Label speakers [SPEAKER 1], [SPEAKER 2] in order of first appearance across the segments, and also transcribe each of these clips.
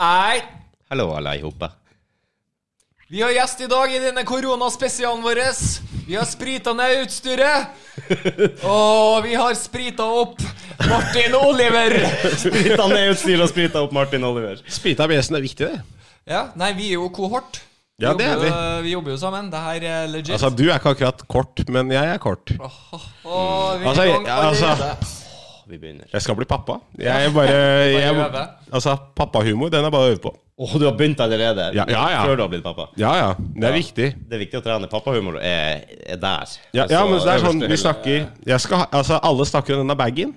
[SPEAKER 1] Nei.
[SPEAKER 2] Hallo, alle i.
[SPEAKER 1] Vi har gjest i dag i denne koronaspesialen vår. Vi har sprita ned utstyret. Og vi har sprita opp Martin Oliver.
[SPEAKER 2] Sprita ned utstyret og sprita opp Martin Oliver.
[SPEAKER 3] Sprita bjesen er viktig, det.
[SPEAKER 1] Ja, nei, vi er jo kohort. Vi,
[SPEAKER 3] Ja, det er
[SPEAKER 1] jobber,
[SPEAKER 3] vi.
[SPEAKER 1] jo, vi jobber jo sammen. Det her er legit.
[SPEAKER 3] Altså, du er ikke akkurat kort, men jeg er kort.
[SPEAKER 1] og vi er
[SPEAKER 3] altså,
[SPEAKER 1] i gang
[SPEAKER 3] altså-.
[SPEAKER 2] Vi begynner.
[SPEAKER 3] Jeg skal bli pappa. Jeg er bare jeg. Altså, pappahumor, den er bare å øve på.
[SPEAKER 2] Åh, du har begynt allerede?
[SPEAKER 3] Ja, ja, ja.
[SPEAKER 2] Før du har blitt pappa?
[SPEAKER 3] Ja, ja. Det er viktig.
[SPEAKER 2] Det er viktig å trene. Pappahumor er, er der.
[SPEAKER 3] Ja, ja, men det er sånn, vi snakker jeg skal Altså, alle snakker om denne bagen.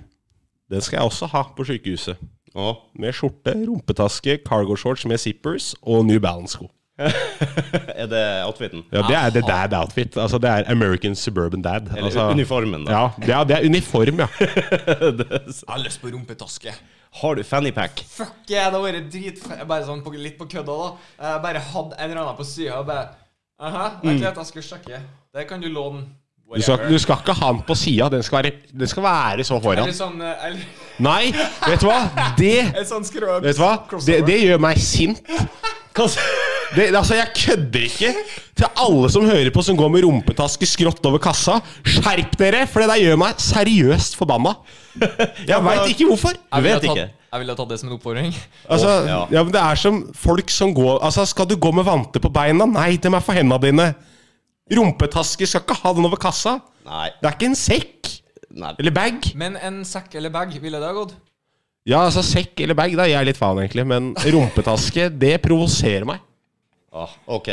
[SPEAKER 3] Den skal jeg også ha på sykehuset. Med skjorte, rumpetaske, cargo shorts med zippers og New Balance-sko.
[SPEAKER 2] er det outfiten?
[SPEAKER 3] Ja, det er the dad outfit. Altså, det er American suburban dad.
[SPEAKER 2] Eller
[SPEAKER 3] Altså,
[SPEAKER 2] uniformen, da?
[SPEAKER 3] ja, det er, det er uniform, ja.
[SPEAKER 1] Jeg har lyst på rumpetaske.
[SPEAKER 2] Har du fannypack?
[SPEAKER 1] Fuck yeah, det har vært dritfett. Bare sånn på, litt på kødda, da. Jeg bare hadde en eller annen på sida og bare Aha, vent litt, jeg skal sjekke. Det kan du låne.
[SPEAKER 3] Du skal, du skal ikke ha den på sida. Den, den skal være så foran.
[SPEAKER 1] Eller sånn eh, Eller
[SPEAKER 3] Nei, vet du hva? Det
[SPEAKER 1] sånn.
[SPEAKER 3] Vet du hva? Det, det gjør meg sint.
[SPEAKER 2] Hva
[SPEAKER 3] Det, altså, Jeg kødder ikke. Til alle som hører på, som går med rumpetaske skrått over kassa. Skjerp dere, for det der gjør meg seriøst forbanna. Jeg veit ikke hvorfor.
[SPEAKER 1] Jeg
[SPEAKER 2] vet ikke.
[SPEAKER 1] Jeg ville tatt det som en oppfordring.
[SPEAKER 3] Altså,
[SPEAKER 2] ja.
[SPEAKER 3] ja, men Det er som folk som går Altså, Skal du gå med vanter på beina? Nei, de er for henda dine. Rumpetaske skal ikke ha den over kassa.
[SPEAKER 2] Nei.
[SPEAKER 3] Det er ikke en sekk.
[SPEAKER 2] Nei.
[SPEAKER 3] Eller bag.
[SPEAKER 1] Men en sekk eller bag, ville det ha gått?
[SPEAKER 3] Ja, altså sekk eller bag, da gir jeg litt faen, egentlig. Men rumpetaske, det provoserer meg.
[SPEAKER 2] Ah, ok.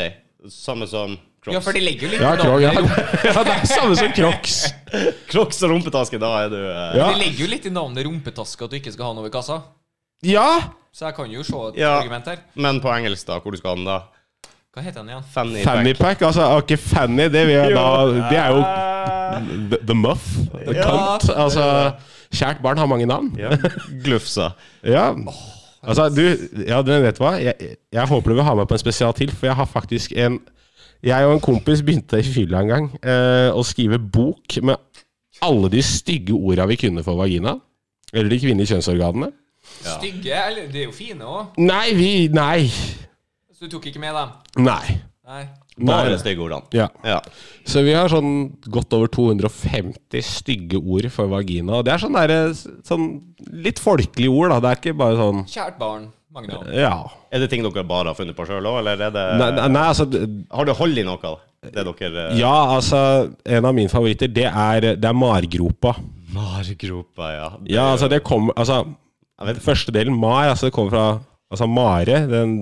[SPEAKER 2] Samme som Crocs.
[SPEAKER 1] Ja, for de legger jo litt
[SPEAKER 3] Ja,
[SPEAKER 1] navn
[SPEAKER 3] ja. ja, det er samme som crocs.
[SPEAKER 2] Crocs og rumpetaske, da er du eh,
[SPEAKER 3] Ja.
[SPEAKER 1] De legger jo litt i navnet rumpetaske at du ikke skal ha noe over kassa.
[SPEAKER 3] Ja!
[SPEAKER 1] Så jeg kan jo se et
[SPEAKER 2] Ja.
[SPEAKER 1] argument her.
[SPEAKER 2] Men på engelsk, da? Hvor du skal ha den da?
[SPEAKER 1] Hva heter den igjen?
[SPEAKER 2] Fanny
[SPEAKER 3] Fanny pack, altså ok, Fanny, det, vil jeg da, det er jo the, the muff. The
[SPEAKER 2] Ja.
[SPEAKER 3] cunt. Altså, kjært barn har mange navn.
[SPEAKER 2] Ja. Glufsa.
[SPEAKER 3] Ja. Altså, du, ja, du vet hva? Jeg, jeg håper du vil ha meg på en spesial til, for jeg har faktisk en Jeg og en kompis begynte i fylla en gang eh, å skrive bok med alle de stygge orda vi kunne for vagina. Eller de kvinnelige kjønnsorganene.
[SPEAKER 1] Stygge? Eller de er jo fine òg.
[SPEAKER 3] Nei, vi Nei.
[SPEAKER 1] Så du tok ikke med dem?
[SPEAKER 3] Nei.
[SPEAKER 1] Nei.
[SPEAKER 2] Bare
[SPEAKER 3] Nei.
[SPEAKER 2] stygge ordene.
[SPEAKER 3] Ja.
[SPEAKER 2] Ja.
[SPEAKER 3] Så vi har sånn godt over 250 stygge ord for vagina. Og det er sånn derre sånn litt folkelige ord, da. Det er ikke bare sånn
[SPEAKER 1] Kjært barn. Mange navn.
[SPEAKER 3] Ja.
[SPEAKER 2] Er det ting dere bare har funnet på sjøl òg, eller er det
[SPEAKER 3] Nei, nei, nei altså
[SPEAKER 2] Har du hold i noe? Det dere eh,
[SPEAKER 3] Ja, altså En av mine favoritter, det er, det er margropa.
[SPEAKER 2] Margropa, ja. Det-
[SPEAKER 3] Ja, altså det kommer Altså Første delen, mar, altså det kommer fra Altså mare, den,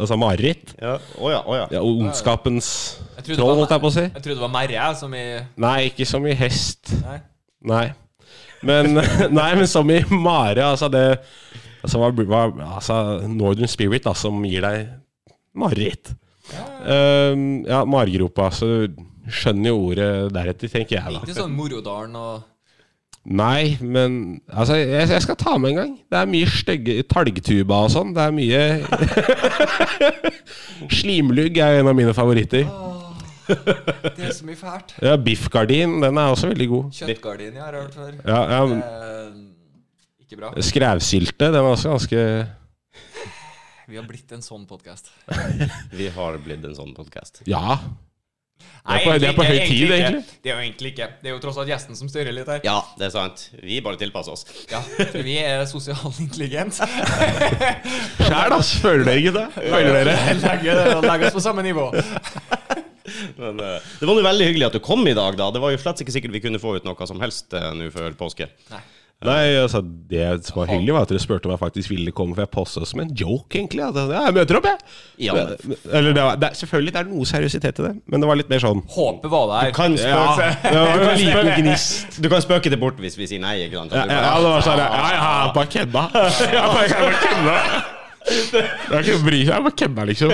[SPEAKER 3] altså mareritt.
[SPEAKER 2] ja. Oh, ja, oh, ja.
[SPEAKER 3] Ja, ondskapens
[SPEAKER 1] trodde det
[SPEAKER 3] troll, holdt jeg på å si.
[SPEAKER 1] Jeg trodde det var merre, som i
[SPEAKER 3] Nei, ikke som i hest.
[SPEAKER 1] Nei.
[SPEAKER 3] Nei. Men, nei, men som i mare, altså det Altså, hva, hva, altså Northern Spirit, da, som gir deg mareritt. Ehm, ja, maregropa. Så du skjønner jo ordet deretter, tenker jeg, da.
[SPEAKER 1] Ikke sånn Morodalen og
[SPEAKER 3] Nei, men altså, jeg, jeg skal ta med en gang. Det er mye stygge talgtuba og sånn. Det er mye Slimlugg er en av mine favoritter.
[SPEAKER 1] Det er så mye fælt.
[SPEAKER 3] Ja, Biffgardin, den er også veldig god.
[SPEAKER 1] Kjøttgardin jeg har hørt før.
[SPEAKER 3] Ja, ja, men
[SPEAKER 1] Eh, ikke bra.
[SPEAKER 3] Skrævsylte, den er også ganske
[SPEAKER 1] Vi har blitt en sånn podkast.
[SPEAKER 2] Vi har blitt en sånn podkast.
[SPEAKER 3] Ja. Det er på, det er på høy tid, egentlig.
[SPEAKER 1] Det er jo egentlig ikke. Det er jo tross alt gjesten som styrer litt her.
[SPEAKER 2] Ja, det er sant. Vi bare tilpasser oss.
[SPEAKER 1] Ja, for vi er sosialt intelligent.
[SPEAKER 3] Sjæl, ass. Føler dere ikke det? Føler dere?
[SPEAKER 1] Legger, legge oss på samme nivå.
[SPEAKER 2] Men eh, det var nå veldig hyggelig at du kom i dag, da. Det var jo slett ikke sikkert vi kunne få ut noe som helst eh, nå før påske.
[SPEAKER 1] Nei.
[SPEAKER 3] Nei, altså Det som var hyggelig, var at dere spurte om jeg faktisk ville komme. For jeg posta som en joke, egentlig. At, ja, jeg møter opp, jeg.
[SPEAKER 2] Ja.
[SPEAKER 3] Eller det var, det, Selvfølgelig det er noe seriøsitet i det, men det var litt mer sånn
[SPEAKER 1] Håpet var der.
[SPEAKER 2] Kan
[SPEAKER 3] Ja,
[SPEAKER 2] spøke,
[SPEAKER 3] liten gnist.
[SPEAKER 2] du kan spøke det bort hvis vi sier nei, ikke sant?
[SPEAKER 3] Ja, ja, ja, det var sånn Ja, ja, bare kødda. Ja, bare, jeg er ikke bry seg, jeg bare kødder, liksom.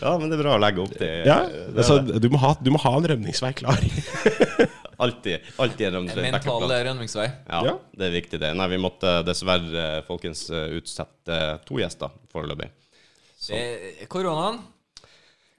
[SPEAKER 2] Ja, men det er bra å legge opp til
[SPEAKER 3] Ja, altså, du, må ha, du må ha en rømningsvei klar.
[SPEAKER 2] Alltid, alltid en rømningsvei.
[SPEAKER 1] Mental rømningsvei.
[SPEAKER 2] Ja,
[SPEAKER 3] Ja.
[SPEAKER 2] det er viktig, det. Nei, vi måtte dessverre, folkens, eh, utsette to gjester foreløpig.
[SPEAKER 1] Eh, Koronaen.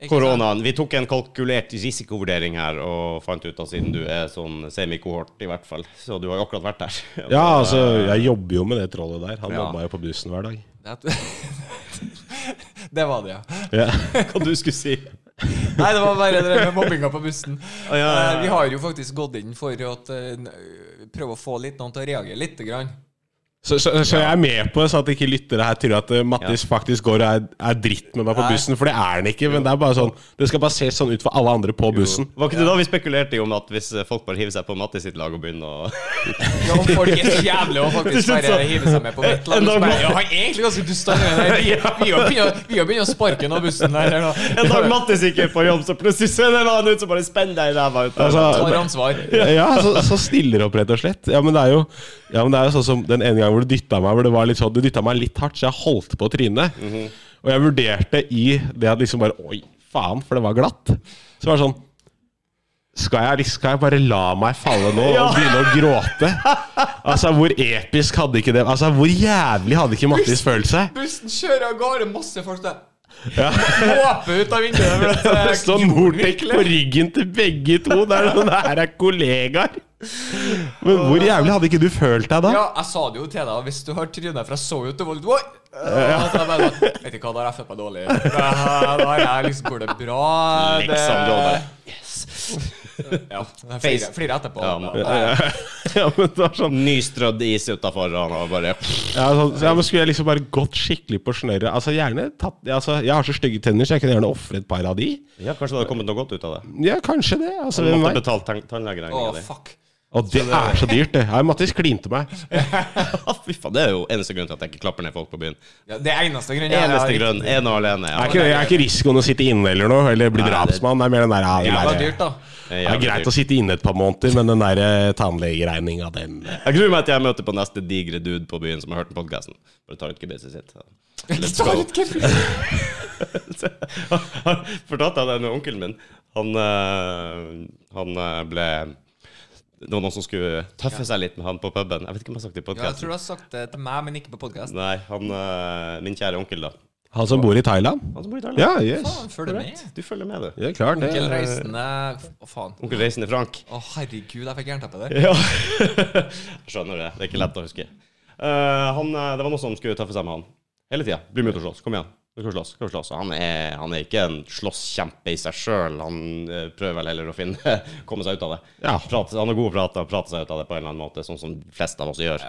[SPEAKER 2] Koronaen. Vi tok en kalkulert risikovurdering her og fant ut at siden du er sånn semikohort, i hvert fall, så du har jo akkurat vært der.
[SPEAKER 3] Ja, altså, jeg jobber jo med det trollet der. Han
[SPEAKER 2] Ja.
[SPEAKER 3] jobba jo på bussen hver dag.
[SPEAKER 1] Det Det var det, ja.
[SPEAKER 3] Ja.
[SPEAKER 2] Hva du skulle si?
[SPEAKER 1] Nei, det var bare det med mobbinga på bussen.
[SPEAKER 2] ja, ja, ja.
[SPEAKER 1] Eh, Vi har jo faktisk gått inn for å eh, prøve å få litt noen til å reagere lite grann.
[SPEAKER 3] Så, så, så jeg er med på det, så at ikke lyttere her tror at Mattis Mattis faktisk går og er, er dritt med meg på
[SPEAKER 1] Nei.
[SPEAKER 3] bussen. For det er han ikke. Men det er bare sånn Det skal bare se sånn ut for alle andre på bussen.
[SPEAKER 2] Var ikke det da vi spekulerte i om at hvis folk bare hiver seg på Mattis sitt lag og begynner å
[SPEAKER 1] Ja, om folk er så jævlig og faktisk bare hiver seg med på mitt lag. Så bare, Ja, han er egentlig ganske dust. han. Vi vi har begynt å- sparke av bussen der.
[SPEAKER 2] En dag Mattis ikke er på jobb, så plutselig ser det en annen ut som bare spenner deg i ræva.
[SPEAKER 3] Altså,
[SPEAKER 1] Tar ansvar.
[SPEAKER 3] Ja, så, så stiller opp, rett og slett. Ja, men det er jo Ja, men det er jo sånn som den ene gangen hvor du dytta meg, hvor det var litt sånn Du dytta meg litt hardt, så jeg holdt på trynet. Og jeg vurderte i det at liksom bare Oi, faen, for det var glatt. Så var det sånn skal jeg, liksom- skal jeg bare la meg falle nå og begynne å gråte? Altså, Hvor episk hadde ikke det Altså, Hvor jævlig hadde ikke Mattis følt seg?
[SPEAKER 1] Bussen kjører av gårde, masse folk der.
[SPEAKER 3] Ja.
[SPEAKER 1] Håper ut av vinduet.
[SPEAKER 3] Det står Nortec på ryggen til begge to. Det er sånn, her er kollegaer. Men hvor jævlig hadde ikke du følt deg da?
[SPEAKER 1] Ja, jeg sa det jo til deg hvis du har trynet, for jeg så jo at du var litt Oi! Ja. Bare, vet du hva, da har jeg følt meg dårlig. Da da har jeg liksom Går det bra? Det-
[SPEAKER 2] Liksom, du hadde
[SPEAKER 1] Ja. jeg flere etterpå.
[SPEAKER 2] Ja, men-
[SPEAKER 1] Ja.
[SPEAKER 3] Ja, men det var sånn
[SPEAKER 2] Nystrødd is utafor, og han var bare
[SPEAKER 3] ja, så, ja, men Skulle jeg liksom bare gått skikkelig på snøret? Altså, gjerne tatt altså, Jeg har så stygge tenner, så jeg kunne gjerne ofret et par av de.
[SPEAKER 2] Ja, kanskje det hadde kommet noe godt ut av det.
[SPEAKER 3] Ja, kanskje det. Altså,
[SPEAKER 2] Du måtte betalt tannlegeregninga di.
[SPEAKER 1] fuck.
[SPEAKER 3] Og det er så dyrt, det. Ja, Mattis klinte meg.
[SPEAKER 2] Fy faen, det er jo eneste grunn til at jeg ikke klapper ned folk på byen.
[SPEAKER 1] Ja, det er eneste grunn. Ja,
[SPEAKER 2] Eneste
[SPEAKER 1] jeg-
[SPEAKER 2] grunn. En og alene.
[SPEAKER 3] Er
[SPEAKER 2] Ja.
[SPEAKER 3] ikke, er ikke risikoen å sitte inne eller noe, eller bli drapsmann. Det er mer den der ja, det, er,
[SPEAKER 1] dyrt, da.
[SPEAKER 2] Det er
[SPEAKER 3] er greit
[SPEAKER 2] dyrt.
[SPEAKER 3] å sitte inne et par måneder, men den der eh, tannlegeregninga, den eh,
[SPEAKER 2] Jeg gruer meg til jeg møter på neste digre dude på byen som har hørt den podkasten. Bare tar ut gebisset sitt. Let's go. Fortalte jeg det med onkelen min? Han, eh, han ble Det var noen som skulle tøffe seg litt med han på puben. Jeg vet ikke om jeg har sagt det i
[SPEAKER 1] Ja, jeg tror du har sagt det til meg, men ikke på podkast.
[SPEAKER 2] Nei, han, eh, min kjære onkel, da.
[SPEAKER 3] Han som bor i Thailand?
[SPEAKER 2] Han som bor i Thailand.
[SPEAKER 3] Ja, yes.
[SPEAKER 1] Faen, følger med.
[SPEAKER 2] Du følger med, du.
[SPEAKER 3] Ja, klart det.
[SPEAKER 1] Onkel Reisende Å, faen.
[SPEAKER 2] Onkel Reisende Frank.
[SPEAKER 1] Å, herregud, jeg fikk jernteppe der.
[SPEAKER 2] Ja. Skjønner det. Det er ikke lett å huske. Uh, han, eh, det var noen som skulle tøffe seg med han. Hele tida. Bli med ut og slåss. Kom igjen. Skal slåss. Skal slåss. Han, er, han er ikke en slåsskjempe i seg sjøl. Han eh, prøver vel heller å finne komme seg ut av det.
[SPEAKER 3] Ja.
[SPEAKER 2] Prate, han er god å prate prate seg ut av det på en eller annen måte, sånn som de fleste av oss gjør.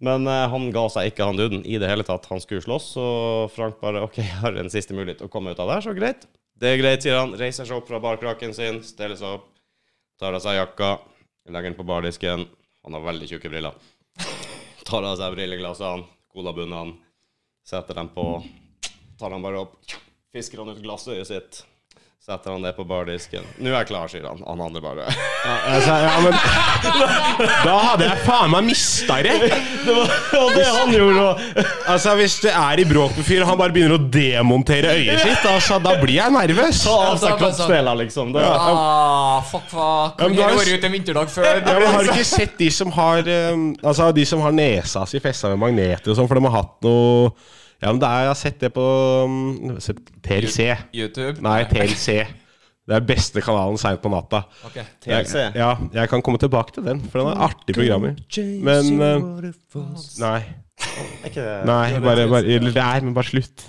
[SPEAKER 2] Men eh, han ga seg ikke, han duden, i det hele tatt. Han skulle slåss, og Frank bare OK, jeg har en siste mulighet til å komme ut av det her, så greit. Det er greit, sier han. Reiser seg opp fra barkraken sin, steller seg opp, tar av seg jakka, legger den på bardisken. Han har veldig tjukke briller. Tar av seg brilleglassene, colabunnene, setter dem på, tar han bare opp, fisker han ut glassøyet sitt. Setter han det på bardisken. 'Nå er jeg klar', sier han. Han andre bare
[SPEAKER 3] Altså, ja, men Da hadde jeg faen meg mista det!
[SPEAKER 2] Det var det han gjorde òg!
[SPEAKER 3] Altså, Hvis det er i bråk med fyren, og han bare begynner å demontere øyet sitt, altså, da blir jeg nervøs.
[SPEAKER 2] Ta av seg kroppsdeler, liksom. Det,
[SPEAKER 1] Ah, fuck, fuck.
[SPEAKER 3] Ja, har
[SPEAKER 1] vært ute en vinterdag før.
[SPEAKER 3] Ja, men Har du ikke sett de som har um, Altså de som har nesa si festa med magneter og sånn, for de har hatt noe Ja, men det er, Jeg har sett det på um, sett TLC.
[SPEAKER 1] YouTube?
[SPEAKER 3] Nei, TLC. Det er beste kanalen seint på natta.
[SPEAKER 1] Ok.
[SPEAKER 2] TLC.
[SPEAKER 3] Jeg, ja, jeg kan komme tilbake til den, for den er artig programmer. Men uh, Nei.
[SPEAKER 2] Ikke det
[SPEAKER 3] Nei, bare, bare Eller det er, men bare slutt.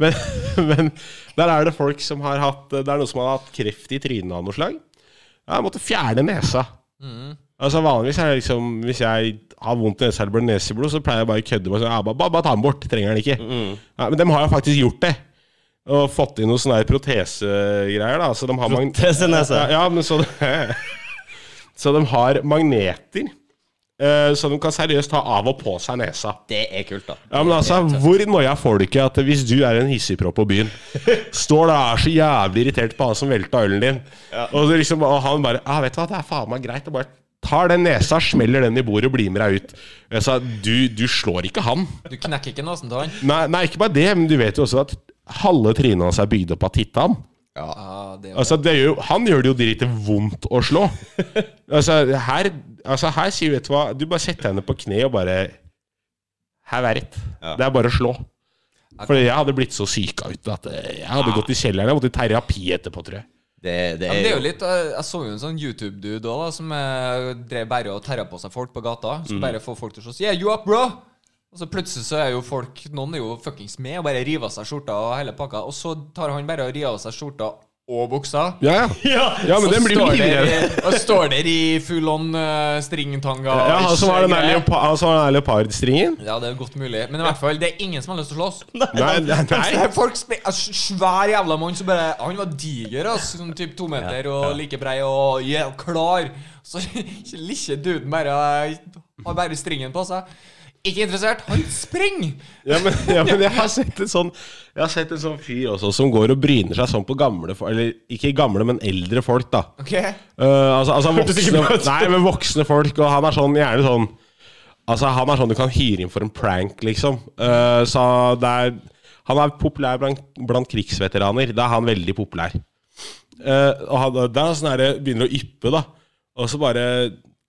[SPEAKER 3] Men, men der er det folk som har hatt Det er noen som har hatt kreft i trynet av noe slag. Ja, jeg måtte fjerne nesa. Altså Vanligvis er det liksom Hvis jeg har vondt i nesa eller neseblod, så pleier jeg bare å kødde med sånn, ja, bare, bare, ta den bort. Trenger den ikke. Ja, men de har jo faktisk gjort det. Og fått inn noen sånne protesegreier. da Så de har
[SPEAKER 2] Protesenese.
[SPEAKER 3] Ja, ja, men så Så de har magneter. eh, så de kan seriøst ta av og på seg nesa.
[SPEAKER 2] Det er kult, da.
[SPEAKER 3] Ja, men altså, Hvor noia får du ikke at hvis du er en hissigpropp på byen, står der og er så jævlig irritert på han som velta ølen din, og, liksom, og han bare ja, 'Vet du hva, det er faen meg greit.' Og bare tar den nesa, smeller den i bordet og blir med deg ut. Jeg sa, du, du slår ikke han.
[SPEAKER 1] Du knekker ikke nesen til han?
[SPEAKER 3] Nei, nei, ikke bare det, men du vet jo også at halve trynet hans er bygd opp av tittan.
[SPEAKER 1] Ja, det er
[SPEAKER 3] Altså, det gjør, jo- han gjør det jo direkte vondt å slå. altså, her, altså, her sier du, vet du hva, du bare setter henne på kne og bare Her er it.
[SPEAKER 2] Ja.
[SPEAKER 3] Det er bare å slå. For jeg hadde blitt så syka ut at jeg hadde gått i kjelleren. Jeg måtte i terapi etterpå, tror jeg.
[SPEAKER 2] Det, det,
[SPEAKER 1] Ja,
[SPEAKER 2] er
[SPEAKER 1] men det er jo litt eh, Jeg så jo en sånn YouTube-dude òg som eh, drev bare og terra på seg folk på gata.
[SPEAKER 2] Mm.
[SPEAKER 1] Bare får folk til å slåss. Yeah, you up, bro? Og så plutselig så er jo folk Noen er jo fuckings med og bare river av seg skjorta og hele pakka. Og så tar han bare og river av seg skjorta og buksa.
[SPEAKER 3] Ja, ja.
[SPEAKER 2] Ja!
[SPEAKER 3] men
[SPEAKER 1] Så
[SPEAKER 3] den blir
[SPEAKER 1] står
[SPEAKER 3] livredd.
[SPEAKER 1] der, og står der i full on uh, stringtanga.
[SPEAKER 3] Ja, han som har den der leopa- leopardstringen.
[SPEAKER 1] Ja, det er godt mulig. Men i hvert fall, det er ingen som har lyst til å slåss.
[SPEAKER 3] Nei, nei, nei.
[SPEAKER 1] Folk altså, Svær jævla mann som bare Han var diger, ass. Sånn typ to meter og like brei og yeah, klar. Så lille duden bare har bare stringen på seg. Ikke interessert. Han springer!
[SPEAKER 3] Ja, men, ja, men jeg har sett en sånn Jeg har sett en sånn fyr også som går og bryner seg sånn på gamle folk Eller ikke gamle, men eldre folk, da.
[SPEAKER 1] Ok
[SPEAKER 3] Uh, altså, altså voksne, nei, men voksne folk, og han er sånn gjerne sånn Altså, han er sånn du kan hyre inn for en prank, liksom. Uh, så det er Han er populær blant, blant krigsveteraner. Da er han veldig populær. Uh, og han, det er sånn her begynner å yppe, da. Og så bare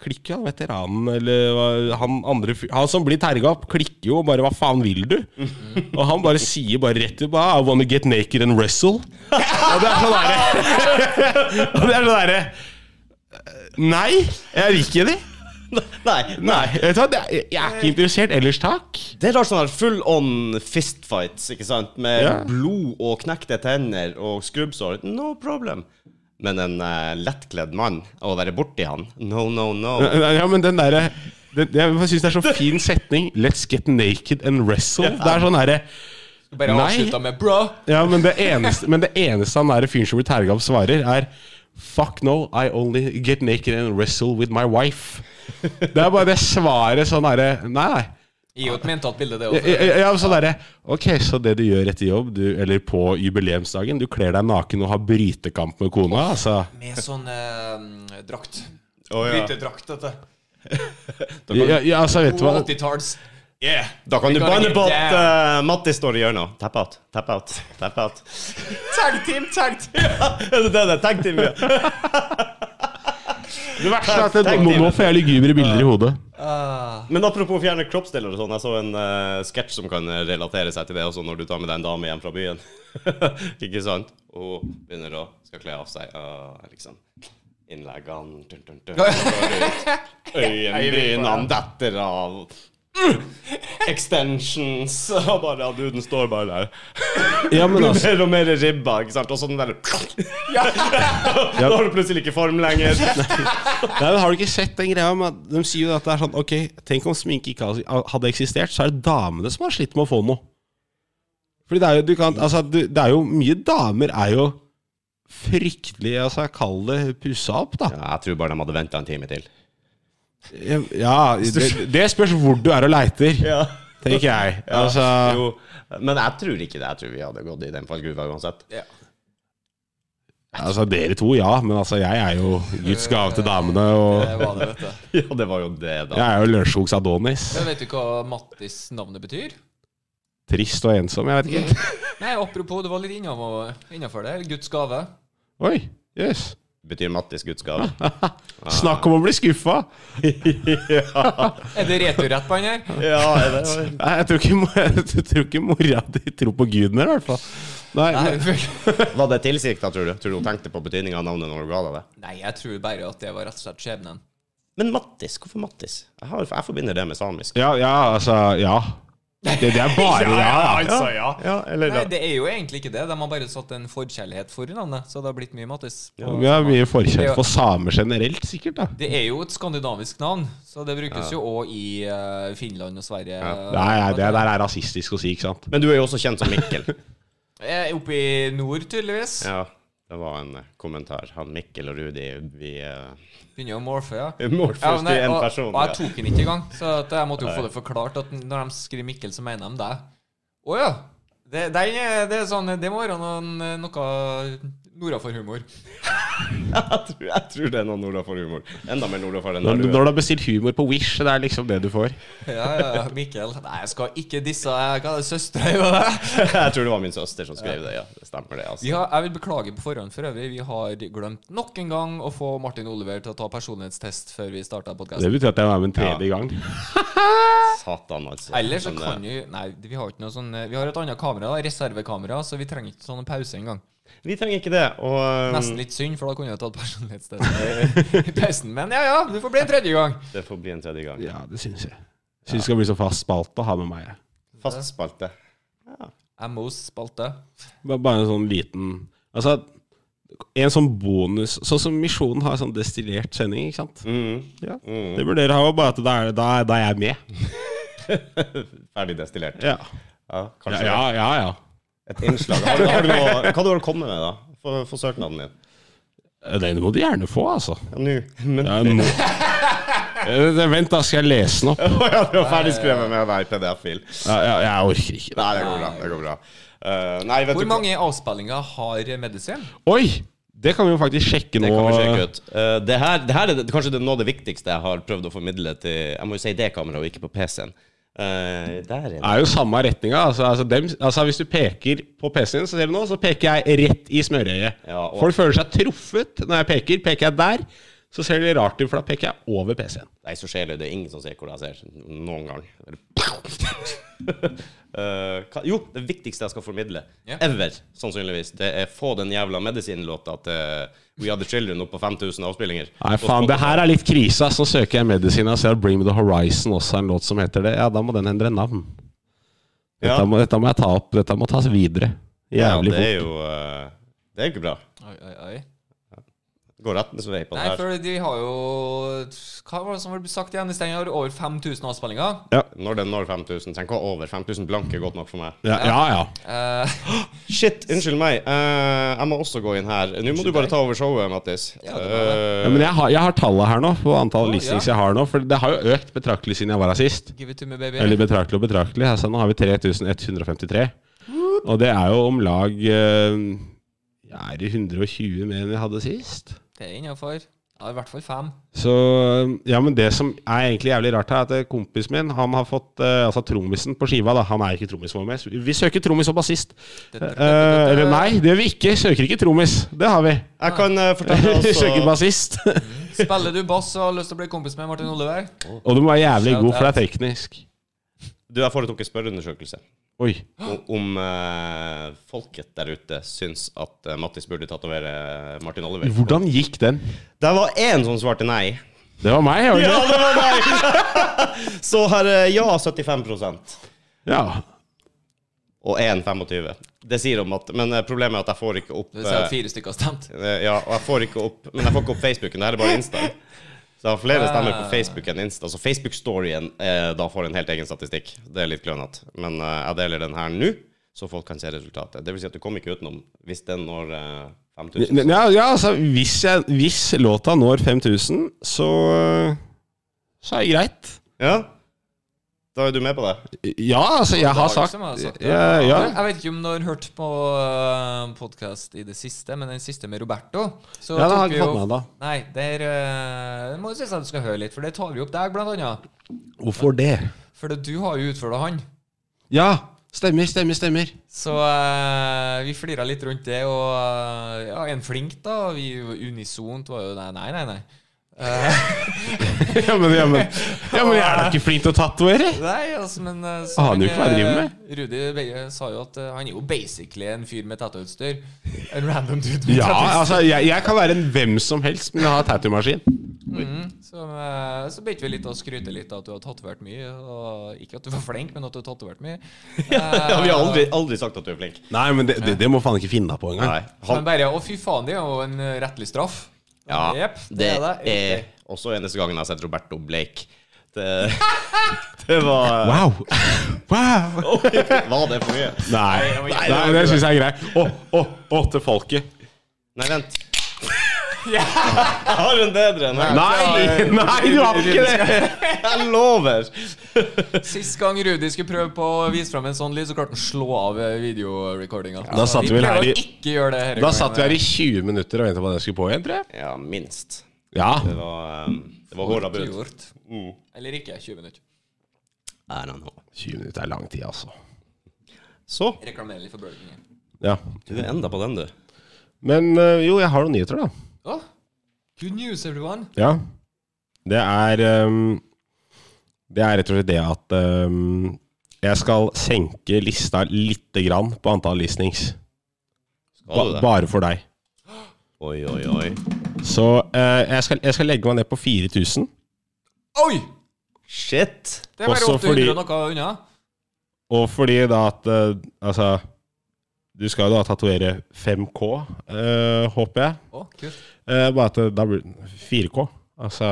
[SPEAKER 3] klikker han veteranen, eller han andre Han som blir terga opp, klikker jo og bare 'hva faen vil du?' Og han bare sier bare rett ut 'I wanna get naked and wrestle'. Og det er sånn derre Og det er sånn derre Nei, jeg vil ikke det.
[SPEAKER 2] Nei, nei.
[SPEAKER 3] Jeg er ikke interessert. Ellers takk.
[SPEAKER 2] Det er rart sånn her full on fistfights, ikke sant? Med
[SPEAKER 3] Ja.
[SPEAKER 2] blod og knekte tenner og skrubbsår. No problem. Men en uh, lettkledd mann, å være borti han No, no, no.
[SPEAKER 3] Ja, men den derre Jeg syns det er så fin setning. 'Let's get naked and wrestle'. Det er sånn herre
[SPEAKER 1] Bare avslutta med 'bro'.
[SPEAKER 3] Ja, men det eneste, men det eneste han derre fyren som blir terga opp, svarer, er Fuck no, I only get naked and wrestle with my wife. Det er bare det svaret sånn herre Nei, nei.
[SPEAKER 1] Gir jo et mentalt bilde, det
[SPEAKER 3] Ja,
[SPEAKER 1] også.
[SPEAKER 3] ja, ja, så der, Ok, så det du gjør etter jobb, du, eller på jubileumsdagen Du kler deg naken og har brytekamp med kona, altså
[SPEAKER 1] Med sånn eh, drakt.
[SPEAKER 2] Oh, ja.
[SPEAKER 1] Brytedrakt, dette.
[SPEAKER 3] ja, ja, altså, vet du hva
[SPEAKER 1] 80-talls. Yeah.
[SPEAKER 2] Da kan du banne på at uh, Matti står i hjørnet. Tap out, tap out, tap out.
[SPEAKER 1] Tag team, tag team.
[SPEAKER 2] Er det det det er? team, mye.
[SPEAKER 3] Det verste er at det, nå, nå får jeg lugubre bilder i hodet.
[SPEAKER 1] Ah,
[SPEAKER 2] Men apropos fjerne kroppsdeler og sånn, jeg så en uh, sketsj som kan relatere seg til det også når du tar med deg en dame hjem fra byen. Ikke sant? Og hun begynner å skal kle av seg. Uh, liksom Innleggene. Øyenbrynene detter av. Extensions. Og bare, ja, duden står bare der.
[SPEAKER 3] Ja, men altså
[SPEAKER 2] mer og mer ribba, ikke sant? Og sånn der Da har du plutselig ikke form lenger.
[SPEAKER 3] Nei, men Har du ikke sett den greia med at De sier jo at det er sånn Ok, tenk om sminke ikke hadde eksistert, så er det damene som har slitt med å få noe. Fordi det er jo, du kan, altså, det er jo Mye damer er jo fryktelig altså, Kall det pussa opp, da.
[SPEAKER 2] Ja, jeg tror bare de hadde venta en time til.
[SPEAKER 3] Ja, det, det spørs hvor du er og leiter,
[SPEAKER 2] Ja.
[SPEAKER 3] tenker jeg. Altså,
[SPEAKER 2] Jo, men jeg tror ikke det. Jeg tror vi hadde gått i den fallgruva uansett.
[SPEAKER 1] ja.
[SPEAKER 3] altså, dere to, ja, men altså, jeg er jo Guds gave til damene, og
[SPEAKER 1] Det var det, vet du.
[SPEAKER 2] Ja, det var jo det, da.
[SPEAKER 3] jeg er jo Lørenskogs Adonis.
[SPEAKER 1] Men vet du hva Mattis navnet betyr?
[SPEAKER 3] Trist og ensom, jeg vet ikke.
[SPEAKER 1] Nei, apropos, det var litt innafor det. Guds gave.
[SPEAKER 3] Oi, jøss.
[SPEAKER 2] Betyr Mattis Guds gave.
[SPEAKER 3] Snakk om å bli skuffa!
[SPEAKER 1] Er det returrett på han her?
[SPEAKER 2] ja, er det
[SPEAKER 3] Nei, Jeg tror ikke, jeg tror ikke mora di tror på Gud mer, i hvert fall. Nei,
[SPEAKER 1] Nei,
[SPEAKER 2] Var det tilsikta, tror du? Tror du hun tenkte på betydninga av navnet når hun ga deg det?
[SPEAKER 1] Nei, jeg tror bare at det var rett og slett skjebnen.
[SPEAKER 2] Men Mattis, hvorfor Mattis? Jeg, har, jeg forbinder det med samisk.
[SPEAKER 3] ja, ja, altså Ja. Det, det er bare ja.
[SPEAKER 1] altså, ja.
[SPEAKER 2] Ja, eller
[SPEAKER 1] Nei, det er jo egentlig ikke det. De har bare satt en forkjærlighet for navnet, så det har blitt mye Mattis. Ja,
[SPEAKER 3] Vi har mye forkjærlighet for samer generelt, sikkert. da
[SPEAKER 1] Det er jo et skandinavisk navn, så det brukes jo òg i eh, Finland og Sverige.
[SPEAKER 3] Nei, det der er rasistisk å si, ikke sant?
[SPEAKER 2] Men du er jo også kjent som Mikkel.
[SPEAKER 1] Eh, Oppe i nord, tydeligvis.
[SPEAKER 2] Ja, det var en eh, kommentar. Han Mikkel og Rudi, vi uh,
[SPEAKER 1] Begynner å morfe, ja.
[SPEAKER 2] Morfes
[SPEAKER 1] Ja, nei,
[SPEAKER 2] til en
[SPEAKER 1] og,
[SPEAKER 2] person.
[SPEAKER 1] og jeg tok den ikke engang, så jeg måtte jo få det forklart. At når de skriver Mikkel, så mener de deg. Å ja. Det, det, det, er sånn, det må være noen, noe Nora for humor.
[SPEAKER 2] jeg, tror, jeg tror det er noe Nora for humor. Enda mer Nora for den
[SPEAKER 3] Når, når du har bestilt humor på Wish, det er liksom det du får.
[SPEAKER 1] Ja, ja, ja, Mikkel. Nei, jeg skal ikke disse Hva er det, søstera gjør
[SPEAKER 2] jeg tror det var min søster som skrev det, ja. Det stemmer det, altså.
[SPEAKER 1] Vi har, jeg vil beklage på forhånd for øvrig. Vi har glemt nok en gang å få Martin Oliver til å ta personlighetstest før vi starta
[SPEAKER 3] Det betyr at jeg var med en tredje gang.
[SPEAKER 2] Satan, altså.
[SPEAKER 1] Eller så kan
[SPEAKER 2] eh,
[SPEAKER 1] jo Nei, vi har ikke noe sånn Vi har et annet kamera, reservekamera, så vi trenger ikke sånn pause engang.
[SPEAKER 2] Vi trenger ikke det. Og um,
[SPEAKER 1] Nesten litt synd, for da kunne jeg tatt personlighetstest i- i pausen. Men ja, ja, du får bli en tredje gang.
[SPEAKER 2] det får bli en tredje gang.
[SPEAKER 3] Ja, det syns jeg. Syns det skal bli så fast spalte å ha med meg.
[SPEAKER 2] Fast spalte.
[SPEAKER 1] MOs spalte.
[SPEAKER 3] Bare, bare en sånn liten Altså, en sånn bonus Sånn som Misjonen har sånn destillert sending, ikke sant?
[SPEAKER 2] Mm.
[SPEAKER 3] Ja.
[SPEAKER 2] Mm.
[SPEAKER 3] Det burde dere ha, bare at da er, da, er- da er jeg med.
[SPEAKER 2] Ferdig destillert.
[SPEAKER 3] Ja,
[SPEAKER 2] Ja,
[SPEAKER 3] ja, ja. ja, ja.
[SPEAKER 2] Et innslag. Har du, har du noe, hva du har du kommet med, da? For, for søknaden din?
[SPEAKER 3] Den må du gjerne få, altså.
[SPEAKER 2] Ja, Nå. Men
[SPEAKER 3] Ja, nå. Eh, Vent, da skal jeg lese den opp.
[SPEAKER 2] Å ja, du ferdig ferdigskrevet med å være PDF-fil.
[SPEAKER 3] Ja, ja, jeg orker ikke.
[SPEAKER 2] Nei, det går bra. Det går bra. Uh, nei, vet
[SPEAKER 1] Hvor
[SPEAKER 2] du
[SPEAKER 1] mange avspillinger har Medisin?
[SPEAKER 3] Oi! Det kan vi jo faktisk sjekke nå.
[SPEAKER 2] Det kan vi sjekke ut. Uh, det, her, det her er det, kanskje det, noe av det viktigste jeg har prøvd å formidle til Jeg må jo si det kameraet, og ikke på PC-en. Er
[SPEAKER 3] Det
[SPEAKER 2] det.
[SPEAKER 3] er jo samme retninga. Altså, altså, dem, altså, hvis du peker på PC-en, så ser du nå, så peker jeg rett i smørøyet.
[SPEAKER 2] Ja, og-
[SPEAKER 3] Folk føler seg truffet når jeg peker. Peker jeg der, så ser det rart ut, for da peker jeg over PC-en.
[SPEAKER 2] Nei, så skjer det. Det er ingen som ser hvor jeg ser. Noen gang. Eh, hva, jo, det viktigste jeg skal formidle,
[SPEAKER 1] yeah.
[SPEAKER 2] ever, sannsynligvis, det er få den jævla medisinlåta til We Are The Children opp på 5000 avspillinger.
[SPEAKER 3] Nei, faen, det her er litt krise. Så søker jeg medisin og ser at Bring Me The Horizon også er en låt som heter det. Ja, da må den endre navn. Dette,
[SPEAKER 2] Ja.
[SPEAKER 3] må, dette må jeg ta opp. Dette må tas videre.
[SPEAKER 2] Ja, det er jo uh, Det er ikke bra.
[SPEAKER 1] Oi, oi, oi.
[SPEAKER 2] Det går rettens vei på det
[SPEAKER 1] Nei,
[SPEAKER 2] her.
[SPEAKER 1] for de har jo Hva var det som ble sagt igjen? i har over 5000 avspillinger.
[SPEAKER 2] Når den når 5000, Tenk å over. 5000 blanke er godt nok for meg.
[SPEAKER 3] Ja, ja. ja.
[SPEAKER 1] Uh,
[SPEAKER 2] Shit, unnskyld meg. Uh, jeg må også gå inn her. Nå må du bare ta over showet, Mattis.
[SPEAKER 1] Ja, det
[SPEAKER 2] Eh,
[SPEAKER 3] ja men jeg har, jeg har tallet her nå, på antall
[SPEAKER 1] Å,
[SPEAKER 3] listings jeg har nå. For det har jo økt betraktelig siden jeg var her sist.
[SPEAKER 1] give it to me, baby.
[SPEAKER 3] Eller betraktelig og betraktelig. Altså, nå har vi 3153. Og det er jo om lag uh, Ja, er det 120 mer enn vi hadde sist?
[SPEAKER 1] Det er innafor. Ja, i hvert fall fem.
[SPEAKER 3] Så Ja, men det som er egentlig jævlig rart her, er at eh, kompisen min, han har fått eh, Altså trommisen på skiva, da. Han er ikke trommis for meg. Vi søker trommis og bassist.
[SPEAKER 1] Det-
[SPEAKER 3] Eh, eller nei, det gjør vi ikke. Søker ikke trommis. Det har vi.
[SPEAKER 2] jeg kan eh, fortelle
[SPEAKER 3] Vi søker
[SPEAKER 2] altså
[SPEAKER 3] bassist.
[SPEAKER 1] Spiller du bass og har lyst til å bli kompis med Martin Oliver?
[SPEAKER 3] og du må være jævlig
[SPEAKER 1] Shout
[SPEAKER 3] god, for det er teknisk.
[SPEAKER 2] Du, jeg foretok en spørreundersøkelse
[SPEAKER 3] Oi.
[SPEAKER 2] om, om eh, folket der ute syns at eh, Mattis burde tatovere Martin Oliver.
[SPEAKER 3] Hvordan gikk den?
[SPEAKER 2] Det var én som svarte nei.
[SPEAKER 3] Det var meg, var det
[SPEAKER 2] Ja, det var meg! Så her er ja 75
[SPEAKER 3] Ja.
[SPEAKER 2] og én 25. Det sier om at Men eh, problemet er at jeg får ikke opp
[SPEAKER 1] Det vil si at
[SPEAKER 2] eh,
[SPEAKER 1] fire stykker har stemt.
[SPEAKER 2] eh, Ja, og jeg får ikke opp Men jeg får ikke opp Facebooken. Det her er bare Insta. Jeg har flere stemmer på
[SPEAKER 1] Ah.
[SPEAKER 2] Facebook enn Insta. Så Facebook-storyen eh, da får en helt egen statistikk. Det er litt klønete. Men eh, jeg deler den her nå, så folk kan se resultatet. Det vil si at du kommer ikke utenom hvis den når eh, 5000.
[SPEAKER 3] Ja, ja altså, hvis, jeg, hvis låta når 5000, så Så er det greit.
[SPEAKER 2] Ja? Da er du med på det?
[SPEAKER 3] Ja, altså, jeg har sagt
[SPEAKER 1] jeg har sagt
[SPEAKER 3] ja, ja.
[SPEAKER 1] Jeg vet ikke om du har hørt på podkast i det siste, men den siste med Roberto så
[SPEAKER 3] Ja, det har jeg ikke fått med da.
[SPEAKER 1] Nei, der uh, må du synes at du skal høre litt, for det tar vi opp deg, blant annet.
[SPEAKER 3] Hvorfor det?
[SPEAKER 1] For du har jo utført han.
[SPEAKER 3] Ja, stemmer, stemmer, stemmer.
[SPEAKER 1] Så uh, vi flira litt rundt det, og uh, ja, en flink, da. Vi unisont var jo Nei, nei, nei.
[SPEAKER 3] Ja, men, ja, men, ja, men jeg er da ikke flink til å tatovere.
[SPEAKER 1] nei, altså, men eh, så
[SPEAKER 3] Aner jo ikke hva jeg driver med.
[SPEAKER 1] Rudi Beie sa jo at uh, han er jo basically en fyr med tattoo-utstyr. En random dude med
[SPEAKER 3] Ja,
[SPEAKER 1] tattoo-utstyr.
[SPEAKER 3] altså, jeg, jeg kan være en hvem som helst, men jeg har tattoo-maskin.
[SPEAKER 1] Så, eh, så begynte vi litt å skryte litt av at du har tatovert mye. Og ikke at du var flink, men at du har tatovert mye.
[SPEAKER 2] Ja, vi har aldri, aldri sagt at du er flink.
[SPEAKER 3] Nei, men det, det, det må faen ikke finne deg på engang.
[SPEAKER 1] Han
[SPEAKER 2] Han,
[SPEAKER 1] bare Å, fy faen, det er jo en rettelig straff.
[SPEAKER 2] Ja,
[SPEAKER 1] yep,
[SPEAKER 2] det er også eneste gangen jeg har sett Roberto Blake. Det, det var
[SPEAKER 3] Wow. wow.
[SPEAKER 2] Var det for mye?
[SPEAKER 3] Nei, nei, det, det syns jeg er greit. Å, å, å, til folket.
[SPEAKER 2] Nei, vent. Jeg har en bedre enn her.
[SPEAKER 3] Nei, nei, du har ikke det!
[SPEAKER 2] Jeg lover.
[SPEAKER 1] Sist gang Rudi skulle prøve på å vise fram en sånn lyd, så klarte han å slå av eh, videorecordinga.
[SPEAKER 3] Da satt vi vel her i-
[SPEAKER 1] å ikke gjøre det her.
[SPEAKER 3] Da satt vi her i 20 minutter og ventet på at den skulle på igjen, tror jeg.
[SPEAKER 2] Ja, minst.
[SPEAKER 3] Ja.
[SPEAKER 2] Det var, um, det var hårda. Mm.
[SPEAKER 1] Eller ikke. 20 minutter.
[SPEAKER 2] I don't know.
[SPEAKER 3] 20 minutter er lang tid, altså.
[SPEAKER 2] Så
[SPEAKER 1] Reklamerer litt for Burger King.
[SPEAKER 3] Ja.
[SPEAKER 2] Du er enda på den, du.
[SPEAKER 3] Men øh, jo, jeg har noen nyheter, da.
[SPEAKER 1] Å, good news, everyone.
[SPEAKER 3] Ja. Det er um, Det er rett og slett det at um, jeg skal senke lista lite grann på antall listings. Ba bare for deg.
[SPEAKER 2] Oi, oi, oi.
[SPEAKER 3] Så uh, jeg, skal, jeg skal legge meg ned på 4000.
[SPEAKER 1] Oi!
[SPEAKER 2] Shit.
[SPEAKER 1] Det er bare 800
[SPEAKER 3] fordi-
[SPEAKER 1] og noe unna.
[SPEAKER 3] Og fordi da at uh, Altså Du skal jo da tatovere 5K, eh, håper jeg.
[SPEAKER 1] Å, kult.
[SPEAKER 3] Eh, bare at det, da blir det 4K. Altså,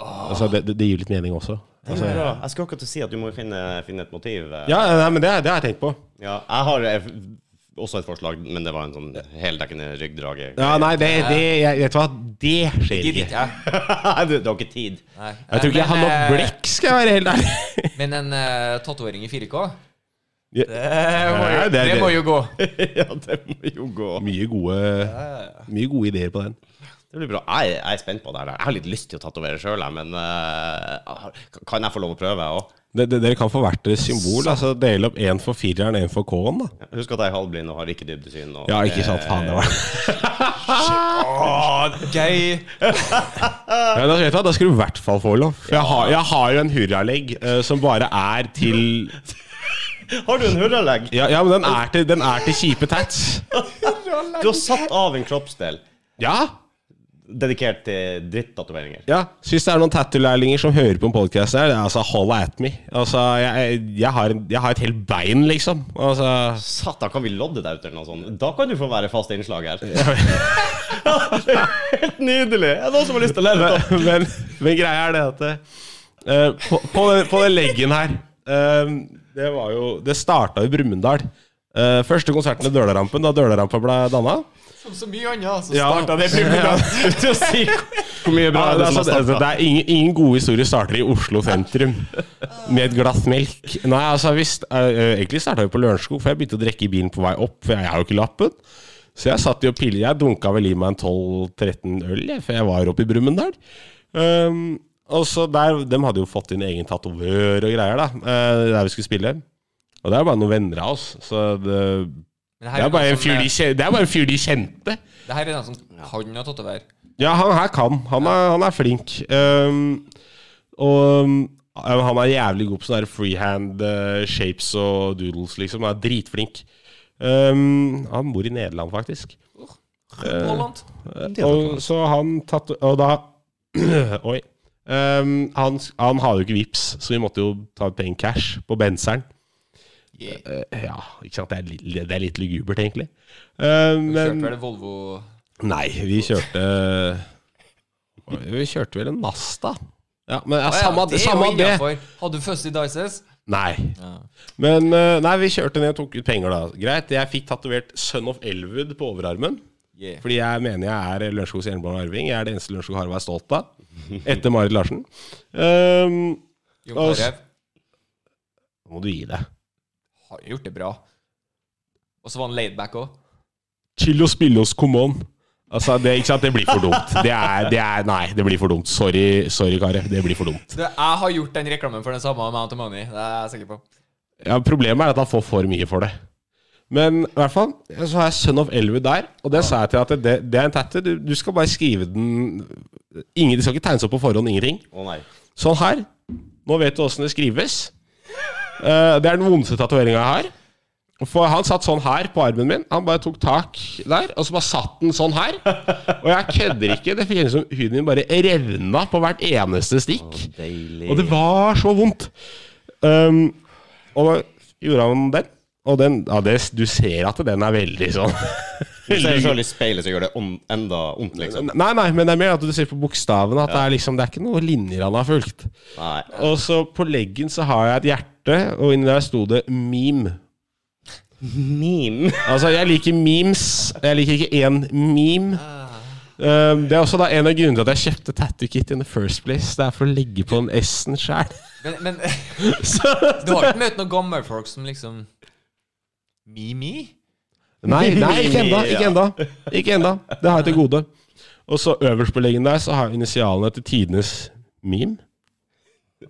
[SPEAKER 3] altså det, det, gir litt mening også. Altså,
[SPEAKER 2] ja. Jeg skulle akkurat si at du må finne, finne et motiv. eh.
[SPEAKER 3] ja, nei, men det, det har jeg tenkt på.
[SPEAKER 2] Ja, jeg har eh, også et forslag, men det var en sånn heldekkende ryggdrage.
[SPEAKER 3] Ja, nei, det, det jeg, Vet du hva, det skjer
[SPEAKER 1] Gidder
[SPEAKER 3] ikke.
[SPEAKER 1] jeg.
[SPEAKER 2] du, du har ikke tid.
[SPEAKER 1] Nei.
[SPEAKER 3] Jeg tror ikke jeg har nok
[SPEAKER 1] blikk,
[SPEAKER 3] blekk, skal jeg være helt ærlig.
[SPEAKER 1] Men en uh, tatovering i 4K,
[SPEAKER 3] Ja.
[SPEAKER 1] Det må, jo,
[SPEAKER 3] det-
[SPEAKER 1] må jo gå.
[SPEAKER 2] ja, det må jo gå.
[SPEAKER 3] Mye gode, mye gode ideer på den.
[SPEAKER 2] Det blir bra. Jeg, jeg er spent på det her. Jeg har litt lyst til å tatovere sjøl, men uh, kan jeg få lov å prøve? Også?
[SPEAKER 3] Dere kan få hvert deres symbol. Altså Dele opp én for fireren, én for K-en. da
[SPEAKER 2] Husk at jeg er halvblind og har ikke dybdesyn. Og
[SPEAKER 3] Ja, ikke sant. Faen, det var
[SPEAKER 1] Åh, gøy.
[SPEAKER 3] ja, da, vet du da skal du i hvert fall få lov. Jeg, har, jeg har jo en hurralegg uh, som bare er til
[SPEAKER 2] Har du en hurralegg?
[SPEAKER 3] Ja, ja men den er til, den er til kjipe tats.
[SPEAKER 2] Du har satt av en kroppsdel
[SPEAKER 3] Ja,
[SPEAKER 2] dedikert til drittatoveringer.
[SPEAKER 3] ja. Hvis det er noen tattoo-lærlinger som hører på en podkast her, det er altså holla at me. Altså, jeg, jeg, har, jeg har et helt bein, liksom. Altså
[SPEAKER 2] Satan, kan vi lodde deg ut eller noe sånt? Da kan du få være fast innslag her. Helt nydelig! Er det noen som har lyst til å lære det?
[SPEAKER 3] men, men greia er det at eh, på, på, den, på den leggen her eh, Det var jo Det starta i Brumunddal. Uh, første konserten i Dølarampen, da Dølarampen ble danna.
[SPEAKER 1] Som så mye annet, så
[SPEAKER 3] Ja.
[SPEAKER 1] starta det Brumunddal.
[SPEAKER 2] Til si hvor mye bra
[SPEAKER 3] Ja,
[SPEAKER 2] er det
[SPEAKER 3] altså, det, det er ingen, ingen gode historier starter i Oslo sentrum med et glass melk. Nei, altså visst, uh, Egentlig starta vi på Lørenskog, for jeg begynte å drikke i bilen på vei opp. For jeg har jo ikke lappen. Så jeg satt jo og pillet. Jeg dunka vel i meg en 12-13 øl jeg, for jeg var oppe i Brumunddal. Um, og så der, De hadde jo fått inn egen tatovør og greier da eh, der vi skulle spille. Og det er bare noen venner av oss. Så det,
[SPEAKER 1] Men
[SPEAKER 3] det, er bare en fyr de, det er bare en fyr de kjente.
[SPEAKER 1] Det her er den som kan å tatovere.
[SPEAKER 3] Ja, han her kan. Han er, han er flink. Um, og han er jævlig god på sånne freehand uh, shapes og doodles, liksom. Han er dritflink. Um, han bor i Nederland, faktisk.
[SPEAKER 1] Uh,
[SPEAKER 3] Og, så han tatt Og da Oi. Um, han, han hadde jo ikke vips, så vi måtte jo ta ut penger cash på benseren.
[SPEAKER 1] Yeah.
[SPEAKER 3] Uh, ja, ikke sant. Det er, litt- det er litt lugubert, egentlig. Uh,
[SPEAKER 1] Kjørte
[SPEAKER 3] men
[SPEAKER 1] vel Volvo
[SPEAKER 3] Nei, vi kjørte Vi kjørte vel en Nasta. Ja, men ja,
[SPEAKER 1] ah, ja,
[SPEAKER 3] samme
[SPEAKER 1] det er
[SPEAKER 3] samme det.
[SPEAKER 1] Hadde du Fuzzy Dices?
[SPEAKER 3] Nei.
[SPEAKER 1] Ja.
[SPEAKER 3] Men uh, nei, vi kjørte ned og tok ut penger, da. Greit. Jeg fikk tatovert Son of Elwood på overarmen.
[SPEAKER 1] Yeah.
[SPEAKER 3] Fordi jeg mener jeg er Lørenskogs Jernbanearving. Jeg er det eneste Lørenskog har å være stolt av. Etter Marit Larsen. Um,
[SPEAKER 1] Jon
[SPEAKER 3] Karev
[SPEAKER 1] Carew
[SPEAKER 3] nå må du gi deg.
[SPEAKER 1] har gjort det bra. Og så var han laidback òg.
[SPEAKER 3] Chill og spille oss, come on. Altså, det, ikke sant? det blir for dumt. Det er, det er Nei, det blir for dumt. Sorry, sorry Kare. Det blir for dumt.
[SPEAKER 1] Jeg har gjort den reklamen for den samme amount of money. Det er jeg sikker på.
[SPEAKER 3] Ja, Problemet er at han får for mye for det. Men i hvert fall, så har jeg Son of Elwood der, og det sa jeg til at det, det er en tatter. Du, du skal bare skrive den Ingen, De skal ikke tegnes opp på forhånd, ingenting.
[SPEAKER 2] Å nei.
[SPEAKER 3] Sånn her. Nå vet du åssen det skrives. Uh, det er den vondeste tatoveringa jeg har. For han satt sånn her på armen min. Han bare tok tak der, og så bare satt den sånn her. Og jeg kødder ikke. Det føles som huden min bare revna på hvert eneste stikk.
[SPEAKER 2] Deilig.
[SPEAKER 3] Og det var så vondt. Um, og da gjorde han den, og den ja, det, Du ser at den er veldig sånn
[SPEAKER 2] Du ser selv i speilet, så gjør det on, enda ondt, liksom.
[SPEAKER 3] Nei, nei, men det er mer at du ser på bokstavene at det er liksom Det er ikke noen linjer han har fulgt.
[SPEAKER 2] Nei.
[SPEAKER 3] Og så på leggen så har jeg et hjerte, og inni der sto det meme.
[SPEAKER 2] Meme.
[SPEAKER 3] Altså, jeg liker memes. Jeg liker ikke én meme. Um, det er også da en av grunnene til at jeg kjøpte Tattoo Kit in the first place. Det er for å legge på den S-en sjæl.
[SPEAKER 1] Men, men du har ikke møtt noen gammelfolk som liksom Me-me?
[SPEAKER 3] Nei, nei, ikke enda, ikke enda. Ikke enda. Det har jeg til gode. Og så øverst på leggen der så har jeg initialene til tidenes meme.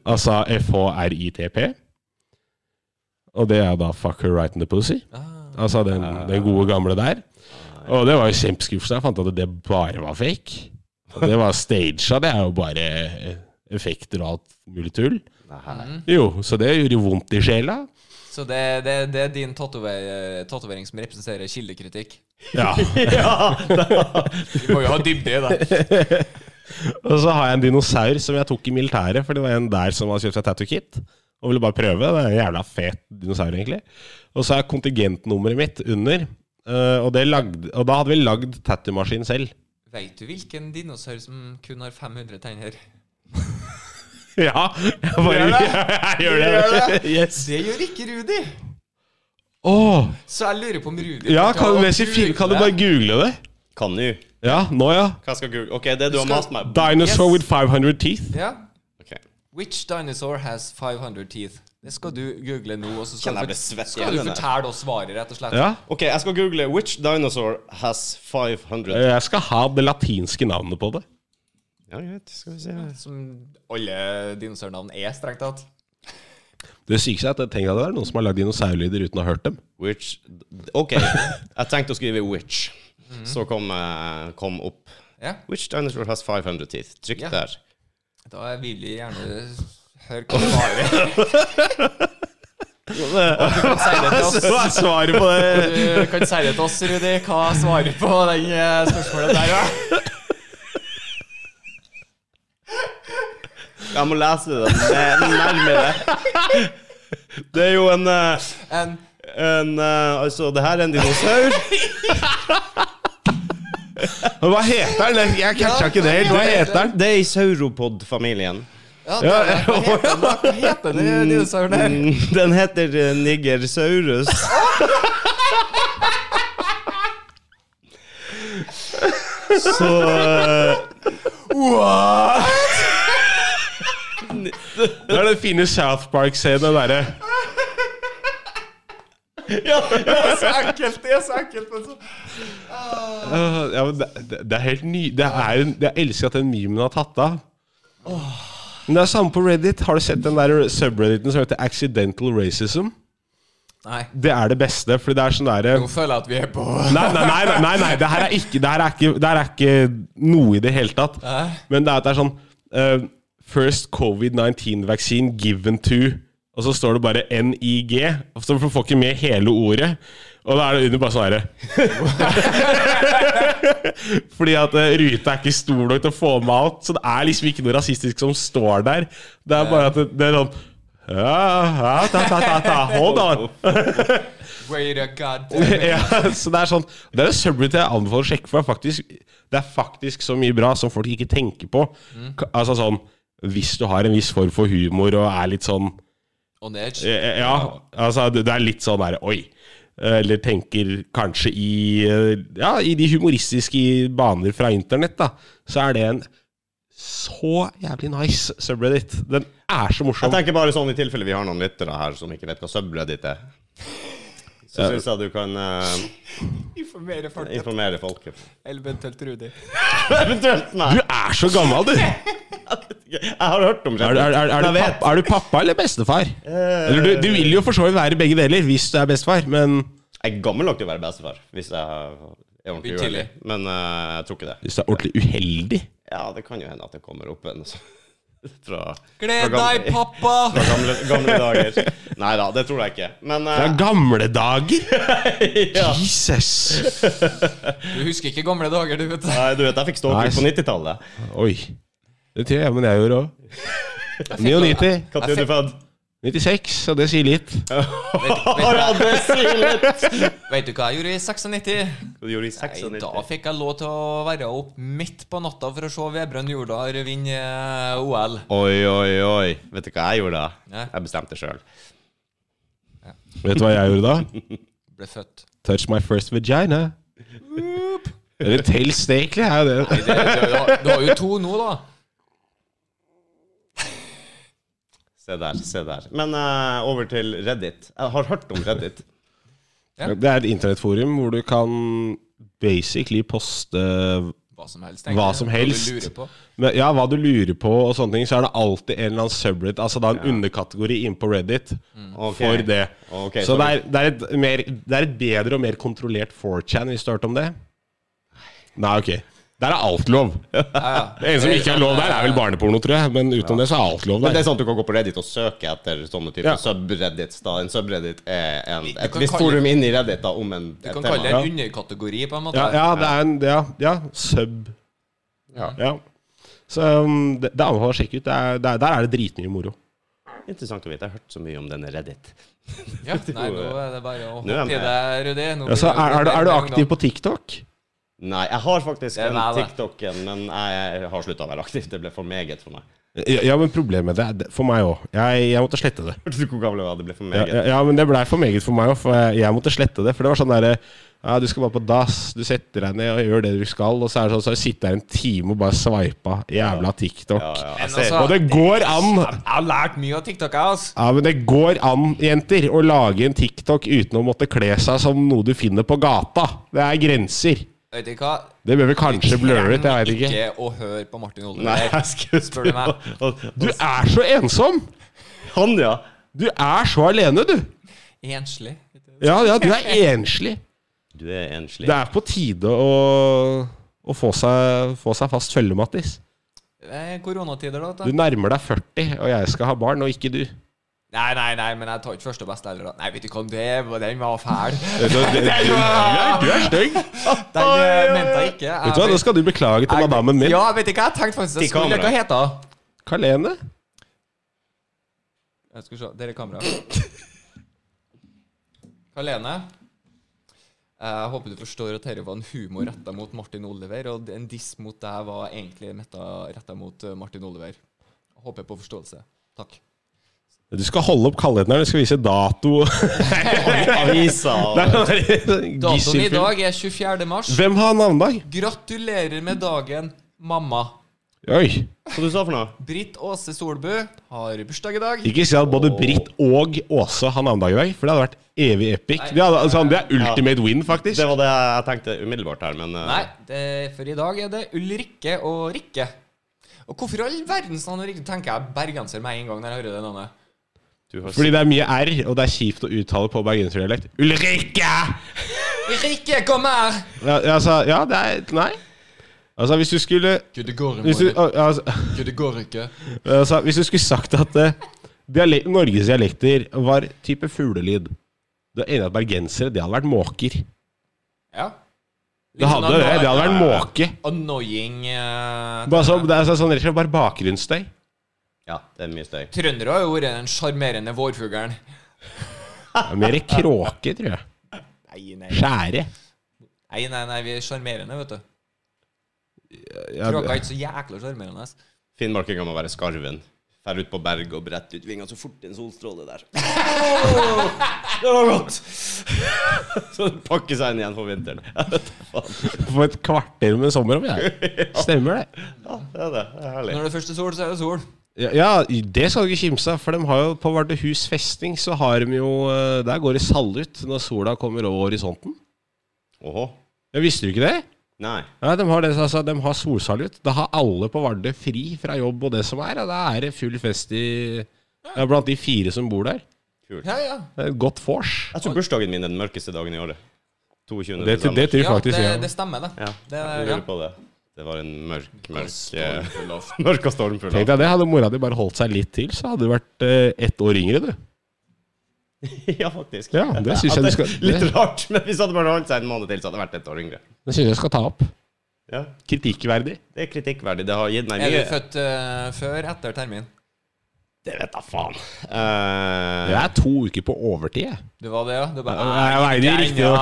[SPEAKER 3] Altså FHRITP. Og det er da 'fuck her right in the pussy'. Altså den, den gode gamle der. Og det var jo kjempeskuffelse. Jeg fant at det bare var fake. Og det var staged. Det er jo bare effekter og alt mulig tull. Jo, så det gjorde vondt i sjela.
[SPEAKER 1] Så det, det, det er din tatovering som representerer kildekritikk?
[SPEAKER 3] Ja.
[SPEAKER 2] Ja,
[SPEAKER 1] Vi må jo ha dybde i det.
[SPEAKER 3] Og så har jeg en dinosaur som jeg tok i militæret, for det var en der som hadde kjøpt seg tattoo kit. Og ville bare prøve. Det er en jævla fet dinosaur, egentlig. Og så er kontingentnummeret mitt under. eh, og, det lagd, og da hadde vi lagd tattoo-maskin selv.
[SPEAKER 1] Veit du hvilken dinosaur som kun har 500 tenner?
[SPEAKER 3] Ja, jeg bare
[SPEAKER 1] Gjør det?
[SPEAKER 3] jeg gjør det.
[SPEAKER 1] Gjør det?
[SPEAKER 3] Yes.
[SPEAKER 1] Det gjør ikke Rudi.
[SPEAKER 3] Oh.
[SPEAKER 1] Så jeg lurer på om Rudi
[SPEAKER 3] ja, kan du, kan du bare google det?
[SPEAKER 2] Kan du?
[SPEAKER 3] Ja, nå ja.
[SPEAKER 2] Hva skal google? Ok, det du du
[SPEAKER 1] Skal-
[SPEAKER 2] mast meg
[SPEAKER 3] Dinosaur
[SPEAKER 1] Yes.
[SPEAKER 3] with 500 teeth.
[SPEAKER 1] Ja.
[SPEAKER 2] Okay.
[SPEAKER 1] Which dinosaur has 500 teeth? Det skal du google nå, og så skal, du,
[SPEAKER 2] svett
[SPEAKER 1] skal du fortelle oss svaret, rett og slett.
[SPEAKER 3] Ja.
[SPEAKER 2] Ok, jeg skal google 'Which dinosaur has 500'?
[SPEAKER 3] Jeg skal ha det latinske navnet på det.
[SPEAKER 2] Ja, greit. Skal vi se.
[SPEAKER 1] Som alle dinosaurnavn er, strengt tatt.
[SPEAKER 3] Det sykeste er at jeg tenker at det er noen som har lagd dinosaurlyder uten å ha hørt dem.
[SPEAKER 2] Which Ok, jeg tenkte å skrive 'which'. Så kom, eh, kom opp
[SPEAKER 1] Yeah.
[SPEAKER 2] 'Which dinosaur has 500 teeth'? Trykk
[SPEAKER 1] yeah.
[SPEAKER 2] der.
[SPEAKER 1] da vil vi gjerne høre hva svaret er. Du kan si det til oss.
[SPEAKER 3] Hva er svaret på det?
[SPEAKER 1] Du kan si det til oss, Rudi. Hva svarer på den eh, spørsmålet der, da?
[SPEAKER 2] Jeg må lese det nærmere. Det er jo en eh,
[SPEAKER 1] En
[SPEAKER 2] En eh, Altså, det her er en dinosaur.
[SPEAKER 3] Hva heter den? Jeg catcha ikke det helt. Hva heter den?
[SPEAKER 2] Det er i sauropod-familien.
[SPEAKER 1] Ja, det hva heter? Hva heter den dinosauren her?
[SPEAKER 2] Mm, Den heter eh, Nigersaurus. Så eh,
[SPEAKER 3] Det er den fine South Park-scenen derre
[SPEAKER 1] Det er så enkelt, det er så enkelt. Men så.
[SPEAKER 3] Ja, men det, er helt ny det er en, Jeg elsker at den memen har tatt av. Men det er samme på Reddit. Har du sett den der subredditen som heter Accidental Racism?
[SPEAKER 1] Nei.
[SPEAKER 3] Det er det beste, fordi det er sånn derre
[SPEAKER 1] Nå føler jeg at vi er på
[SPEAKER 3] Nei, nei, nei, nei, nei, nei. Det her er ikke, det her er ikke, det her er ikke noe i det hele tatt.
[SPEAKER 1] Nei.
[SPEAKER 3] Men det er, at det er sånn eh, First COVID-19 vaccine given to Og så står det bare NIG. Så du får ikke med hele ordet. Og da er det under bare sånn herre Fordi at eh, ruta er ikke stor nok til å få med alt. Så det er liksom ikke noe rasistisk som står der. Det er bare at det, det er sånn ja, ja, ta, ta, ta, ta. Hold on.
[SPEAKER 1] Wait a god
[SPEAKER 3] ja, så det er sånn Det er en subreddit jeg anbefaler å sjekke, for det er, faktisk, det er faktisk så mye bra som folk ikke tenker på. Ka- Altså sånn Hvis du har en viss form for humor og er litt sånn
[SPEAKER 1] On edge.
[SPEAKER 3] Ja, altså det er litt sånn der Oi. Eller tenker kanskje i eh, Ja, i de humoristiske baner fra internett, da. Så er det en så jævlig nice subreddit. Den er så morsom.
[SPEAKER 2] Jeg tenker bare sånn i tilfelle vi har noen lyttere her som ikke vet hva subreddit er. Så syns jeg du kan uh,
[SPEAKER 1] Informere folk.
[SPEAKER 2] informere folket.
[SPEAKER 1] Eventuelt Rudi.
[SPEAKER 2] Eventuelt
[SPEAKER 3] Du er så gammel, du!
[SPEAKER 2] Jeg har hørt om
[SPEAKER 3] Er, er, er, er, du, pappa, er du pappa eller bestefar? Eller du, du vil jo for så vidt være begge deler hvis du er bestefar, men
[SPEAKER 2] Jeg er gammel nok til å være bestefar, hvis jeg er ordentlig uheldig. Men uh, jeg tror ikke det.
[SPEAKER 3] hvis du er ordentlig uheldig
[SPEAKER 2] Ja, det kan jo hende at det kommer opp en sånn fra,
[SPEAKER 1] Gled
[SPEAKER 2] fra gamle-
[SPEAKER 1] deg, pappa!
[SPEAKER 2] Fra gamle, gamle dager. Nei da, det tror jeg ikke. Men uh,
[SPEAKER 3] Fra gamle dager! Jesus!
[SPEAKER 1] Du husker ikke gamle dager, du, vet.
[SPEAKER 2] Nei, du vet, jeg fikk
[SPEAKER 3] Nei.
[SPEAKER 2] på 90-tallet.
[SPEAKER 3] Oi. Det tror jeg men jeg gjorde òg. 99.
[SPEAKER 2] Når er du født?
[SPEAKER 3] 96, og det sier litt.
[SPEAKER 2] Ja, det sier litt!
[SPEAKER 1] Vet du hva jeg gjorde i 96?
[SPEAKER 2] Du gjorde i
[SPEAKER 1] Nei,
[SPEAKER 2] 96.
[SPEAKER 1] da fikk jeg lov til å være opp midt på natta for å se Vebjørn Jordal vinne eh, OL.
[SPEAKER 2] Oi, oi, oi. Vet du hva jeg gjorde da?
[SPEAKER 1] Ja.
[SPEAKER 2] Jeg bestemte sjøl.
[SPEAKER 3] Vet du hva jeg gjorde da?
[SPEAKER 1] Ble født.
[SPEAKER 3] Touch my first vagina. Eller det. Er jo det.
[SPEAKER 1] Nei, det, du, du, har- du har jo to nå, da.
[SPEAKER 2] Se der, se der. Men uh, over til Reddit. Jeg har hørt om Reddit.
[SPEAKER 1] Ja.
[SPEAKER 3] Det er et internettforum hvor du kan basically poste
[SPEAKER 1] Hva som helst.
[SPEAKER 3] Hva som helst.
[SPEAKER 1] Hva du lurer på.
[SPEAKER 3] Men, ja, hva du lurer på og sånne ting, så er det alltid en eller annen subreddit, altså da en underkategori inn på Reddit
[SPEAKER 2] okay.
[SPEAKER 3] for det.
[SPEAKER 2] Okay,
[SPEAKER 3] så
[SPEAKER 2] så
[SPEAKER 3] det er, det, er et mer, det er et bedre og mer kontrollert 4chan, hvis du har hørt om det? Nei, ok. Der er alt lov.
[SPEAKER 1] Ja, ja.
[SPEAKER 3] Det eneste som ikke er lov der, er vel barneporno, tror jeg. Men utenom det, så er alt lov
[SPEAKER 2] Men det er sånn at du kan gå på Reddit og søke etter sånne typer
[SPEAKER 3] Ja.
[SPEAKER 2] subreddits. da En subreddit er en, et visst forum inn i Reddit da om en,
[SPEAKER 1] Du
[SPEAKER 2] kan
[SPEAKER 1] kan kalle det en underkategori, på en måte.
[SPEAKER 3] Ja, ja, det er en Ja, ja sub.
[SPEAKER 2] Ja.
[SPEAKER 3] Ja. Så um, det, det anbefaler å sjekke ut. Det er, det er, der er det dritmye moro.
[SPEAKER 2] Interessant å vite. Jeg har hørt så mye om denne Reddit.
[SPEAKER 1] Ja, nei, nå er det bare å hoppe i det, Rudi.
[SPEAKER 3] Er, er, du, er du aktiv på TikTok?
[SPEAKER 2] Nei, jeg har faktisk
[SPEAKER 1] Det
[SPEAKER 2] en. TikTok-en, men jeg har slutta å være aktiv. Det ble for meget for meg.
[SPEAKER 3] Ja, men problemet det er det- For meg òg. Jeg, jeg måtte slette det.
[SPEAKER 2] Hørte du hvor gammel jeg var? Det ble for meget.
[SPEAKER 3] ja, ja, men det blei for meget for meg òg, for jeg, jeg måtte slette det. For det var sånn derre ja, Du skal bare på dass, du setter deg ned og gjør det du skal, og så er det sånn så sitter jeg en time og bare sveipa jævla TikTok.
[SPEAKER 2] Ja, ja,
[SPEAKER 1] Men altså-
[SPEAKER 3] Og det går an!
[SPEAKER 1] Jeg har lært mye av TikTok, jeg, altså.
[SPEAKER 3] Ja, men det går an, jenter, å lage en TikTok uten å måtte kle seg som noe du finner på gata. Det er grenser.
[SPEAKER 1] Vet du hva?
[SPEAKER 3] Det bør vi kanskje blurre ut, jeg vet ikke.
[SPEAKER 1] ikke å høre på Martin
[SPEAKER 2] Nei, jeg
[SPEAKER 1] Spør du meg?
[SPEAKER 3] Du er så ensom!
[SPEAKER 2] Han, ja.
[SPEAKER 3] Du er så alene, du.
[SPEAKER 1] Enslig.
[SPEAKER 3] Ja, ja, du er enslig.
[SPEAKER 2] Du er enslig.
[SPEAKER 3] Det er på tide å, å få, seg, få seg fast følge, Mattis.
[SPEAKER 1] Det er koronatider, da.
[SPEAKER 3] Du
[SPEAKER 1] du.
[SPEAKER 3] nærmer deg 40, og jeg skal ha barn, og ikke du.
[SPEAKER 1] Nei, nei, nei, men jeg tar ikke første beste heller. da. Nei, vet du hva, det, var- den var fæl.
[SPEAKER 3] Du, er, du stygg.
[SPEAKER 1] Den eh, mente jeg ikke.
[SPEAKER 3] Vet du hva, Nå skal du beklage til madammen min.
[SPEAKER 1] Ja, vet du hva, jeg tenkte faktisk
[SPEAKER 2] Til
[SPEAKER 1] jeg skulle
[SPEAKER 2] kamera.
[SPEAKER 1] Hva heter hun?
[SPEAKER 3] Kalene.
[SPEAKER 1] Jeg skal se, dere er kamera. Kalene. Jeg håper du forstår at dette var en humor retta mot Martin Oliver, og en diss mot deg var egentlig retta mot eh, Martin Oliver. Jeg håper på forståelse. Takk.
[SPEAKER 3] Du skal holde opp kalenderen, du skal vise dato.
[SPEAKER 2] Avisa
[SPEAKER 1] Datoen i dag er 24. mars.
[SPEAKER 3] Hvem har navnedag?
[SPEAKER 1] Gratulerer med dagen, mamma.
[SPEAKER 3] Oi.
[SPEAKER 2] Hva du sa for noe?
[SPEAKER 1] Britt Åse Solbu har bursdag i dag.
[SPEAKER 3] Ikke si at både Britt og Åse har navnedag i dag, for det hadde vært evig epic. Det, hadde, altså, det er ultimate win, faktisk.
[SPEAKER 2] Det var det jeg tenkte umiddelbart her, men eh,
[SPEAKER 1] Nei, det, for i dag er det Ulrikke og Rikke. Og hvorfor i all verdens navn tenker jeg bergenser med en gang når jeg hører det navnet?
[SPEAKER 3] Fordi det er mye R, og det er kjipt å uttale på bergenserdialekt. Ulrikke!
[SPEAKER 1] Ulrikke, kom her!
[SPEAKER 3] Ja, altså, ja, det er Nei. Altså, hvis du skulle
[SPEAKER 1] Gud, det går
[SPEAKER 3] hvis du, altså,
[SPEAKER 1] Gud, det går ikke.
[SPEAKER 3] altså, hvis du skulle sagt at uh, dialek Norges dialekter var type fuglelyd Du er enig i at bergensere, det hadde vært måker?
[SPEAKER 1] Ja.
[SPEAKER 3] Det hadde det. Det hadde vært måke.
[SPEAKER 1] Annoying uh,
[SPEAKER 3] Bare så, det er sånn rett og slett bare bakgrunnsstøy.
[SPEAKER 2] Ja, det er mye støy.
[SPEAKER 1] Trøndere har jo vært den sjarmerende vårfuglen.
[SPEAKER 3] Det er Mer kråke, tror jeg.
[SPEAKER 1] Nei, nei,
[SPEAKER 3] Skjære.
[SPEAKER 1] nei, nei, nei, vi er sjarmerende, vet du.
[SPEAKER 3] Ja,
[SPEAKER 1] Kråka er ikke så jækla sjarmerende.
[SPEAKER 2] Finnmarkinga må være skarven. Drar ut på berg og bretter ut vingene så fort en solstråle der. det var godt! så pakker seg inn igjen for vinteren.
[SPEAKER 3] For et kvarter med sommer om jeg. Stemmer det.
[SPEAKER 2] ja, det er det. Det er herlig.
[SPEAKER 1] Når det først er sol, så er det sol.
[SPEAKER 3] Ja, ja, det skal du ikke kimse av, for de har jo på Vardøhus festning så har de jo eh, Der går det salut når sola kommer over horisonten.
[SPEAKER 2] Åhå.
[SPEAKER 3] Ja, Visste du ikke det?
[SPEAKER 2] Nei.
[SPEAKER 3] Ja, De har, det, altså, de har solsalut. Da har alle på Vardø fri fra jobb og det som er. Og da er det full fest i ja, blant de fire som bor der.
[SPEAKER 2] Kult.
[SPEAKER 1] Ja, ja.
[SPEAKER 3] Det er et godt vors.
[SPEAKER 2] Jeg tror bursdagen min er den mørkeste dagen i året. 22.
[SPEAKER 3] Det,
[SPEAKER 2] det,
[SPEAKER 3] det tror jeg faktisk,
[SPEAKER 1] det,
[SPEAKER 3] ja.
[SPEAKER 1] det stemmer, det.
[SPEAKER 2] Ja,
[SPEAKER 1] Det er-
[SPEAKER 2] jeg lurer
[SPEAKER 1] ja.
[SPEAKER 2] på det. Det var en mørk, mørk eh,
[SPEAKER 1] Stormfull.
[SPEAKER 2] Mørk og stormfull
[SPEAKER 3] Tenk deg det, hadde mora di bare holdt seg litt til, så hadde du vært eh, ett år yngre, du.
[SPEAKER 2] ja, faktisk.
[SPEAKER 3] Ja, det synes jeg du skal-
[SPEAKER 2] Litt
[SPEAKER 3] det-
[SPEAKER 2] rart, men hvis hadde bare holdt seg en måned til, så hadde det vært et år yngre.
[SPEAKER 3] Det syns jeg skal ta opp.
[SPEAKER 2] Ja,
[SPEAKER 3] Kritikkverdig.
[SPEAKER 2] Det er kritikkverdig. Det har gitt meg
[SPEAKER 1] Er du
[SPEAKER 2] mye
[SPEAKER 1] født eh, før etter termin?
[SPEAKER 2] Det vet da faen. Uh,
[SPEAKER 3] det er to uker på overtid.
[SPEAKER 1] Det var det, ja? Det bare,
[SPEAKER 3] Ja, jeg veide riktignok
[SPEAKER 1] ja.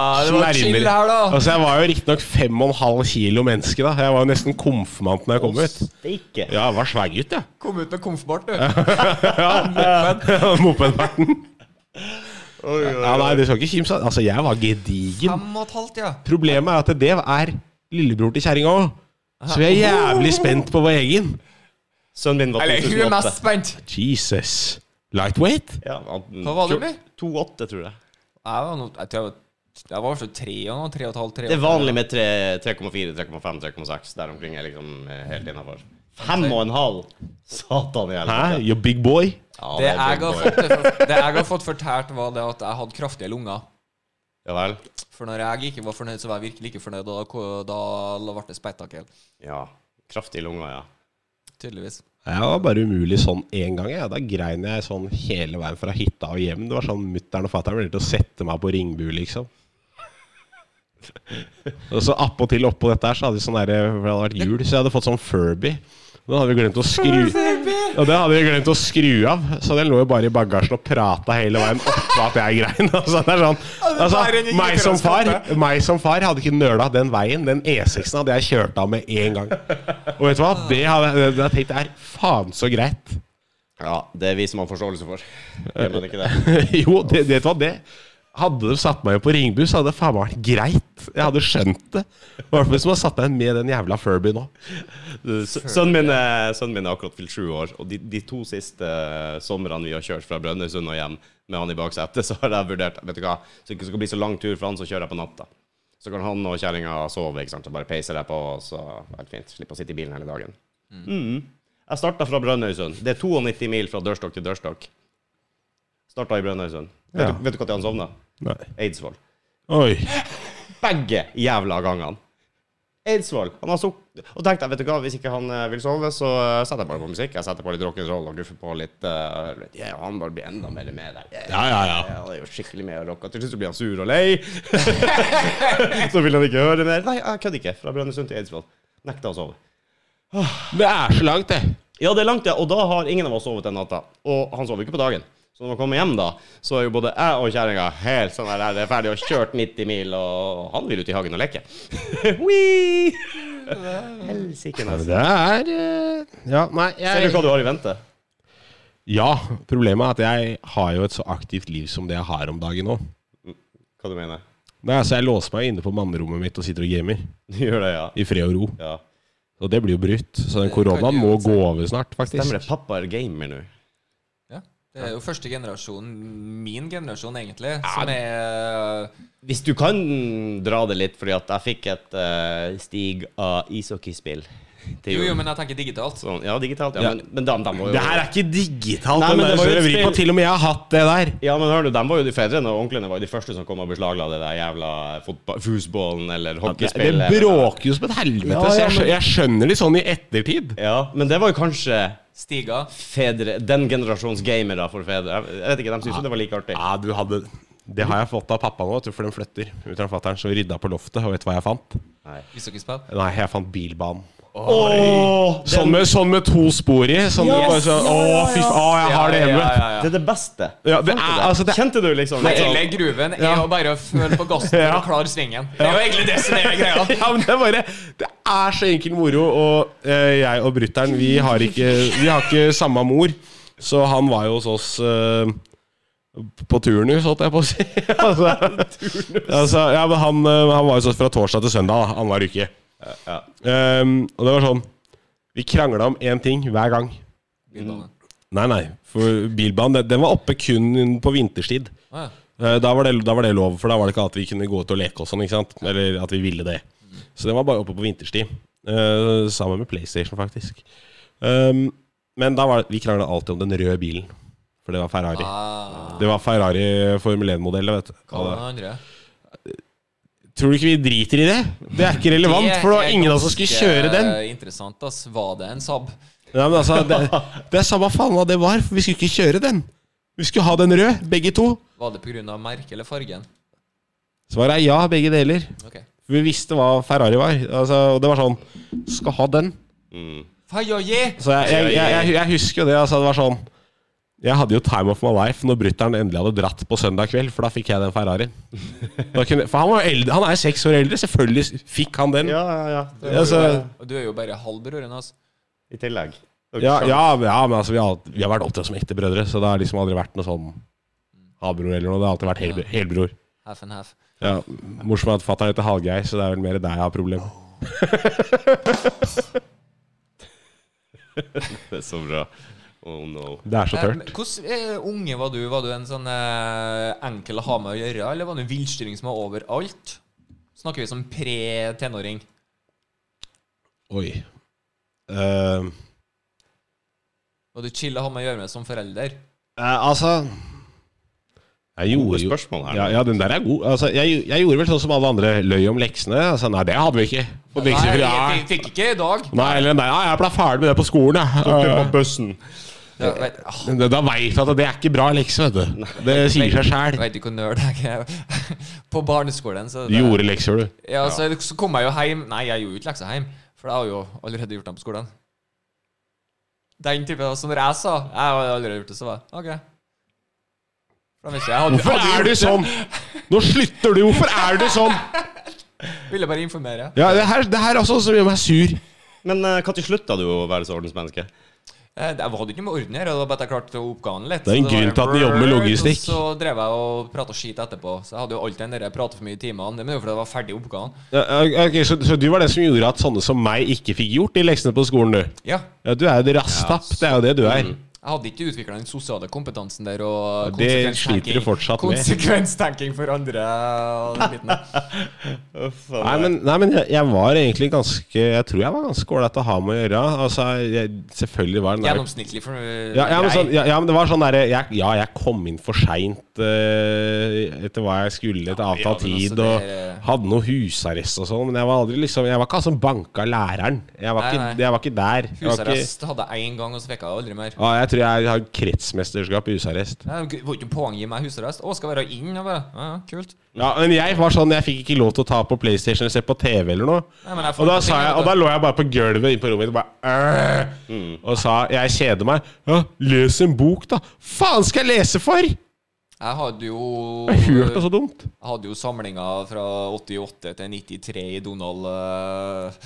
[SPEAKER 3] Altså, jeg var jo riktignok fem og en halv kilo menneske, da. Jeg var jo nesten konfirmant når jeg kom ut. Ja, jeg var svaggutt, jeg.
[SPEAKER 1] Kom ut med konfbart, du.
[SPEAKER 3] Ja. Mopedverten. Ja, nei, det skal ikke kimse. Altså, jeg var gedigen.
[SPEAKER 1] Fem og et halvt, ja.
[SPEAKER 3] Problemet er at det er lillebror til kjerringa òg. Så vi er jævlig spent på vår egen.
[SPEAKER 2] Sønnen min var
[SPEAKER 1] Eller hun er
[SPEAKER 2] 2008.
[SPEAKER 1] mest spent.
[SPEAKER 3] Jesus. Lightweight?
[SPEAKER 2] Ja, han,
[SPEAKER 1] Hva var det med?
[SPEAKER 2] 2,8, tror jeg.
[SPEAKER 1] Jeg var, noe, jeg tror jeg var jeg var kanskje tre og noe, tre og et halvt, tre
[SPEAKER 2] Det er vanlig med tre- 3,4, 3,5, 3,6. Der omkring er liksom eh, helt innafor. Fem og en halv! Satan i
[SPEAKER 3] Hæ?
[SPEAKER 2] helvete.
[SPEAKER 3] You big boy?
[SPEAKER 2] Ja,
[SPEAKER 1] Det jeg,
[SPEAKER 2] big
[SPEAKER 1] har
[SPEAKER 2] boy.
[SPEAKER 1] fått, det jeg har fått fortalt, var det at jeg hadde kraftige lunger.
[SPEAKER 2] Ja vel?
[SPEAKER 1] For når jeg ikke var fornøyd, så var jeg virkelig ikke fornøyd. Og da, da ble det spetakkel.
[SPEAKER 2] Ja. Kraftig i lunga, ja.
[SPEAKER 1] Tydeligvis.
[SPEAKER 3] Jeg var bare umulig sånn én gang. Ja. Da grein jeg sånn hele veien fra hytta og hjem. Det var sånn mutter'n og fatter'n ville til å sette meg på Ringbu, liksom. Og så appåtil oppå dette her, så hadde vi sånn der, for det hadde vært jul, så jeg hadde fått sånn Furby. Da hadde vi glemt å skru Og det hadde vi glemt å skru av, så den lå jo bare i bagasjen og prata hele veien oppå at jeg grein. Altså, det er sånn altså, meg, som far, meg som far hadde ikke nøla den veien. Den E6-en hadde jeg kjørt av med en gang. Og vet du hva? Det hadde det hadde jeg tenkt er faen så greit.
[SPEAKER 2] Ja, det er vi som har forståelse for. Gjør man ikke det?
[SPEAKER 3] jo, det, vet du hva? Det hadde de satt meg på Ringbu, så hadde det faen meg vært greit. Jeg hadde skjønt det. I hvert fall hvis de hadde satt meg med den jævla Furby nå.
[SPEAKER 2] Sønnen min, sønnen min er akkurat fylt sju år, og de, de to siste eh, somrene vi har kjørt fra Brønnøysund og hjem med han i baksetet, så har jeg vurdert Vet du hva, så det ikke skal bli så lang tur for han, så kjører jeg på natta. Så kan han og kjerringa sove, ikke sant, så bare peiser jeg på, og så helt fint. Slipper å sitte i bilen hele dagen. Mm. Jeg starta fra Brønnøysund. Det er 92 mil fra dørstokk til dørstokk. Starta i Brønnøysund. Vet,
[SPEAKER 3] Ja.
[SPEAKER 2] du- vet du når han sovna?
[SPEAKER 3] Nei.
[SPEAKER 2] Eidsvoll.
[SPEAKER 3] Oi.
[SPEAKER 2] Begge jævla gangene. Eidsvoll. Han har sukk... Og tenkte jeg, vet du hva, hvis ikke han eh, vil sove, så eh, setter jeg bare på musikk. Jeg setter på litt rock'n'roll og guffer på litt uh, yeah, han bare blir enda mer med der.
[SPEAKER 3] Ja, ja, ja.
[SPEAKER 2] Han er jo skikkelig med å rocka. Til slutt blir han sur og lei. så vil han ikke høre mer. Nei, jeg kødder ikke. Fra Brønnøysund til Eidsvoll. Nekta å sove.
[SPEAKER 3] Det er så langt, det.
[SPEAKER 2] Ja, det er langt, ja. Og da har ingen av oss sovet den natta. Og han sover ikke på dagen. Så når man kommer hjem, da, så er jo både jeg og kjerringa helt sånn der, det er ferdig og kjørt 90 mil, og han vil ut i hagen og leke. Helsike,
[SPEAKER 3] Men det er eh, Ja, nei,
[SPEAKER 2] Ser du hva du har i vente?
[SPEAKER 3] Ja, problemet er at jeg har jo et så aktivt liv som det jeg har om dagen nå.
[SPEAKER 2] Hva du mener?
[SPEAKER 3] Nei, altså Jeg låser meg inne på mannerommet mitt og sitter og gamer.
[SPEAKER 2] Du gjør det, ja.
[SPEAKER 3] I fred og ro.
[SPEAKER 2] ja.
[SPEAKER 3] Og det blir jo brutt. Så den koronaen må gå over snart, faktisk.
[SPEAKER 2] Stemmer det. Pappa er gamer nå.
[SPEAKER 1] Det er jo første generasjon, min generasjon egentlig, som er
[SPEAKER 2] Hvis du kan dra det litt, fordi at jeg fikk et uh, Stig av ishockeyspill
[SPEAKER 1] Jo, jo, men jeg tenker digitalt.
[SPEAKER 2] Sånn, ja, digitalt. Ja,
[SPEAKER 3] Ja.
[SPEAKER 2] men, men de, de var jo
[SPEAKER 3] Det her er ikke digitalt.
[SPEAKER 2] Nei, men det var jo et spill.
[SPEAKER 3] Til og med jeg har hatt det der.
[SPEAKER 2] Ja, men hør du, de var jo de fedrene og onklene var jo de første som kom og beslagla det der jævla foosballen eller hockeyspillet.
[SPEAKER 3] det bråker jo som et helvete.
[SPEAKER 2] Ja,
[SPEAKER 3] så
[SPEAKER 2] ja, men-
[SPEAKER 3] jeg skjønner det sånn i ettertid.
[SPEAKER 2] Ja, men det var jo kanskje
[SPEAKER 1] Stiga.
[SPEAKER 2] fedre, den generasjons gamere for fedre. Jeg vet ikke, de syntes jo det var like artig.
[SPEAKER 3] Ja, du hadde Det har jeg fått av pappa nå, for den flytter. Mutter'n og fatter'n så rydda på loftet, og vet du hva jeg fant?
[SPEAKER 2] Nei.
[SPEAKER 3] Nei, jeg fant bilbanen.
[SPEAKER 2] Åh,
[SPEAKER 3] Sånn med, sånn med to spor i. Sånn
[SPEAKER 2] Yes!
[SPEAKER 3] bare sånn, Å, fy faen, å, jeg har det hjemme.
[SPEAKER 1] Ja, ja, ja,
[SPEAKER 2] Det er det beste.
[SPEAKER 3] Ja, det er-
[SPEAKER 2] du
[SPEAKER 3] altså, det-
[SPEAKER 2] Kjente du liksom litt
[SPEAKER 1] Hele gruven er
[SPEAKER 3] Ja.
[SPEAKER 1] jo bare å føle på gassen
[SPEAKER 3] Ja.
[SPEAKER 1] og klare svingen. Det er jo egentlig det som er greia.
[SPEAKER 3] Ja, men det er bare Det er så enkel moro, og eh, jeg og brutter'n, vi har ikke Vi har ikke samme mor, så han var jo hos oss eh, på turnus, holdt jeg på å si. altså, altså, ja, men han, eh, han var jo sånn fra torsdag til søndag, da, annenhver uke.
[SPEAKER 2] Ja.
[SPEAKER 3] Um, og det var sånn Vi krangla om én ting hver gang.
[SPEAKER 1] Bilbanen.
[SPEAKER 3] Nei, nei, for bilbanen den, den var oppe kun på vinterstid.
[SPEAKER 1] Ah, ja.
[SPEAKER 3] Eh, Da var, det, da var det lov, for da var det ikke at vi kunne gå ut og leke og sånn. ikke sant? Eller at vi ville det. Så den var bare oppe på vinterstid. Uh, sammen med PlayStation, faktisk. Um, men da var det, vi krangla alltid om den røde bilen. For det var Ferrari.
[SPEAKER 1] Ah,
[SPEAKER 3] Det var Ferrari Formel 1-modellet, vet du.
[SPEAKER 1] hva var
[SPEAKER 3] det
[SPEAKER 1] den andre?
[SPEAKER 3] Tror du ikke vi driter i det? Det er ikke relevant, for det var ingen av oss som skulle kjøre den.
[SPEAKER 1] Er interessant, ass. Var det en Saab?
[SPEAKER 3] Nei, men altså, det, det er samme faen hva det var, for vi skulle ikke kjøre den. Vi skulle ha den rød, begge to.
[SPEAKER 1] Var det pga. merket eller fargen?
[SPEAKER 3] Svaret er ja, begge deler.
[SPEAKER 1] Okay.
[SPEAKER 3] For vi visste hva Ferrari var. Altså, og det var sånn Skal ha den.
[SPEAKER 2] Mm.
[SPEAKER 3] Så jeg, jeg, jeg, jeg, jeg husker jo det. Altså, det var sånn Jeg hadde jo time of my life når brutter'n endelig hadde dratt på søndag kveld, for da fikk jeg den Ferrarien. Kunne, for han var eldre, han er seks år eldre, selvfølgelig fikk han den.
[SPEAKER 2] Ja, ja, ja. Det
[SPEAKER 3] Altså,
[SPEAKER 1] Og du er jo bare halvbroren hans.
[SPEAKER 2] I tillegg.
[SPEAKER 3] ja, ja, ja, men altså, vi har, alt- vi har vært opptatt som ekte brødre, så det har liksom aldri vært noe sånn halvbror eller noe. Det har alltid vært hel, helbror.
[SPEAKER 1] Half and half.
[SPEAKER 3] Ja, Morsomt at fatter'n heter Hallgeir, så det er vel mer deg jeg har problemer.
[SPEAKER 2] Det er så bra. Oh no.
[SPEAKER 3] Det er så
[SPEAKER 1] Eh,
[SPEAKER 3] tørt.
[SPEAKER 1] Hvordan eh, unge var du? Var du en sånn eh, enkel å ha med å gjøre, eller var du en villstyring som var overalt? Snakker vi som pre-tenåring?
[SPEAKER 3] Oi. Uh,
[SPEAKER 1] Var du chill å ha med å gjøre med som forelder?
[SPEAKER 3] eh, altså Jeg gjorde jo
[SPEAKER 2] spørsmål her.
[SPEAKER 3] Ja, ja, den der er god. Altså, jeg, jeg gjorde vel sånn som alle andre løy om leksene. Altså, nei, det hadde vi ikke.
[SPEAKER 1] Nei, jeg fikk- ikke i dag.
[SPEAKER 3] nei, eller nei, jeg ble ferdig med det på skolen, jeg.
[SPEAKER 2] På bussen.
[SPEAKER 1] Jeg vet, oh.
[SPEAKER 3] Da- veit du at det er ikke bra lekse, vet du. Det sier seg sjæl.
[SPEAKER 1] Veit ikke hvor nerd jeg er. På barneskolen så
[SPEAKER 3] Du gjorde lekser, du.
[SPEAKER 1] Ja, så, så kom jeg jo hjem Nei, jeg gjorde jo ikke lekser hjem, for jeg har jo allerede gjort dem på skolen. Den type Så når jeg sa Jeg har allerede gjort det, så var jeg OK. For jeg, jeg hadde,
[SPEAKER 3] Hvorfor
[SPEAKER 1] hadde
[SPEAKER 3] er du sånn? Nå slutter du! Hvorfor er du sånn?
[SPEAKER 1] Ville bare informere.
[SPEAKER 3] Ja, det her, det her er også som gjør meg sur.
[SPEAKER 2] Men uh, når slutta du å være så ordensmenneske?
[SPEAKER 1] Eh, var hadde ikke med orden her, det var bare at jeg klarte oppgaven litt.
[SPEAKER 3] Det er en grunn til at du jobber med logistikk.
[SPEAKER 1] Så drev jeg og prata skit etterpå. Så jeg hadde jo alltid den der 'prate for mye' i timene. Men det var jo fordi det var ferdig oppgaven.
[SPEAKER 3] Ja, okay, så, så du var det som gjorde at sånne som meg ikke fikk gjort de leksene på skolen, du?
[SPEAKER 1] Ja.
[SPEAKER 3] Ja, Du er jo rastapp. rasstapp. Det er jo det du er.
[SPEAKER 1] Jeg hadde ikke utvikla den sosiale kompetansen der og
[SPEAKER 3] det sliter du fortsatt med.
[SPEAKER 1] Konsekvenstenking for andre.
[SPEAKER 3] Nei, men, nei, men jeg, jeg var egentlig ganske Jeg tror jeg var ganske ålreit å ha med å gjøre. Altså, jeg, Selvfølgelig var den der
[SPEAKER 1] Gjennomsnittlig for
[SPEAKER 3] ja, ja, men sånn, ja, ja, men det var sånn derre Ja, jeg kom inn for seint etter hva jeg skulle etter avtalt
[SPEAKER 1] altså,
[SPEAKER 3] tid, og hadde noe husarrest og sånn, men jeg var aldri liksom Jeg var ikke han som banka læreren. Jeg var,
[SPEAKER 1] Nei,
[SPEAKER 3] ikke,
[SPEAKER 1] nei.
[SPEAKER 3] jeg var ikke der. Husarrest ikke,
[SPEAKER 1] hadde jeg én gang, og så fikk jeg aldri mer.
[SPEAKER 3] ja, jeg tror jeg har kretsmesterskap i husarrest.
[SPEAKER 1] Det får ikke poeng å gi meg husarrest. Å, skal være inn? Og bare, ja, kult.
[SPEAKER 3] Ja, men jeg var sånn Jeg fikk ikke lov til å ta på PlayStation eller se på TV eller noe.
[SPEAKER 1] Nei,
[SPEAKER 3] Og da, sa jeg, og da lå jeg bare på gulvet inne på rommet mitt og bare mm. Og sa jeg kjeder meg. Ja, les en bok, da. Faen skal jeg lese for?!
[SPEAKER 1] Jeg hadde jo
[SPEAKER 3] Jeg har hørt det så dumt.
[SPEAKER 1] Jeg hadde jo samlinga fra 88 til 93 i Donald eh,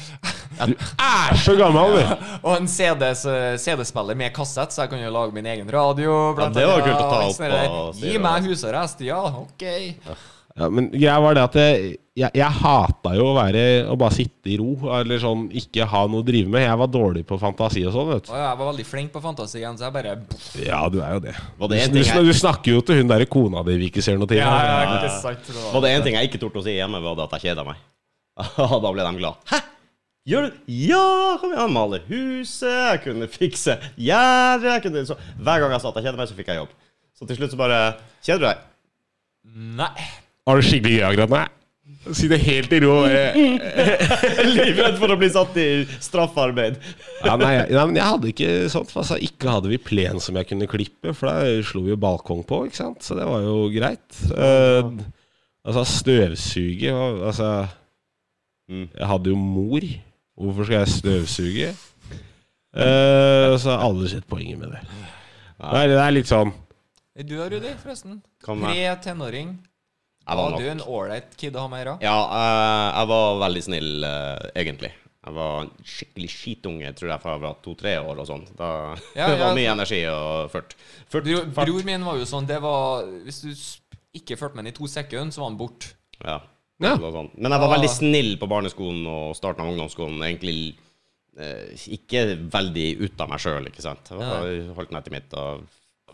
[SPEAKER 3] Du er så gammel, du!
[SPEAKER 1] Og en CD-s- CD-spiller med kassett, så jeg kan jo lage min egen radio. Ja,
[SPEAKER 2] det var kult å ta opp
[SPEAKER 1] sånn Gi meg husarrest, ja, ok.
[SPEAKER 3] Ja, men greia var det at jeg, jeg, jeg hata jo å være Å bare sitte i ro. Eller sånn ikke ha noe å drive med. Jeg var dårlig på fantasi og sånn, vet du.
[SPEAKER 1] Og jeg var veldig flink på fantasien, så jeg bare
[SPEAKER 3] Ja, du er jo det.
[SPEAKER 2] Var
[SPEAKER 3] Du,
[SPEAKER 2] det en
[SPEAKER 3] du, du snakker jo til hun derre kona di vi ikke ser noe til.
[SPEAKER 1] Ja, ja,
[SPEAKER 2] ja.
[SPEAKER 1] ikke sant, det var-
[SPEAKER 2] det en ting jeg ikke torde å si hjemme, var det at jeg kjeda meg. da ble de glad. Hæ? Gjør du Ja, kom igjen, male huset, jeg kunne fikse gjerdet jeg Hver gang jeg sa at jeg kjeder meg, så fikk jeg jobb. Så til slutt så bare Kjeder du deg?
[SPEAKER 1] Nei.
[SPEAKER 3] Har du skikkelig gøy akkurat nå? Si det helt i ro. eh.
[SPEAKER 2] Livredd for å bli satt i straffarbeid.
[SPEAKER 3] Ja, nei, nei, men jeg hadde ikke sånt. Altså, ikke hadde vi plen som jeg kunne klippe, for da slo vi jo balkong på, ikke sant. Så det var jo greit. Uh, altså, støvsuge Altså
[SPEAKER 2] Mm.
[SPEAKER 3] Jeg hadde jo mor. Hvorfor skal jeg støvsuge? Uh, så har alle sett poenget med det. Nei, det er litt sånn
[SPEAKER 1] du da, Rudi, forresten?
[SPEAKER 2] Kan være.
[SPEAKER 1] Tre tenåring.
[SPEAKER 2] Jeg var
[SPEAKER 1] Var du
[SPEAKER 2] nok
[SPEAKER 1] en ålreit kid å ha med å gjøre?
[SPEAKER 2] Ja, eh, jeg var veldig snill, eh, egentlig. Jeg var en skikkelig skitunge, tror jeg, fra jeg var to-tre år og sånn. Da
[SPEAKER 1] Ja,
[SPEAKER 2] det var
[SPEAKER 1] ja.
[SPEAKER 2] mye energi og ført. Fart,
[SPEAKER 1] Bro,
[SPEAKER 2] fart.
[SPEAKER 1] bror min var jo sånn Det var Hvis du ikke fulgte med han i to sekunder, så var han borte.
[SPEAKER 2] Ja.
[SPEAKER 3] Ja.
[SPEAKER 2] det var sånn. Men jeg var veldig snill på barneskolen og starten av ungdomsskolen. Egentlig eh, ikke veldig ut av meg sjøl, ikke sant. Jeg var, holdt meg til mitt. Og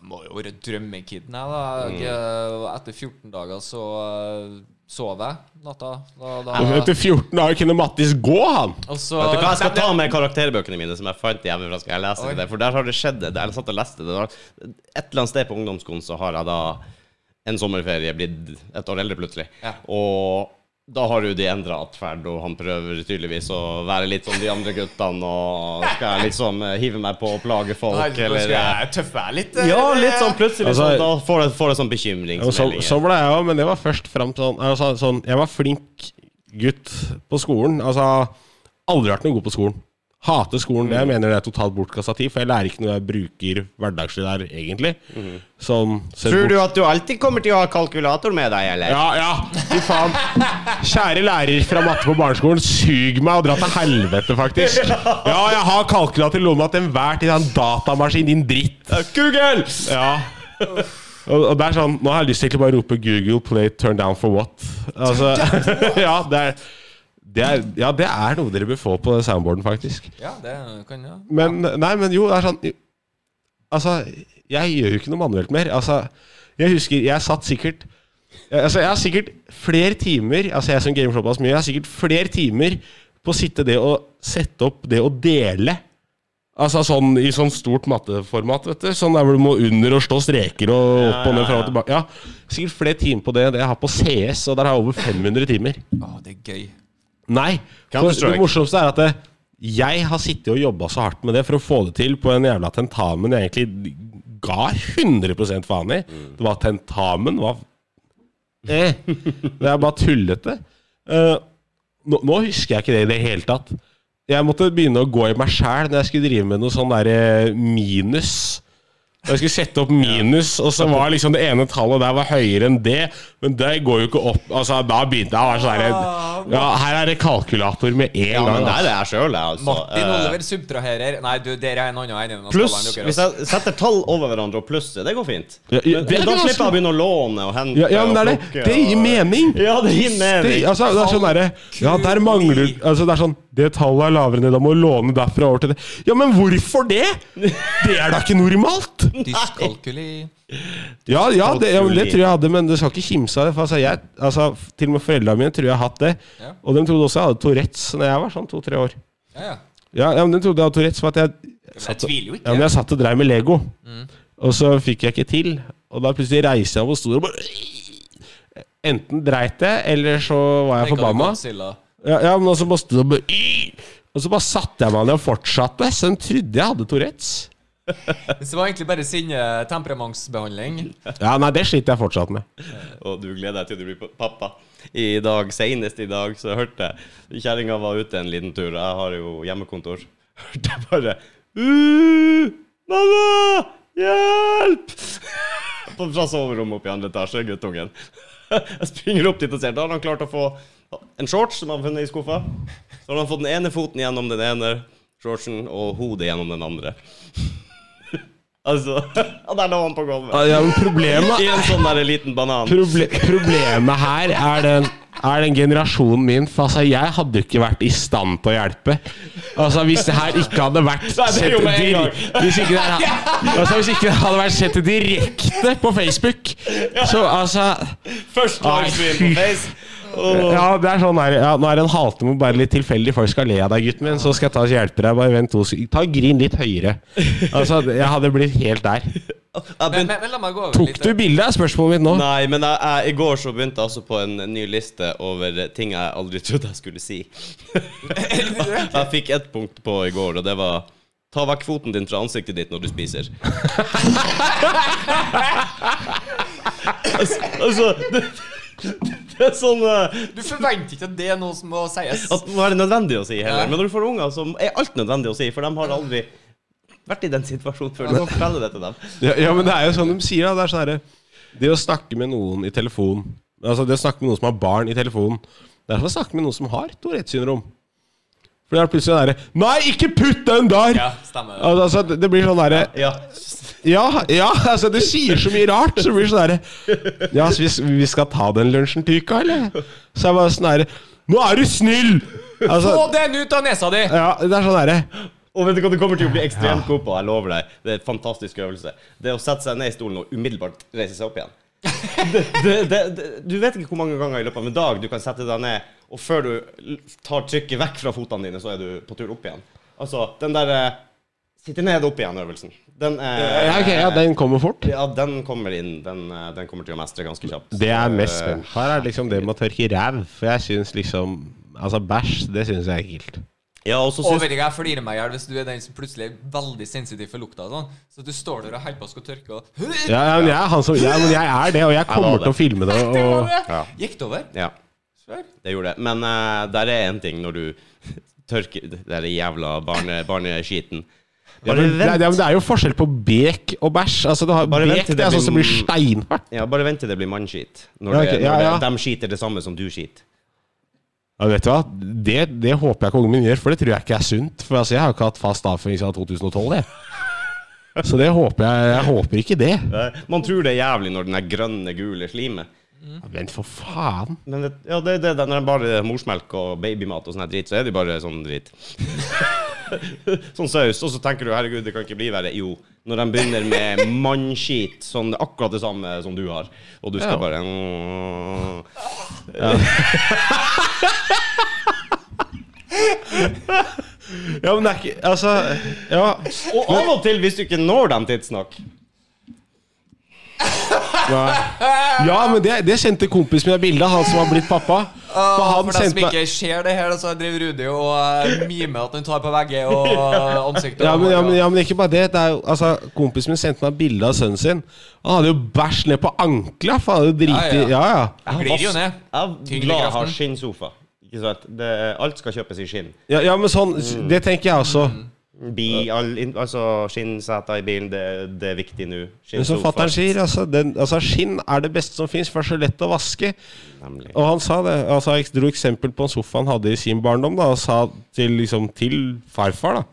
[SPEAKER 1] Må jo være drømmekiden, jeg, da. Jeg, eh, Etter 14 dager så eh, sov jeg natta. Da, da,
[SPEAKER 3] Etter 14 dager kunne Mattis gå, han!
[SPEAKER 1] og så
[SPEAKER 2] Vet du hva, Jeg skal ta med karakterbøkene mine som jeg fant hjemmefra. Skal jeg lese
[SPEAKER 1] Oi.
[SPEAKER 2] det, For der har det skjedd. det. Jeg satt og leste det. Det Et eller annet sted på ungdomsskolen så har jeg da en sommerferie blitt et år eldre plutselig.
[SPEAKER 1] Ja.
[SPEAKER 2] Og da har Rudi endra atferd, og han prøver tydeligvis å være litt som de andre guttene. Og skal liksom eh, hive meg på og plage folk,
[SPEAKER 1] Nei,
[SPEAKER 2] eller
[SPEAKER 1] skal jeg tøffe meg litt. eh,
[SPEAKER 2] Ja, litt sånn plutselig.
[SPEAKER 3] Altså-
[SPEAKER 2] sånn, da får jeg, får jeg sånn
[SPEAKER 3] bekymringsmeldinger. så, så ble jeg òg, men det var først fram til sånn, altså, sånn Jeg var flink gutt på skolen. Altså aldri vært noe god på skolen. Hater skolen. Det jeg mener det er totalt bortkasta tid, for jeg lærer ikke noe jeg bruker hverdagslig der, egentlig. Sånn sett
[SPEAKER 2] Tror du at du alltid kommer til å ha kalkulator med deg, eller?
[SPEAKER 3] Ja, ja, fy faen. Kjære lærer fra matte på barneskolen, sug meg og dra til helvete, faktisk. Ja, jeg har kalkulator i lomma til enhver tid. En datamaskin, din dritt.
[SPEAKER 2] Google!
[SPEAKER 3] Ja. Og det er sånn Nå har jeg lyst til å bare rope 'Google play turn down for what'. Altså, ja, det er, det er, ja, det er noe dere bør få på soundboarden, faktisk.
[SPEAKER 1] Ja, det kan jeg.
[SPEAKER 3] Men nei, men jo, det er sånn Altså, jeg gjør jo ikke noe manuelt mer. Altså, jeg husker Jeg satt sikkert Altså, jeg har sikkert flere timer Altså, jeg som gamer såpass mye, jeg har sikkert flere timer på å sitte det og sette opp det å dele. Altså sånn i sånn stort matteformat, vet du. Sånn der hvor du må under og slå streker og opp og ned, fram og tilbake. Ja, sikkert flere timer på det enn det jeg har på CS, og der har jeg over 500 timer.
[SPEAKER 1] Å, det er gøy.
[SPEAKER 3] Nei. For det morsomste er at det, jeg har sittet og jobba så hardt med det for å få det til på en jævla tentamen jeg egentlig ga 100 faen i. Det var tentamen var eh. Det er bare tullete. Uh, nå, nå husker jeg ikke det i det hele tatt. Jeg måtte begynne å gå i meg sjæl når jeg skulle drive med noe sånn derre minus. Jeg skulle sette opp minus, og så var liksom det ene tallet der var høyere enn det. Men det går jo ikke opp. Altså, Da begynte jeg å være sånn der, Ja, her er det kalkulator med en
[SPEAKER 2] Ja,
[SPEAKER 3] gang.
[SPEAKER 2] men det
[SPEAKER 3] er
[SPEAKER 2] er jeg sjøl, altså.
[SPEAKER 1] Martin
[SPEAKER 2] Eh,
[SPEAKER 1] Oliver subtraherer Nei, du, dere er en annen enn
[SPEAKER 2] Pluss, hvis jeg setter tall over hverandre og plusser, det går fint.
[SPEAKER 3] Ja, ja,
[SPEAKER 2] Men,
[SPEAKER 3] det
[SPEAKER 2] men da slipper jeg å begynne å låne og hente
[SPEAKER 3] Ja, ja, men det, er det. det gir mening.
[SPEAKER 2] Ja, det gir
[SPEAKER 3] Det,
[SPEAKER 2] mening.
[SPEAKER 3] altså, det er sånn derre Ja, der mangler Altså, det er sånn Det tallet er lavere enn det, da må du låne derfra over til det. Ja, men hvorfor det? Det er da ikke normalt!
[SPEAKER 1] Dyskalkuli.
[SPEAKER 3] Ja, ja, det, ja det tror jeg hadde, men du skal ikke kimse av det. For altså, jeg, altså, til og med foreldrene mine tror jeg har hatt det.
[SPEAKER 1] Ja.
[SPEAKER 3] Og de trodde også jeg hadde Tourettes Når jeg var sånn to-tre år.
[SPEAKER 1] Ja, ja.
[SPEAKER 3] Ja, ja, men de trodde jeg hadde Tourettes for at jeg
[SPEAKER 1] Jeg tviler jo
[SPEAKER 3] Ja, men
[SPEAKER 1] ikke.
[SPEAKER 3] jeg satt og dreiv med Lego, og så fikk jeg ikke til. Og da plutselig reiste jeg meg og stolen og bare Enten dreit jeg, eller så var jeg forbanna. Ja, ja, men så måtte det bare Og så bare satte jeg meg ned og fortsatte. Så den trodde jeg hadde Tourettes.
[SPEAKER 1] Så det var egentlig bare sinne-temperamentsbehandling.
[SPEAKER 3] Ja, nei, det sliter jeg fortsatt med.
[SPEAKER 2] Og du gleder deg til du blir pappa. I dag, Senest i dag så hørte jeg Kjerringa var ute en liten tur. Jeg har jo hjemmekontor. Hørte jeg bare uh, Mamma! Hjelp! På- Fra soverommet oppe i andre etasje, guttungen. Jeg springer opp dit og ser. Da har han klart å få en shorts som han har funnet i skuffa. Så har han fått den ene foten gjennom den ene shortsen og hodet gjennom den andre. Altså Og der lå han på gulvet.
[SPEAKER 3] Ja, men problemet
[SPEAKER 2] I en sånn der liten banan.
[SPEAKER 3] Proble problemet her er den, er den generasjonen min. For altså, jeg hadde ikke vært i stand til å hjelpe. Altså, Hvis det her ikke hadde vært
[SPEAKER 2] sett.
[SPEAKER 3] Hvis ikke det, her, altså, hvis ikke det hadde vært sett direkte på Facebook, så altså
[SPEAKER 2] Først livestream på Face.
[SPEAKER 3] Ja, det er sånn her ja, Nå er det en halvtime bare litt tilfeldig folk skal le av deg, gutten min. Så skal jeg ta og hjelpe deg. Bare vent to sekunder. Ta Grin litt høyere. Altså, Jeg hadde blitt helt der.
[SPEAKER 1] Men, men, men la meg gå over
[SPEAKER 3] Tok
[SPEAKER 1] litt.
[SPEAKER 3] du bilde? av spørsmålet mitt nå.
[SPEAKER 2] Nei, men jeg, jeg, i går så begynte jeg altså på en ny liste over ting jeg aldri trodde jeg skulle si. jeg fikk ett punkt på i går, og det var Ta vekk foten din fra ansiktet ditt når du spiser. altså, altså det, det er sånn uh,
[SPEAKER 1] Du forventer ikke at det er noe som må sies.
[SPEAKER 2] At det må være nødvendig å si heller.
[SPEAKER 1] Ja.
[SPEAKER 2] Men når du får unger, så er alt nødvendig å si, for de har aldri vært i den situasjonen før. Du må det til dem.
[SPEAKER 3] Ja, ja, men det er jo sånn de sier, da. Det er sånn herre Det å snakke med noen i telefon Altså det å snakke med noen som har barn i telefonen Det er som å snakke med noen som har Tourettes syndrom. For det er plutselig sånn derre Nei, ikke putt den der!
[SPEAKER 1] Ja, stemmer.
[SPEAKER 3] Altså, det, det blir sånn derre
[SPEAKER 2] Ja.
[SPEAKER 3] Ja, ja, altså det sier så mye rart. Så det blir sånn derre Ja, så vi, vi skal ta den lunsjen til uka, eller? Så jeg bare sånn derre Nå er du snill! Altså,
[SPEAKER 1] Få den ut av nesa di!
[SPEAKER 3] ja, det er sånn derre
[SPEAKER 2] Og vet du hva du kommer til å bli ekstremt god på? Jeg lover deg. Det er en fantastisk øvelse. Det er å sette seg ned i stolen og umiddelbart reise seg opp igjen. Det, det, det, du vet ikke hvor mange ganger i løpet av en dag du kan sette deg ned, og før du tar trykket vekk fra fotene dine, så er du på tur opp igjen. Altså, den der eh, sitte ned opp igjen-øvelsen. Den er
[SPEAKER 3] Ja, okay, ja, den kommer fort.
[SPEAKER 2] Ja, den kommer inn. Den, eh, den kommer til å mestre ganske kjapt.
[SPEAKER 3] Det er mest
[SPEAKER 2] eh,
[SPEAKER 3] spennende. Her er liksom det med å tørke ræv. For jeg syns liksom Altså, bæsj, det syns jeg er ekkelt.
[SPEAKER 2] Ja, og så
[SPEAKER 1] Og
[SPEAKER 2] syns
[SPEAKER 1] vet ikke, jeg flirer meg i hjel hvis du er den som plutselig er veldig sensitiv for lukta. Sånn. Så du står der og holder på å skulle tørke og
[SPEAKER 3] Ja, ja, men jeg er han som ja, men jeg er det, og jeg kommer
[SPEAKER 2] det.
[SPEAKER 3] til å filme det.
[SPEAKER 1] Det
[SPEAKER 3] Og.
[SPEAKER 2] Ja.
[SPEAKER 1] Gikk det over?
[SPEAKER 2] Ja. Det gjorde det. Men uh, der er en ting når du tørker den jævla barne, barneskiten.
[SPEAKER 3] ja, men, det, ja, men det er jo forskjell på bek og bæsj. Altså, du har,
[SPEAKER 2] Bare
[SPEAKER 3] bek
[SPEAKER 2] til
[SPEAKER 3] det er
[SPEAKER 2] det
[SPEAKER 3] sånn som blir steinhardt.
[SPEAKER 2] Ja, bare vent til det blir mannskit. Når,
[SPEAKER 3] Ja,
[SPEAKER 2] det,
[SPEAKER 3] ja,
[SPEAKER 2] når
[SPEAKER 3] ja.
[SPEAKER 2] Det, de skiter det samme som du skiter.
[SPEAKER 3] Ja, vet du hva? Det, det håper jeg ikke ungen min gjør, for det tror jeg ikke er sunt. For altså, jeg har jo ikke hatt fast avføring siden 2012, jeg. Så det håper jeg Jeg håper ikke det.
[SPEAKER 2] Man tror det er jævlig når den er grønne, gule slimet.
[SPEAKER 3] Ja, Vent, for faen.
[SPEAKER 2] Men det, ja, det, det, det, når det bare morsmelk og babymat og sånn dritt, drit, så er det bare sånn drit. sånn saus. Og så tenker du herregud, det kan ikke bli verre. Jo, når de begynner med mannskit, sånn akkurat det samme som du har, og du skal
[SPEAKER 3] Ja.
[SPEAKER 2] bare mm,
[SPEAKER 3] Ja, men det er ikke Altså, ja.
[SPEAKER 2] Og av og til, hvis du ikke når dem tidsnok
[SPEAKER 3] Nei. Ja, men det, det sendte kompisen min av bildet, han som har blitt pappa. For
[SPEAKER 1] For
[SPEAKER 3] han
[SPEAKER 1] dem som
[SPEAKER 3] sendte meg
[SPEAKER 1] ikke ser det her, så driver Rudi og uh, mimer at han tar på vegger og ansiktet.
[SPEAKER 3] ja men, ja, men, ja, men ikke bare det. det er jo, altså, kompisen min sendte meg bilde av sønnen sin. Han hadde jo bæsj ned på ankla. For han hadde jo driti
[SPEAKER 1] Ja,
[SPEAKER 3] ja, ja.
[SPEAKER 1] Han glir jo ned.
[SPEAKER 2] Jeg er glad jeg har skinnsofa. Ikke sant? Det, alt skal kjøpes i skinn.
[SPEAKER 3] Ja, ja men sånn Det tenker jeg også.
[SPEAKER 2] Bi, all, altså Skinnseter i bilen, det, det er viktig nå.
[SPEAKER 3] Men som fatter'n sier, altså, den, altså skinn er det beste som fins, for det er så lett å vaske.
[SPEAKER 2] Nemlig.
[SPEAKER 3] Og han sa det. Altså, jeg dro eksempel på en sofa han hadde i sin barndom, da, og sa til, liksom, til farfar da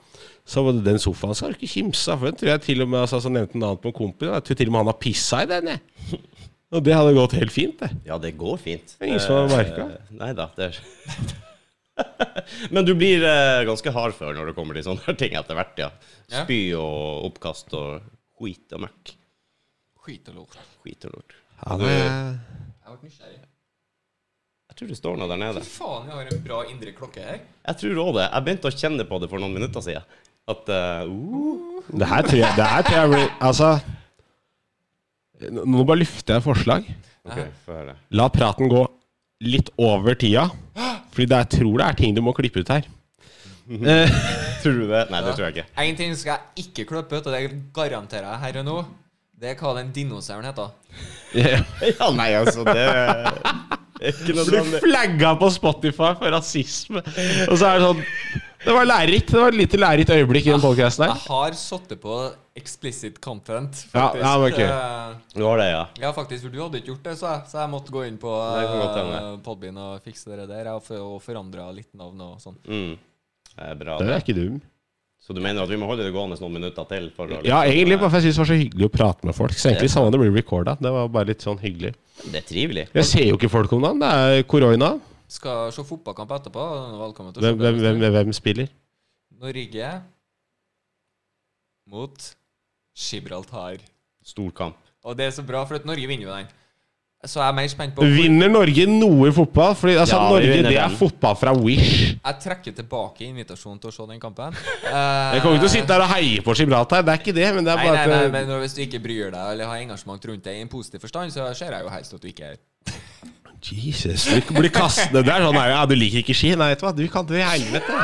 [SPEAKER 3] Så var det den sofaen skal du ikke kimse av. For den tror jeg til og med altså, Så nevnte han annen på en kompis. Jeg tror til og med han har pissa i den. Jeg. Og det hadde gått helt fint, det.
[SPEAKER 2] Ja, det går fint.
[SPEAKER 3] Det er ingen som har merket.
[SPEAKER 2] Eh, Nei da, det er Men du blir eh, ganske hardfør når det kommer til sånne ting etter hvert, ja.
[SPEAKER 1] Ja.
[SPEAKER 2] Spy og oppkast og skit og møkk.
[SPEAKER 1] Skit og lort.
[SPEAKER 2] Skit og lort. Du-
[SPEAKER 3] det,
[SPEAKER 1] Jeg ble nysgjerrig.
[SPEAKER 2] Jeg tror det står noe der nede.
[SPEAKER 1] Fy faen, jeg har en bra indre klokke her.
[SPEAKER 2] Jeg tror òg det. Jeg begynte å kjenne på det for noen minutter siden. At eh, uh,
[SPEAKER 3] det her tror jeg, det her tror jeg blir Altså Nå bare lufter jeg et forslag.
[SPEAKER 2] OK, få høre.
[SPEAKER 3] La praten gå litt over tida. Fordi det, jeg tror det er ting du må klippe ut her. Eh,
[SPEAKER 2] Tror du det? Nei, det tror jeg ikke.
[SPEAKER 1] En ting skal jeg ikke klippe ut, og det garanterer jeg her og nå. Det er hva den dinosauren heter.
[SPEAKER 3] ja.
[SPEAKER 2] Ja, nei, altså, det er ikke noe
[SPEAKER 3] Blir
[SPEAKER 2] sånn
[SPEAKER 3] flagga på Spotify for rasisme. Og så er det sånn Det var lærerikt. Det var et lite lærerikt øyeblikk i den podkasten her.
[SPEAKER 1] Jeg har sittet på explicit content, faktisk.
[SPEAKER 3] ja, det var
[SPEAKER 1] Eh,
[SPEAKER 2] Du har det, ja?
[SPEAKER 1] Ja, faktisk, for du hadde ikke gjort det, så jeg, så jeg måtte gå inn på
[SPEAKER 2] Det
[SPEAKER 1] uh, Podbean og fikse det der. Og, for, og forandre litt navn og sånn.
[SPEAKER 2] Mm. Det er bra.
[SPEAKER 3] Det er ikke dum.
[SPEAKER 2] Så du mener at vi må holde det gående noen minutter til? For å
[SPEAKER 3] Ja, egentlig bare for jeg syns det var så hyggelig å prate med folk. Så egentlig samme det blir recorda. Det var bare litt sånn hyggelig.
[SPEAKER 2] Det er trivelig.
[SPEAKER 3] Jeg ser jo ikke folk om dagen. Det er korona.
[SPEAKER 1] Skal se fotballkamp etterpå. Velkommen til å se
[SPEAKER 3] Hvem, hvem, hvem, hvem spiller?
[SPEAKER 1] Norge mot Gibraltar.
[SPEAKER 2] Stor kamp.
[SPEAKER 1] Og det er så bra, for at Norge vinner jo den. Så jeg er mer spent på
[SPEAKER 3] Vinner Norge noe i fotball? Fordi altså,
[SPEAKER 2] Ja,
[SPEAKER 3] Norge det er
[SPEAKER 2] den.
[SPEAKER 3] fotball fra Wish.
[SPEAKER 1] Jeg trekker tilbake invitasjonen til å se den kampen.
[SPEAKER 3] Jeg kommer ikke til å sitte der og heie på Gibraltar. Det er ikke det, men det er
[SPEAKER 1] Nei,
[SPEAKER 3] bare
[SPEAKER 1] nei, nei,
[SPEAKER 3] at
[SPEAKER 1] men hvis du ikke bryr deg eller har engasjement rundt det i en positiv forstand, så ser jeg jo helst at du ikke er
[SPEAKER 3] Jesus, du blir kastet der. er sånn ja, du liker ikke ski? Nei, vet du hva, du kan dø i helvete.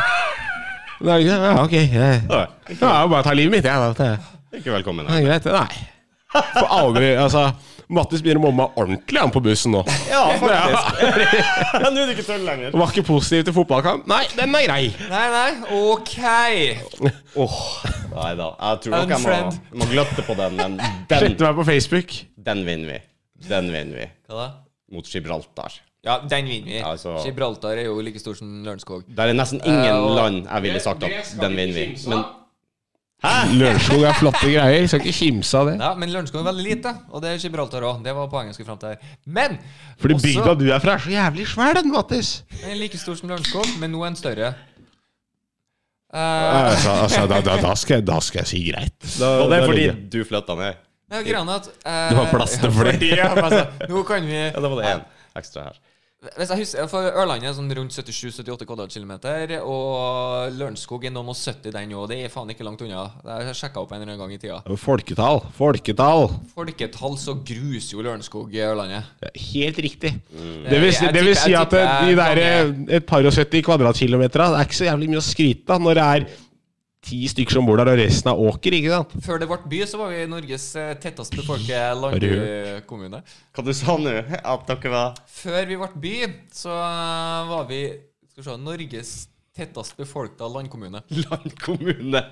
[SPEAKER 3] Nei? Ja, ok. Jeg, ja, bare ta livet mitt, jeg. Ja.
[SPEAKER 2] Ikke velkommen.
[SPEAKER 3] Nei. greit. Nei. For aldri Altså, Mattis begynner å mobbe meg ordentlig han på bussen nå.
[SPEAKER 2] Ja, faktisk. Nå er du ikke tøll lenger.
[SPEAKER 3] Var ikke positiv til fotballkamp. Nei, den er grei.
[SPEAKER 1] Nei, nei, OK!
[SPEAKER 2] Åh, Nei da. Jeg tror nok jeg må, må gløtte på den, den,
[SPEAKER 3] Slette meg på Facebook.
[SPEAKER 2] den vinner vi. Den vinner vi.
[SPEAKER 1] Hva da?
[SPEAKER 2] Mot Gibraltar.
[SPEAKER 1] Ja, den vinner vi.
[SPEAKER 2] Altså-
[SPEAKER 1] Gibraltar er jo like stor som Lørenskog.
[SPEAKER 2] Der er nesten ingen
[SPEAKER 1] uh,
[SPEAKER 2] land jeg ville sagt at den vinner vi. Men
[SPEAKER 3] Lørenskog er flotte greier. Skal ikke kimse av det.
[SPEAKER 1] Ja, Men Lørenskog er veldig lite, og det er Gibraltar òg. Det var poenget jeg skulle fram til her. Men
[SPEAKER 3] Fordi
[SPEAKER 1] også-
[SPEAKER 3] bygda du er fra, er så jævlig svær, den, Mattis.
[SPEAKER 1] Den er like stor som Lørenskog, men nå er den større. Uh.
[SPEAKER 3] Altså, altså da, da, da, skal jeg, da skal jeg si greit. Da,
[SPEAKER 2] Og det er fordi du flytta ned.
[SPEAKER 1] Er greia er at eh,
[SPEAKER 3] Det var plass til flere.
[SPEAKER 1] altså, Nå kan vi
[SPEAKER 2] Ja, da var det én ekstra her.
[SPEAKER 1] Hvis jeg husker, for Ørland er sånn rundt 77-78 kvadratkilometer, og Lørenskog er noen og 70 den òg. Det er faen ikke langt unna. Det har jeg sjekka opp en eller annen gang i tida.
[SPEAKER 3] Folketall. Folketall.
[SPEAKER 1] Folketall så gruser jo Lørenskog i Ørlandet.
[SPEAKER 3] Ja, Helt riktig.
[SPEAKER 2] Mm.
[SPEAKER 3] Det vil, si- det vil si at eh, de der eh, et par og 70 kvadratkilometer Det er ikke så jævlig mye å skryte av når det er ti stykker som bor der, og resten er åker, ikke sant?
[SPEAKER 1] Før det ble by, så var vi Norges eh, tettest befolkede landkommune.
[SPEAKER 2] Hva du sa nå? At dere var
[SPEAKER 1] Før vi ble by, så eh, var vi skal vi se, Norges tettest befolkede landkommune.
[SPEAKER 2] landkommune?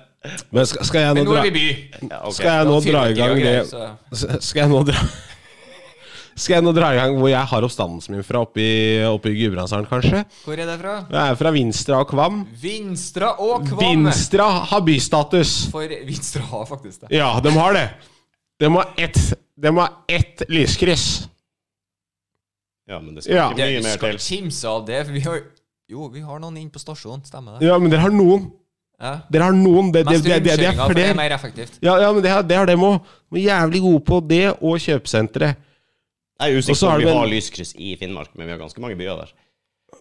[SPEAKER 3] Men skal, skal jeg nå
[SPEAKER 1] Men nå
[SPEAKER 3] dra
[SPEAKER 1] er vi by.
[SPEAKER 2] Ja, okay.
[SPEAKER 3] Skal jeg nå dra i gang det Skal jeg nå dra Skal jeg nå dra i gang hvor jeg har oppstandelsen min fra oppe i, oppe i Gudbrandsdalen, kanskje?
[SPEAKER 1] Hvor er det fra?
[SPEAKER 3] Det er fra Vinstra og Kvam.
[SPEAKER 1] Vinstra og Kvam.
[SPEAKER 3] Vinstra har bystatus.
[SPEAKER 1] For Vinstra har faktisk det.
[SPEAKER 3] Ja, de har det. De har ett, de har ett lyskryss.
[SPEAKER 2] Ja, men det skal
[SPEAKER 3] Ja.
[SPEAKER 2] ikke mye
[SPEAKER 1] Vi
[SPEAKER 2] mer
[SPEAKER 1] skal
[SPEAKER 2] til.
[SPEAKER 1] kimse av det. For vi har Jo, vi har noen inn på stasjonen. Stemmer det?
[SPEAKER 3] Ja, men dere har noen.
[SPEAKER 1] Ja.
[SPEAKER 3] Dere har noen. Det, det, det, det, det er
[SPEAKER 1] det er
[SPEAKER 3] flere.
[SPEAKER 1] mer effektivt.
[SPEAKER 3] Ja, ja, men det har, det har dem òg. De er jævlig gode på det og kjøpesenteret.
[SPEAKER 2] Jeg er
[SPEAKER 3] Og så
[SPEAKER 2] usikker på om vi
[SPEAKER 3] en-
[SPEAKER 2] har lyskryss i Finnmark, men vi har ganske mange byer der.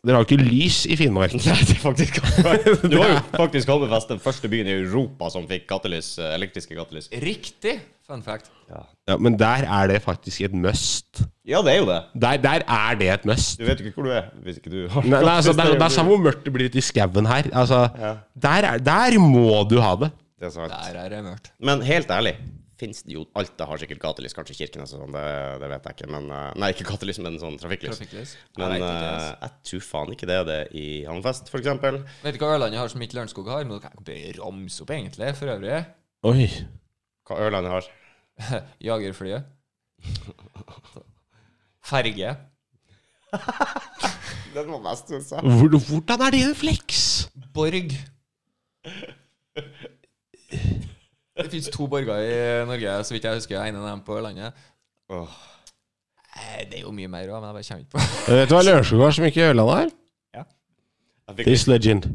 [SPEAKER 3] Dere har ikke lys i Finnmark.
[SPEAKER 2] Nei, det er faktisk Du har jo faktisk Holmefest, den første byen i Europa som fikk gattelys, eh, elektriske gattelys.
[SPEAKER 1] Riktig. Fun fact.
[SPEAKER 3] Ja, Men der er det faktisk et must.
[SPEAKER 2] Ja, det er jo det.
[SPEAKER 3] Der, der er det et must.
[SPEAKER 2] Du vet jo ikke hvor du er hvis ikke du har
[SPEAKER 3] Nei, nei, altså, det, er, det er samme hvor mørkt det blir ute i skauen her. Altså, der, er, der må du ha det.
[SPEAKER 2] Det er sant.
[SPEAKER 1] Der er det mørkt.
[SPEAKER 2] Men helt ærlig, fins det jo Alta har sikkert gatelys, kanskje Kirkenes og sånn, det, det vet jeg ikke. Men, eh, nei, ikke gatelys, men sånn trafikklys.
[SPEAKER 1] Trafikklys.
[SPEAKER 2] Men
[SPEAKER 1] Jeg ikke,
[SPEAKER 2] eh,
[SPEAKER 1] altså.
[SPEAKER 2] jeg tror faen ikke det er det i Hammerfest, eksempel.
[SPEAKER 1] Vet du hva Ørlandet har som ikke Lørenskog har? Men kan jeg ramse opp, egentlig, for øvrig.
[SPEAKER 3] Oi.
[SPEAKER 2] Hva Ørlandet har.
[SPEAKER 1] Jagerflyet. Ferge.
[SPEAKER 2] Den var mest sa.
[SPEAKER 3] jeg. hvordan er det en flex?
[SPEAKER 1] Borg. Det fins to borger i Norge, så vidt jeg husker. En av dem på landet.
[SPEAKER 2] Åh.
[SPEAKER 1] Eh, Det er jo mye mer òg, men jeg bare kommer ikke på
[SPEAKER 3] Vet du hva Lørenskog har som ikke Ørland har?
[SPEAKER 2] Ja.
[SPEAKER 3] This legend.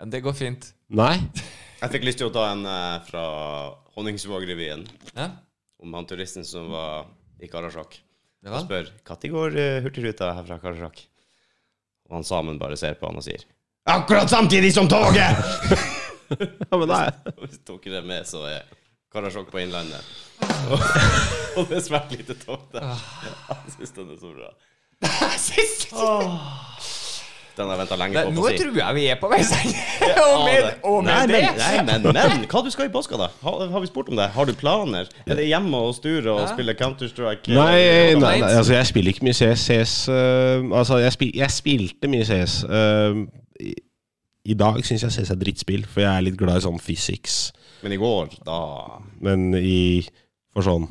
[SPEAKER 1] Ja, Det går fint.
[SPEAKER 3] Nei.
[SPEAKER 2] jeg fikk lyst til å ta en eh, fra Honningsvåg-revyen
[SPEAKER 1] Ja,
[SPEAKER 2] om han turisten som var i Karasjok.
[SPEAKER 1] det
[SPEAKER 2] Og
[SPEAKER 1] vel?
[SPEAKER 2] spør når går hurtigruta Hurtigruta herfra Karasjok. Og han sammen bare ser på han og sier Akkurat samtidig som toget!
[SPEAKER 3] Ja, men nei.
[SPEAKER 2] Og Hvis dere er med, så er Karasjok på Innlandet. og det er svært lite tog der. Jeg syns den er så bra. Den har jeg venta lenge på.
[SPEAKER 1] nå
[SPEAKER 2] si.
[SPEAKER 1] tror jeg vi er på vei ende. Og med, og
[SPEAKER 2] Nei,
[SPEAKER 1] det
[SPEAKER 2] men, nei, men, men hva du skal i påska, da? Har, har vi spurt om det? Har du planer? Er det hjemme og sture og spille Counter-Strike?
[SPEAKER 3] Nei, nei, nei, altså jeg spiller ikke mye CS. CS øh, altså jeg, spil, jeg spilte mye CS. øh, i, dag syns jeg CS er drittspill, for jeg er litt glad i sånn physics.
[SPEAKER 2] Men i går, da
[SPEAKER 3] Men i, for sånn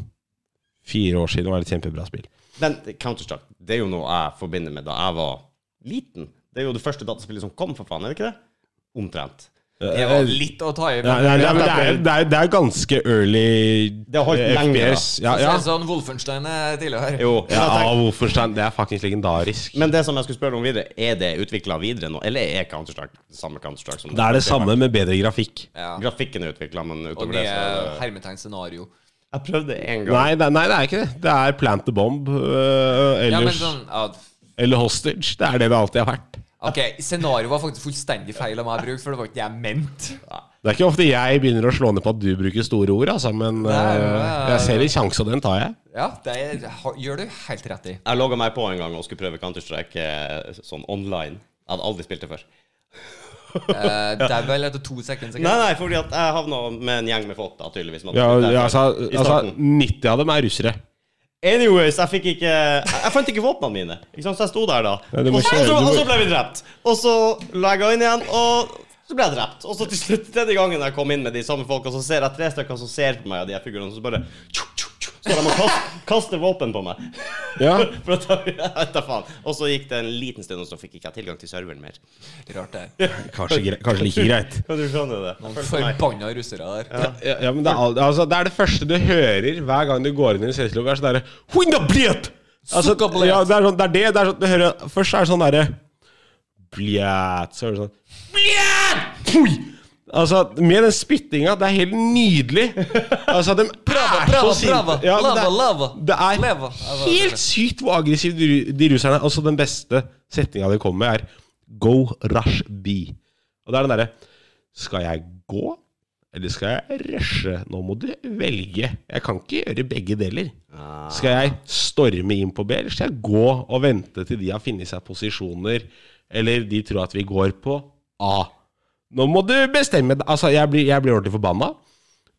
[SPEAKER 3] fire år siden var det et kjempebra spill.
[SPEAKER 2] Men Counter-Strike, det er jo noe jeg forbinder med da jeg var liten. Det er jo det første dataspillet som kom, for faen, er det ikke det? Omtrent.
[SPEAKER 1] Det var litt å ta i. Men,
[SPEAKER 3] det, er, det, er, det er ganske early
[SPEAKER 2] Det har holdt
[SPEAKER 3] eh,
[SPEAKER 2] lenge.
[SPEAKER 3] FPS. Ja,
[SPEAKER 1] så
[SPEAKER 3] ja.
[SPEAKER 1] det sånn Wolfenstein er tidligere.
[SPEAKER 2] Jo.
[SPEAKER 3] ja Wolfenstein, det er faktisk legendarisk.
[SPEAKER 2] Men det som jeg skulle spørre om videre, er det utvikla videre nå, eller er Counter-Strike det samme Counter-Strike som
[SPEAKER 3] Det er det samme med bedre grafikk.
[SPEAKER 1] Ja.
[SPEAKER 2] Grafikken er utvikla, men
[SPEAKER 1] Og
[SPEAKER 2] utover det
[SPEAKER 1] nye
[SPEAKER 2] så er det
[SPEAKER 1] hermetegn scenario.
[SPEAKER 2] Jeg prøvde en gang.
[SPEAKER 3] Nei, det, nei, det er ikke det. Det er Plant the Bomb øh,
[SPEAKER 1] Ja, men sånn ja,
[SPEAKER 3] eller Hostage. Det er det det alltid har vært.
[SPEAKER 1] Ok, Scenarioet var faktisk fullstendig feil av meg å bruke, for det var ikke det jeg mente.
[SPEAKER 3] Det er ikke ofte jeg begynner å slå ned på at du bruker store ord, altså, men
[SPEAKER 1] Nei,
[SPEAKER 3] øh, jeg ser en sjanse, og den tar jeg.
[SPEAKER 1] Ja, det er, gjør du helt rett i.
[SPEAKER 2] Jeg logga meg på en gang og skulle prøve Counter-Strike eh, sånn online. Jeg hadde aldri spilt det før.
[SPEAKER 1] Uh, det er vel etter to sekunder.
[SPEAKER 2] Nei, nei, fordi at jeg havna med en gjeng med folk, da, tydeligvis.
[SPEAKER 3] Ja, altså, altså, 90 av dem er russere.
[SPEAKER 2] Anyways, jeg fikk ikke Jeg, fant ikke våpnene mine. Ikke sant? Så jeg sto der, da.
[SPEAKER 3] Nei,
[SPEAKER 2] og, så, og, så, og ble vi drept. Og så la jeg inn igjen, og så ble jeg drept. Og så til slutt, tredje gangen jeg kom inn med de samme folka, så ser jeg tre stykker som ser på meg, og de her figurene, så bare tju, tju, Så de må kaste, kaste våpen på meg.
[SPEAKER 3] Ja.
[SPEAKER 2] For at jeg, jeg vet da faen. Og så gikk det en liten stund, og så fikk jeg ikke tilgang til serveren mer.
[SPEAKER 1] Rart det.
[SPEAKER 3] Kanskje, gre kanskje like greit.
[SPEAKER 2] Kan du skjønne det? Noen
[SPEAKER 1] Forbanna russere der.
[SPEAKER 3] Ja, ja, men det er, al- altså, det er det første du hører hver gang du går inn i selskapet. Er sånn derre «Huinga bliet!» Altså, ja, det er sånn, det er det. det er sånn, du hører, først er det sånn derre Bliet Så hører du sånn Bliet! Pui! Altså, med den spyttinga. Det er helt nydelig. Altså, de
[SPEAKER 1] brava,
[SPEAKER 3] er
[SPEAKER 1] brava,
[SPEAKER 3] så sinte. Ja, er-
[SPEAKER 1] Lava, lava.
[SPEAKER 3] Det er
[SPEAKER 1] Lava.
[SPEAKER 3] Helt sykt hvor aggressive de, russerne er. Altså, den beste setninga de kommer med, er Go rush B. Og det er den derre Skal jeg gå, eller skal jeg rushe? Nå må du velge. Jeg kan ikke gjøre begge deler. Skal jeg storme inn på B, eller skal jeg gå og vente til de har funnet seg posisjoner, eller de tror at vi går på A? Nå må du bestemme deg. Altså, jeg blir, jeg blir ordentlig forbanna.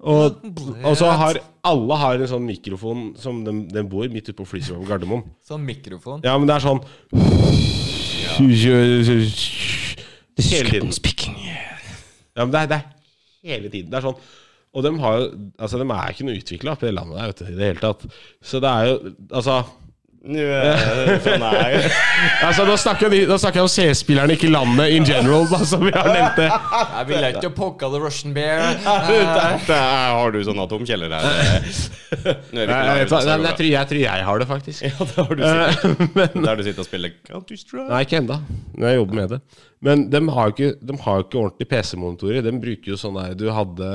[SPEAKER 3] Og, og så har alle har en sånn mikrofon som den, den bor midt ute på flyet på Gardermoen.
[SPEAKER 1] Sånn mikrofon.
[SPEAKER 3] Ja, men det er sånn Hele tiden. Ja, men det er, det er hele tiden. Det er sånn Og de har Altså, de er ikke noe utvikla på det landet der, vet du, i det hele tatt. Så det er jo Altså
[SPEAKER 2] sånn
[SPEAKER 3] Altså, Nå snakker vi nå snakker jeg om C-spillerne, ikke landet in general, da, som vi har nevnt det.
[SPEAKER 1] Jeg vil ikke pokke the Russian bear.
[SPEAKER 2] Der, der har du sånn atomkjeller her. Er
[SPEAKER 3] Jeg, tror, jeg har det, faktisk.
[SPEAKER 2] Ja, det har du Men, der du sitter og spiller Counter-Strike.
[SPEAKER 3] Nei, ikke ennå. Jeg jobber med det. Men de har jo ikke, de har ikke ordentlige PC-monitorer. De bruker jo sånn der Du hadde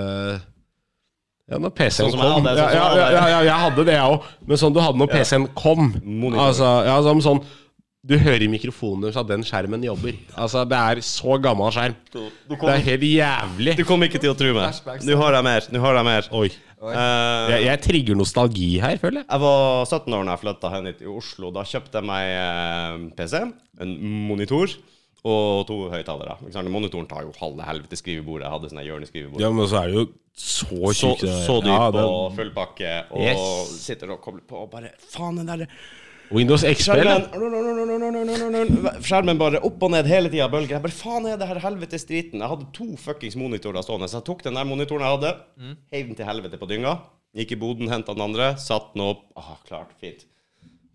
[SPEAKER 3] Ja, når PC-en
[SPEAKER 2] Sånn som jeg
[SPEAKER 3] kom
[SPEAKER 2] hadde,
[SPEAKER 3] ja,
[SPEAKER 2] sånn
[SPEAKER 3] ja, ja, ja, ja, jeg hadde det, jeg òg. Men sånn du hadde når PC-en kom. Altså, ja, som sånn Du hører i mikrofonen deres at den skjermen jobber. Altså, Det er så gammel skjerm.
[SPEAKER 2] Du
[SPEAKER 3] Det
[SPEAKER 2] kom,
[SPEAKER 3] er helt jævlig.
[SPEAKER 2] du kom ikke til å tro meg. Nå har jeg mer. Nå har jeg mer.
[SPEAKER 3] Oi.
[SPEAKER 2] Eh,
[SPEAKER 3] Jeg, jeg trigger nostalgi her, føler jeg.
[SPEAKER 2] Jeg var 17 år da jeg flytta hen hit i Oslo. Da kjøpte jeg meg eh, PC, en monitor og to høyttalere. Monitoren tar jo halve helvete skrivebordet. Jeg hadde sånne hjørneskrivebord.
[SPEAKER 3] Ja, men så er det jo så
[SPEAKER 2] Så, så dyp
[SPEAKER 3] ja, det-
[SPEAKER 2] og full pakke, og
[SPEAKER 3] Yes.
[SPEAKER 2] sitter og kobler på og bare Faen, den der
[SPEAKER 3] Windows XP?
[SPEAKER 2] Skjermen bare opp og ned hele tida bølger. Jeg bare faen er det her helvetes driten? Jeg hadde to fuckings monitorer stående, så jeg tok den der monitoren jeg hadde, heiv den til helvete på dynga, gikk i boden, henta den andre, satt den opp. Ah, klart, fint.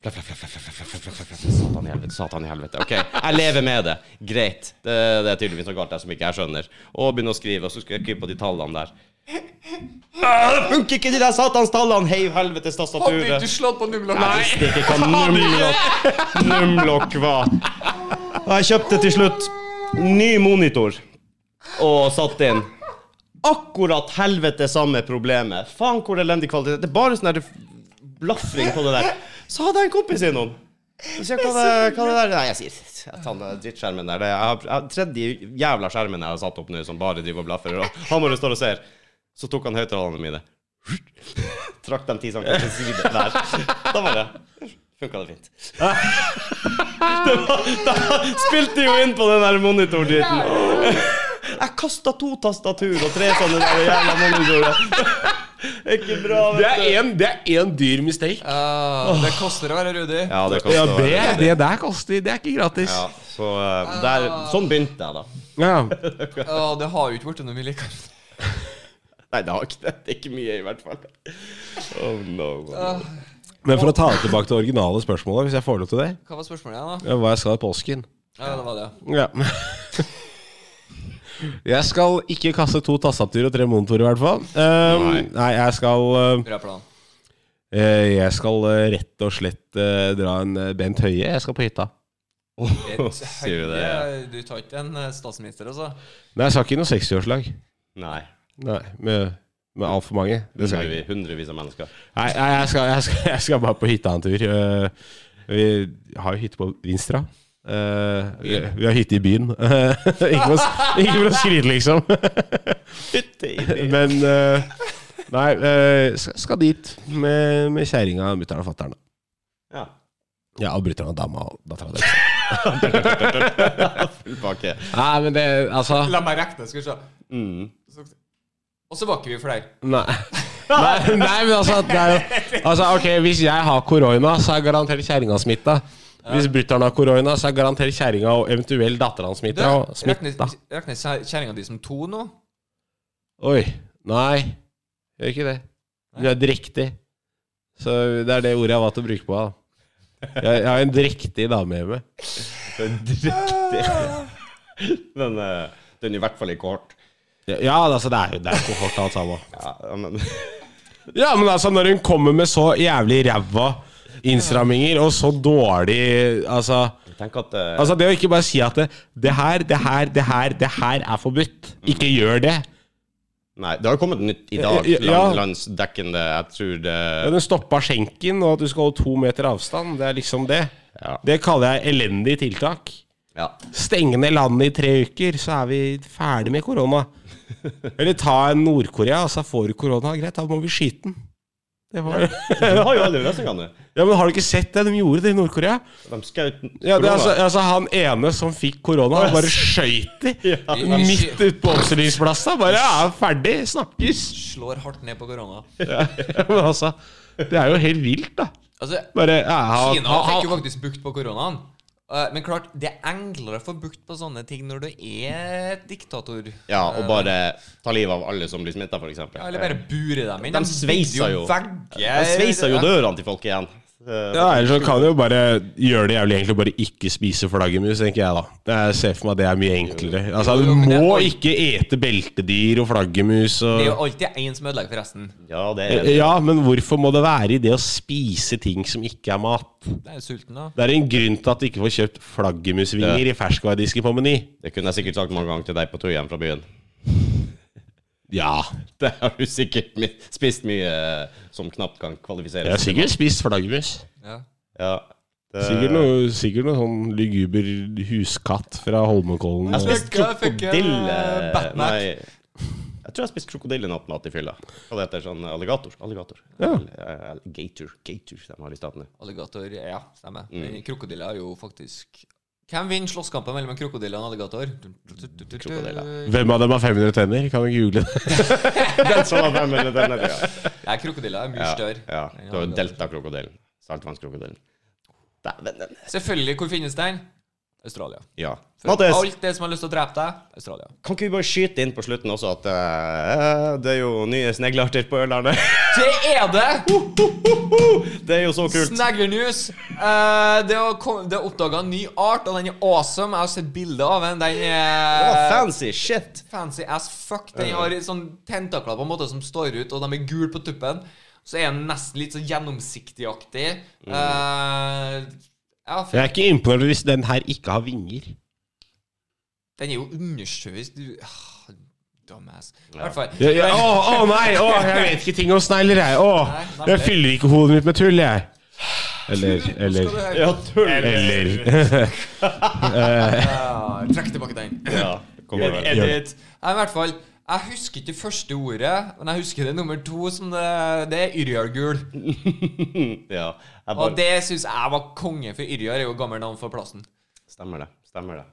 [SPEAKER 2] Satan i helvete, satan i helvete. OK, jeg lever med det. Greit. Det, det er tydeligvis noe galt der som ikke jeg skjønner. Og begynner å skrive, og så skal jeg krype på de tallene der. Ah, det funker ikke, de der satans tallene! Heiv helvetes
[SPEAKER 1] Hadde
[SPEAKER 2] tastaturet.
[SPEAKER 1] ikke slått på numlokk?
[SPEAKER 2] Jeg visste ikke hva numlokk, numlokk var. Og jeg kjøpte til slutt ny monitor og satt inn. Akkurat helvete samme problemet. Faen hvor elendig kvalitet. Det er bare sånn blafring på det der. Så hadde jeg en kompis innom. Så jeg, hva, det, hva det der Nei, jeg sier jeg tar den drittskjermen der. Jeg har, jeg har tredje jævla skjermen jeg har satt opp nå, som bare driver og blaffer. Og han bare står og ser. Så tok han høyttalerne mine. Trakk dem ti centimeter til side der. Da bare funka det fint. Det var, da spilte jo inn på den der monitordriten. Jeg kasta to tastatur og tre sånne der jævla monitorer. Ikke bra,
[SPEAKER 3] Det
[SPEAKER 2] vet du.
[SPEAKER 3] en, det er en dyr mistake.
[SPEAKER 1] Ja, det koster å være ryddig.
[SPEAKER 2] Ja, det
[SPEAKER 3] Ja,
[SPEAKER 2] koster
[SPEAKER 3] det, det der koster Det er ikke gratis.
[SPEAKER 2] Ja, så eh, der, sånn begynte jeg, da.
[SPEAKER 3] Ja.
[SPEAKER 1] Ja, det har jo ikke blitt noe mye likere.
[SPEAKER 2] Nei, det, har ikke, det Det er ikke mye, i hvert fall. Oh no.
[SPEAKER 3] Men for å ta det tilbake til originale spørsmålet, hvis jeg får lov til det
[SPEAKER 1] Hva var spørsmålet igjen, da?
[SPEAKER 3] ja, Hva jeg skal i påsken?
[SPEAKER 1] Ja, det var det.
[SPEAKER 3] Ja. Jeg skal ikke kaste to tastaturer og tre monitorer, i hvert fall. Um,
[SPEAKER 2] Nei.
[SPEAKER 3] nei, jeg skal uh,
[SPEAKER 1] Bra plan.
[SPEAKER 3] Uh, Jeg skal uh, rett og slett uh, dra en uh, Bent Høie. Jeg skal på hytta.
[SPEAKER 1] Et
[SPEAKER 2] Sier du det?
[SPEAKER 1] høye- Du tar ikke en eh, statsminister, altså?
[SPEAKER 3] Nei, jeg sa ikke noe 60-årslag.
[SPEAKER 2] Nei.
[SPEAKER 3] Nei, med, med altfor mange. Det skal jeg ikke.
[SPEAKER 2] Hundrevis, av mennesker.
[SPEAKER 3] Nei, nei jeg, skal, jeg, skal, jeg skal bare på hytta en tur. Uh, vi har jo hytte på Vinstra. Uh, vi, vi har hytte i byen. ikke, for, å- ikke for å skryte, liksom.
[SPEAKER 2] Hytte i byen.
[SPEAKER 3] Men uh, Nei, uh, skal, skal dit med, med kjerringa, mutter'n og fatter'n.
[SPEAKER 2] Ja.
[SPEAKER 3] Ja, og brutter'n og dama og dattera deres.
[SPEAKER 2] Full pakke.
[SPEAKER 3] Nei, men det Altså
[SPEAKER 1] La meg regne, skal vi se.
[SPEAKER 2] Mm.
[SPEAKER 1] Og så var ikke vi flere.
[SPEAKER 3] Nei. Nei, nei, men altså, det er jo, altså Ok, Hvis jeg har korona, så er garantert kjerringa smitta. Hvis brutter'n har korona, så er garantert kjerringa og eventuelt dattera smitta.
[SPEAKER 1] regner
[SPEAKER 3] smitta.
[SPEAKER 1] kjerringa di som to nå?
[SPEAKER 3] Oi. Nei, gjør ikke det. Du er drektig. Så det er det ordet jeg var til å bruke på. henne. Jeg, jeg har en drektig dame hjemme.
[SPEAKER 2] Men eh, den er i hvert fall ikke kohort.
[SPEAKER 3] Ja, altså, det er jo det er kohort alt sammen.
[SPEAKER 2] Ja, men
[SPEAKER 3] Ja, men altså, når hun kommer med så jævlig ræva innstramminger og så dårlig Altså
[SPEAKER 2] at uh...
[SPEAKER 3] Altså Det å ikke bare si at det, det her, det her, det her Det her er forbudt. Ikke gjør det.
[SPEAKER 2] Nei, det har jo kommet nytt i dag.
[SPEAKER 3] Ja.
[SPEAKER 2] Landsdekkende. Jeg tror det
[SPEAKER 3] Ja, Den stoppa skjenken, og at du skal holde to meter avstand. Det er liksom det.
[SPEAKER 2] Ja.
[SPEAKER 3] Det kaller jeg elendig tiltak.
[SPEAKER 2] Ja.
[SPEAKER 3] Stenge ned landet i tre uker, så er vi ferdig med korona. Eller ta en Nord-Korea, så får du korona. Greit, da må vi skyte den. Det var
[SPEAKER 2] har jo alle løsningene.
[SPEAKER 3] Ja, men har du ikke sett det? De gjorde det i Nord-Korea.
[SPEAKER 2] De skjøt
[SPEAKER 3] Ja, det er altså, altså Han ene som fikk korona, han bare skøyt de midt ute på oppstillingsplassen. Bare ja, ferdig. Snakkes.
[SPEAKER 1] Slår hardt ned på korona.
[SPEAKER 3] Ja, men altså Det er jo helt vilt, da.
[SPEAKER 1] Altså,
[SPEAKER 3] Bare ja,
[SPEAKER 1] Kina fikk jo faktisk bukt på koronaen. Eh, men klart, det er enklere å få bukt på sånne ting når du er diktator.
[SPEAKER 2] Ja, og bare ta livet av alle som blir smitta, f.eks.
[SPEAKER 1] Ja, eller bare bure dem inn.
[SPEAKER 2] De sveiser jo.
[SPEAKER 1] jo,
[SPEAKER 2] De sveiser jo dørene til folk igjen. Eh,
[SPEAKER 3] ja, Ellers så kan du jo bare gjøre det jævlig enkelt og bare ikke spise flaggermus, tenker jeg da. Jeg ser for meg at det er mye enklere. Altså, Du må ikke ete beltedyr og flaggermus
[SPEAKER 1] Det er jo alltid én som ødelegger for resten.
[SPEAKER 2] Ja, det er det.
[SPEAKER 3] Ja, men hvorfor må det være i det å spise ting som ikke er mat?
[SPEAKER 1] Det er sulten, da.
[SPEAKER 3] Det er en grunn til at du ikke får kjøpt flaggermusvinger i ferskvaredisken på Meny.
[SPEAKER 2] Det kunne jeg sikkert sagt mange ganger til deg på tur hjem fra byen.
[SPEAKER 3] Ja.
[SPEAKER 2] Det har du sikkert spist mye eh, som knapt kan kvalifiseres.
[SPEAKER 3] Jeg har sikkert spist flaggermus.
[SPEAKER 1] Ja.
[SPEAKER 2] Ja, det,
[SPEAKER 3] Sikkert noe, sikkert noe sånn luguber huskatt fra Holmenkollen.
[SPEAKER 2] Jeg har spist
[SPEAKER 1] eh,
[SPEAKER 2] krokodille Nei, jeg tror jeg har spist krokodille natt mat i fylla. Hva det heter sånn alligator? Alligator.
[SPEAKER 3] Ja.
[SPEAKER 2] Gator. Gator, de har i staten.
[SPEAKER 1] Alligator, ja, stemmer.
[SPEAKER 2] Mm.
[SPEAKER 1] Men Krokodille har jo faktisk Hvem vinner slåsskampen mellom en krokodille og en alligator?
[SPEAKER 2] Krokodille.
[SPEAKER 3] Hvem av dem har 500 tenner? Kan du google det?
[SPEAKER 2] Den som var fem eller den er ja.
[SPEAKER 1] Nei, krokodiller er mye
[SPEAKER 2] Ja,
[SPEAKER 1] større.
[SPEAKER 2] ja. Det har
[SPEAKER 1] alligator.
[SPEAKER 2] deltakrokodillen. Saltvannskrokodillen.
[SPEAKER 1] Selvfølgelig, hvor finnes den? Australia.
[SPEAKER 2] Ja. Mattis,
[SPEAKER 1] alt det som har lyst til å drepe deg, Australia.
[SPEAKER 2] kan ikke vi bare skyte inn på slutten også at eh, det er jo nye sneglearter på Ørlandet?
[SPEAKER 1] Det er det!
[SPEAKER 2] Det er jo så kult.
[SPEAKER 1] Sneglenews. Eh, det har kom- det er oppdaga en ny art, og den er awesome. Jeg har sett bilde av den. Den er
[SPEAKER 2] fancy shit.
[SPEAKER 1] fancy as fuck. Den har sånn tentakler på en måte som står ut, og de er gule på tuppen. Så er den nesten litt sånn gjennomsiktigaktig. Eh, ja,
[SPEAKER 3] Jeg er ikke imponert hvis den her ikke har vinger.
[SPEAKER 1] den er jo undersjøisk. Du ah, Dumbass. I hvert fall.
[SPEAKER 3] Ja, ja, å, å nei! Å, jeg vet ikke ting om snegler, jeg. Å,
[SPEAKER 1] Nei,
[SPEAKER 3] jeg fyller ikke hodet mitt med tull, jeg. Eller Eller?
[SPEAKER 2] Ja, tull.
[SPEAKER 3] Eller
[SPEAKER 1] Ja, Trekk tilbake den.
[SPEAKER 2] Ja, kom igjen.
[SPEAKER 1] Edit. Nei, i hvert fall Jeg husker ikke det første ordet, men jeg husker det nummer to som det, det er Yrjargul.
[SPEAKER 2] Ja, bare...
[SPEAKER 1] Og det syns jeg var konge, for Yrjar er jo gammelt navn for plassen.
[SPEAKER 2] Stemmer det. Stemmer det.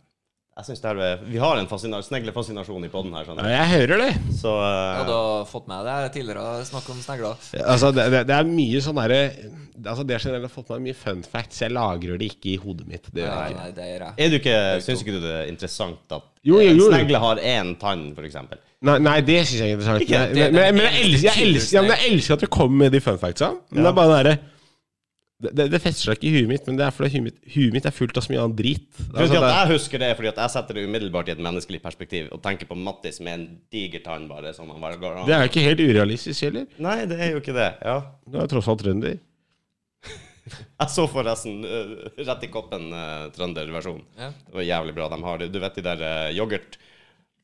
[SPEAKER 2] Jeg synes det her, er- Vi har en fascina- sneglefascinasjon i poden her.
[SPEAKER 3] Ja,
[SPEAKER 2] Sånn.
[SPEAKER 3] Jeg hører det.
[SPEAKER 2] Så eh,
[SPEAKER 1] du har fått med det tidligere snakk om snegler.
[SPEAKER 3] Altså, det, det, det er mye sånn derre Altså, det generelt har fått meg mye fun facts. Jeg lagrer det ikke i hodet mitt. Det gjør
[SPEAKER 1] Nei,
[SPEAKER 3] jeg ikke.
[SPEAKER 1] nei, det gjør jeg.
[SPEAKER 2] er du ikke, Syns ikke du det er interessant at
[SPEAKER 3] Jo, jo,
[SPEAKER 2] en snegle har én tann, f.eks.?
[SPEAKER 3] Nei, nei, det syns jeg er interessant.
[SPEAKER 2] Ikke,
[SPEAKER 1] det er
[SPEAKER 3] men, men jeg, elsker, jeg, elsker, jeg elsker at du kommer med de fun factsa. Men det er bare den derre det, det, det fester seg ikke i huet mitt, men det er fordi huet mitt, huet mitt er fullt av så mye annet drit. Altså,
[SPEAKER 2] at jeg husker det, fordi at jeg setter det umiddelbart i et menneskelig perspektiv og tenker på Mattis med en diger tann bare. Som han bare går
[SPEAKER 3] det er jo ikke helt urealistisk heller.
[SPEAKER 2] Nei, det er jo ikke det. Ja.
[SPEAKER 3] Du er tross alt trønder.
[SPEAKER 2] Jeg så forresten uh, Rett i koppen uh, trønderversjonen.
[SPEAKER 1] Ja.
[SPEAKER 2] Det var jævlig bra. De har, det. du vet de der uh, yoghurt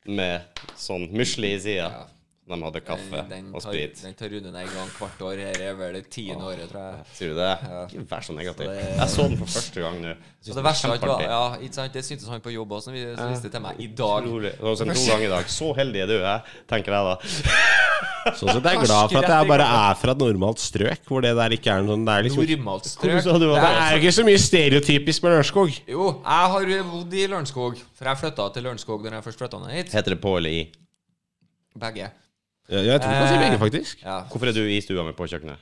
[SPEAKER 2] med sånn musli i sida?
[SPEAKER 1] Ja.
[SPEAKER 2] De hadde kaffe
[SPEAKER 1] Den
[SPEAKER 2] og
[SPEAKER 1] tar,
[SPEAKER 2] sprit.
[SPEAKER 1] den tar runden en gang hvert år. Her er vel det tiende året, tror jeg.
[SPEAKER 2] Sier du det?
[SPEAKER 1] Ja.
[SPEAKER 2] Ikke vær så negativ.
[SPEAKER 1] Så det-
[SPEAKER 2] Jeg så den for første gang nå.
[SPEAKER 1] Det, det verste var. Ja, ikke sant? Det syntes han på jobb også, som vi som viste til meg i dag.
[SPEAKER 2] Utrolig. Det var sånn to ganger i dag. Så heldig er du, jeg, tenker jeg da.
[SPEAKER 3] Sånn sett er jeg glad for at jeg bare er fra et normalt strøk, hvor det der ikke er noen Det er liksom
[SPEAKER 1] Normalt strøk.
[SPEAKER 2] du
[SPEAKER 1] Det er-
[SPEAKER 3] er ikke så mye stereotypisk med Lørenskog.
[SPEAKER 1] Jo, jeg har bodd i Lørenskog. For jeg flytta til Lørenskog da jeg først flytta ned hit.
[SPEAKER 2] Heter det på eller i?
[SPEAKER 1] Begge.
[SPEAKER 3] Ja, jeg tror du kan si begge, faktisk.
[SPEAKER 1] Ja.
[SPEAKER 2] Hvorfor er du i stua med på kjøkkenet?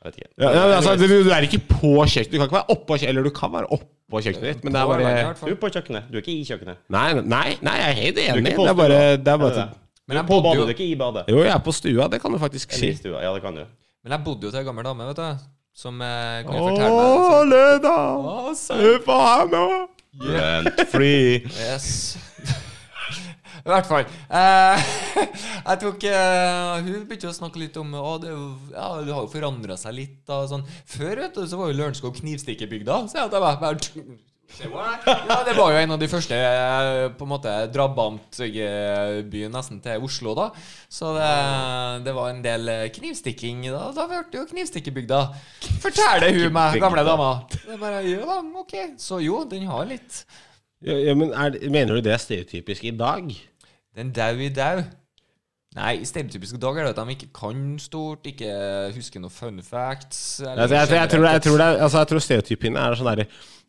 [SPEAKER 2] Jeg vet ikke.
[SPEAKER 3] Ja, ja, altså, du, du er ikke på kjøkkenet. Du kan ikke være oppå kjøkkenet, eller du kan være oppå kjøkkenet ditt, men det er bare
[SPEAKER 2] Du er på kjøkkenet, du er ikke i kjøkkenet.
[SPEAKER 3] Nei, nei, nei jeg er helt enig. Det er bare, det er bare?
[SPEAKER 1] Men jeg
[SPEAKER 2] på
[SPEAKER 1] bodde
[SPEAKER 2] badet,
[SPEAKER 1] jo-
[SPEAKER 2] du er ikke i badet.
[SPEAKER 3] Jo, jeg er på stua. Det kan du faktisk
[SPEAKER 2] Eller
[SPEAKER 3] si.
[SPEAKER 2] i stua. Ja, det kan du.
[SPEAKER 1] Men jeg bodde jo til ei gammel dame, vet du. Som eh, kunne fortelle meg
[SPEAKER 3] Å, Leda!
[SPEAKER 1] Å.
[SPEAKER 3] Hør på henne nå!
[SPEAKER 2] Rent free.
[SPEAKER 1] Yes. I hvert fall. Eh, jeg tok eh, Hun begynte å snakke litt om Å, det, ja, det har jo forandra seg litt. Da, sånn. Før vet du, så var jo Lørenskog knivstikkebygda. Så jeg bare, bare ja, Det var jo en av de første eh, på en måte drabantbyen nesten til Oslo, da. Så det, det var en del eh, knivstikking. Da, da ble det jo knivstikkebygda. Forteller hun meg, gamle dama. Det er bare, ja, da, ok. Så jo, den har litt.
[SPEAKER 3] Ja, ja, men er, Mener du det er stereotypisk i dag?
[SPEAKER 1] Den dau i dau. Nei, i dag er det at de ikke kan stort, ikke husker noen fun facts. eller
[SPEAKER 3] Altså, jeg, jeg, jeg, tror, det- jeg, tror det er, altså, jeg tror stereotypiene er sånn derre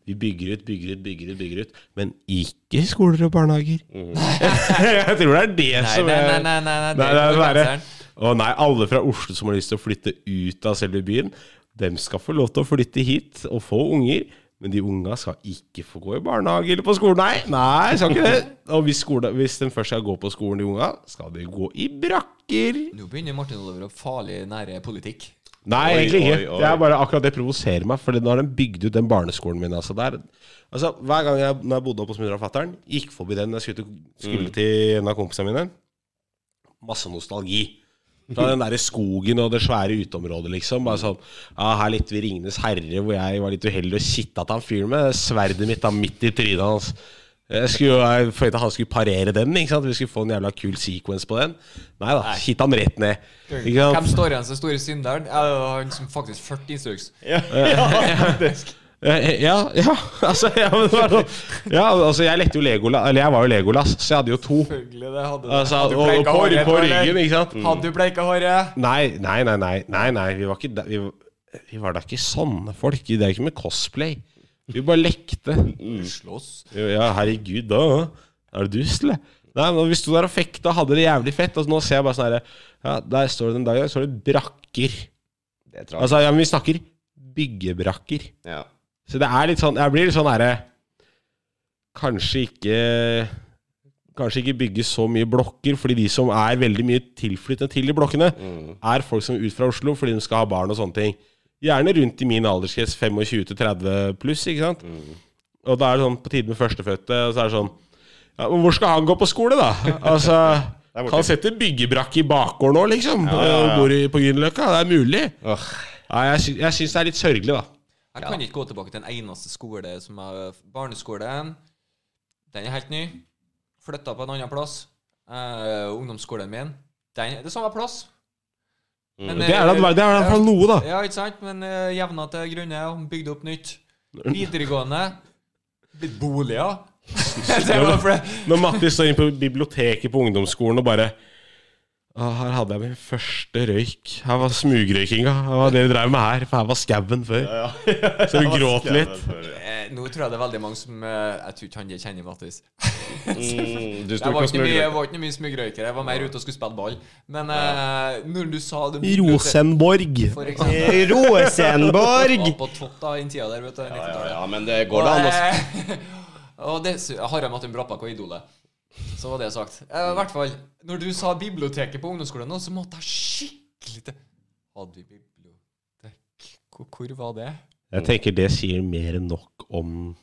[SPEAKER 3] Vi bygger ut, bygger ut, bygger ut, bygger ut, men ikke skoler og barnehager. jeg tror det er det
[SPEAKER 1] Nei,
[SPEAKER 3] som er
[SPEAKER 1] nei, nei, nei, nei, nei,
[SPEAKER 3] Nei,
[SPEAKER 1] er
[SPEAKER 3] det er
[SPEAKER 1] bergenseren.
[SPEAKER 3] Å nei, alle fra Oslo som har lyst til å flytte ut av selve byen, dem skal få lov til å flytte hit og få unger. Men de unga skal ikke få gå i barnehage eller på skolen. Nei, nei, skal ikke det. Og hvis, skole, hvis de først skal gå på skolen, de unga, skal de gå i brakker.
[SPEAKER 1] Nå begynner Martin Oliver å farlig nære politikk.
[SPEAKER 3] Nei,
[SPEAKER 2] Oi,
[SPEAKER 3] egentlig ikke.
[SPEAKER 2] oi, oi.
[SPEAKER 3] Det er bare akkurat det provoserer meg. For nå har de bygd ut den barneskolen min. Altså, der, altså Hver gang jeg, når jeg bodde oppe hos mutter'n og fatter'n, gikk forbi den jeg skulle, til- skulle
[SPEAKER 2] Mm.
[SPEAKER 3] til en av kompisene mine, masse nostalgi. Fra den derre skogen og det svære uteområdet, liksom. Bare sånn Ja, her litt vi 'Ringenes herre', hvor jeg var litt uheldig og kitta til han fyren med sverdet mitt da midt i trynet hans. Jeg skulle jo forventa han skulle parere den. ikke sant? Vi skulle få en jævla kul sequence på den. Nei da, kitta han rett ned. Ikke sant?
[SPEAKER 1] Hvem står igjen som store synderen? Ja, det han som faktisk førte instruks.
[SPEAKER 2] Ja, ja, faktisk.
[SPEAKER 3] Eh, Ja, ja, altså, ja, men ja, altså Jeg lekte jo Legolas Eller jeg var jo Legolas, så jeg hadde jo to.
[SPEAKER 1] Selvfølgelig, det hadde du.
[SPEAKER 3] Altså,
[SPEAKER 1] Hadde du
[SPEAKER 3] og, og
[SPEAKER 1] bleika
[SPEAKER 3] på,
[SPEAKER 1] håret,
[SPEAKER 3] på ryggen, ikke sant?
[SPEAKER 1] Hadde du bleika håret?
[SPEAKER 3] Nei, nei, nei, nei, nei, nei vi var ikke. Vi, vi var da ikke sånne folk. Det er ikke med cosplay. Vi bare lekte.
[SPEAKER 1] Slåss.
[SPEAKER 3] Jo, Ja, herregud, da er du dust, eller? Nei, men Vi sto der og fekta og hadde det jævlig fett. Og nå ser jeg bare sånn herre Ja, der står det den dag, Der står det brakker.
[SPEAKER 2] Det.
[SPEAKER 3] Altså, ja, men vi snakker byggebrakker.
[SPEAKER 2] Ja.
[SPEAKER 3] Så det er litt sånn Jeg blir litt sånn herre Kanskje ikke Kanskje ikke bygge så mye blokker, fordi de som er veldig mye tilflyttende til de blokkene,
[SPEAKER 2] Mm.
[SPEAKER 3] er folk som er ut fra Oslo fordi de skal ha barn og sånne ting. Gjerne rundt i min alderskrets, 25 30 pluss, ikke sant?
[SPEAKER 2] Mm.
[SPEAKER 3] Og da er det sånn på tide med førstefødte, og så er det sånn Ja, men hvor skal han gå på skole, da? Altså Han setter byggebrakke i bakgården nå, liksom.
[SPEAKER 2] Ja, ja, ja.
[SPEAKER 3] Bor i, på Grünerløkka. Det er mulig.
[SPEAKER 2] Oh.
[SPEAKER 3] Ja, jeg, sy jeg syns det er litt sørgelig, da.
[SPEAKER 1] Jeg kan ikke gå tilbake til den eneste skole som er barneskolen. Den er helt ny. Flytta på en annen plass. Uh, ungdomsskolen min. Den er det samme plass. Men,
[SPEAKER 3] Det er da det er i hvert fall noe, da.
[SPEAKER 1] Ja, ikke sant? Men uh, jevna til grunne og bygd opp nytt. Videregående. Blitt boliger.
[SPEAKER 3] Når Mattis står inne på biblioteket på ungdomsskolen og bare å, Her hadde jeg min første røyk. Her var smugrøykinga. Det var det vi drev med her. For her var skauen før. Så vi gråt litt.
[SPEAKER 1] Eh, nå tror jeg det er veldig mange som eh, Jeg tror ikke han kjenner Mattis.
[SPEAKER 2] Mm,
[SPEAKER 1] Jeg var
[SPEAKER 2] ikke
[SPEAKER 1] mye, jeg var ikke mye smugrøyker. Jeg var mer ute og skulle spille ball. Men eh, når du sa det
[SPEAKER 3] Rosenborg.
[SPEAKER 2] Rosenborg!
[SPEAKER 1] Var på topp da, i den tida der, vet du.
[SPEAKER 2] Ja,
[SPEAKER 1] 90-tallet.
[SPEAKER 2] ja, men det går da an å
[SPEAKER 1] Og, eh, og Harald Martin Brappa på Idolet. Så var det sagt. Eh, I hvert fall, når du sa biblioteket på ungdomsskolen nå, så måtte jeg skikkelig til Hadde vi bibliotek? Hvor, hvor var det?
[SPEAKER 3] Jeg tenker det sier mer enn nok om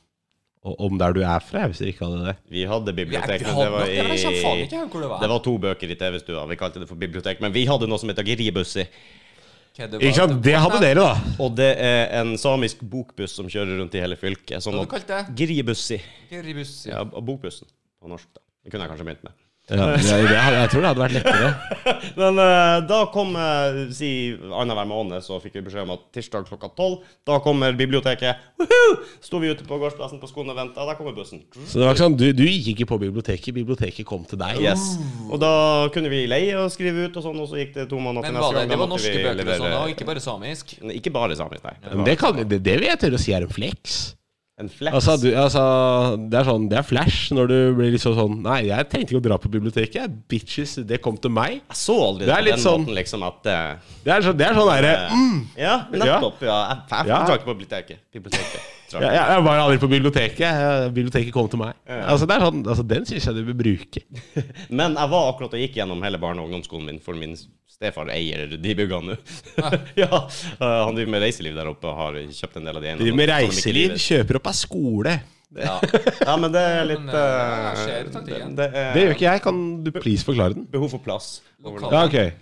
[SPEAKER 3] om der du er fra, hvis dere ikke hadde det.
[SPEAKER 2] Vi hadde
[SPEAKER 1] Vi
[SPEAKER 2] bibliotek,
[SPEAKER 1] hadde
[SPEAKER 2] men det var i
[SPEAKER 1] det var.
[SPEAKER 2] Det var to bøker i TV-stua. Vi kalte det for bibliotek. Men vi hadde noe som het Agribussi.
[SPEAKER 1] Det.
[SPEAKER 3] Ikke sant? Det hadde dere, da.
[SPEAKER 2] Og det er en samisk bokbuss som kjører rundt i hele fylket. Sånn
[SPEAKER 1] Hva du
[SPEAKER 2] at
[SPEAKER 1] kalte det?
[SPEAKER 2] Gribussi.
[SPEAKER 1] Geribussi.
[SPEAKER 2] Ja, bokbussen på norsk, da. Det kunne jeg kanskje begynt med.
[SPEAKER 3] Ja, jeg, det, jeg tror det hadde vært lettere.
[SPEAKER 2] Men uh, da kom uh, si annenhver måned så fikk vi beskjed om at tirsdag klokka tolv, da kommer biblioteket. Woohoo! Sto vi ute på gårdsplassen på skolen og venta, der kommer bussen.
[SPEAKER 3] Så det var ikke sånn, du, du gikk ikke på biblioteket, biblioteket kom til deg.
[SPEAKER 2] Yes. Og da kunne vi leie og skrive ut og sånn, og så gikk det to måneder
[SPEAKER 1] Men
[SPEAKER 2] til neste
[SPEAKER 1] det,
[SPEAKER 2] gang.
[SPEAKER 1] det
[SPEAKER 2] Da
[SPEAKER 1] var norske bøker og sånn, da, ikke bare samisk?
[SPEAKER 2] Ikke bare samisk, nei.
[SPEAKER 3] Men det, kan, det, det vil jeg tørre å si er en flex.
[SPEAKER 2] En flash?
[SPEAKER 3] Altså, du, altså, det er sånn, det er flash når du blir liksom sånn Nei, jeg tenkte ikke å dra på biblioteket. Bitches, det kom til meg.
[SPEAKER 2] Jeg så aldri
[SPEAKER 3] Det
[SPEAKER 2] det på den
[SPEAKER 3] sånn-
[SPEAKER 2] måten, liksom, at eh,
[SPEAKER 3] Det er sånn, det er sånn derre mm,
[SPEAKER 2] Ja, nettopp. Ja. Jeg, jeg,
[SPEAKER 3] Ja.
[SPEAKER 2] drar ikke på biblioteket. Biblioteket. Ja,
[SPEAKER 3] jeg, jeg var aldri på biblioteket. Biblioteket kom til meg. Altså, det er sånn, altså, Den syns jeg du bør bruke.
[SPEAKER 2] Men jeg var akkurat og gikk gjennom hele barne- og ungdomsskolen min, for min stefar eier de byggene nå. ja, eh, Han driver med reiseliv der oppe og har kjøpt en del av de eiendommene.
[SPEAKER 3] Driver med reiseliv, kjøper opp av skole.
[SPEAKER 1] Ja.
[SPEAKER 2] Ja, men det er litt
[SPEAKER 1] Men, eh,
[SPEAKER 2] eh,
[SPEAKER 1] skjer taktikken.
[SPEAKER 2] det, er
[SPEAKER 3] Det gjør ikke jeg. Kan du please forklare den?
[SPEAKER 2] behov for plass.
[SPEAKER 1] Lokale,
[SPEAKER 3] Ja, okay.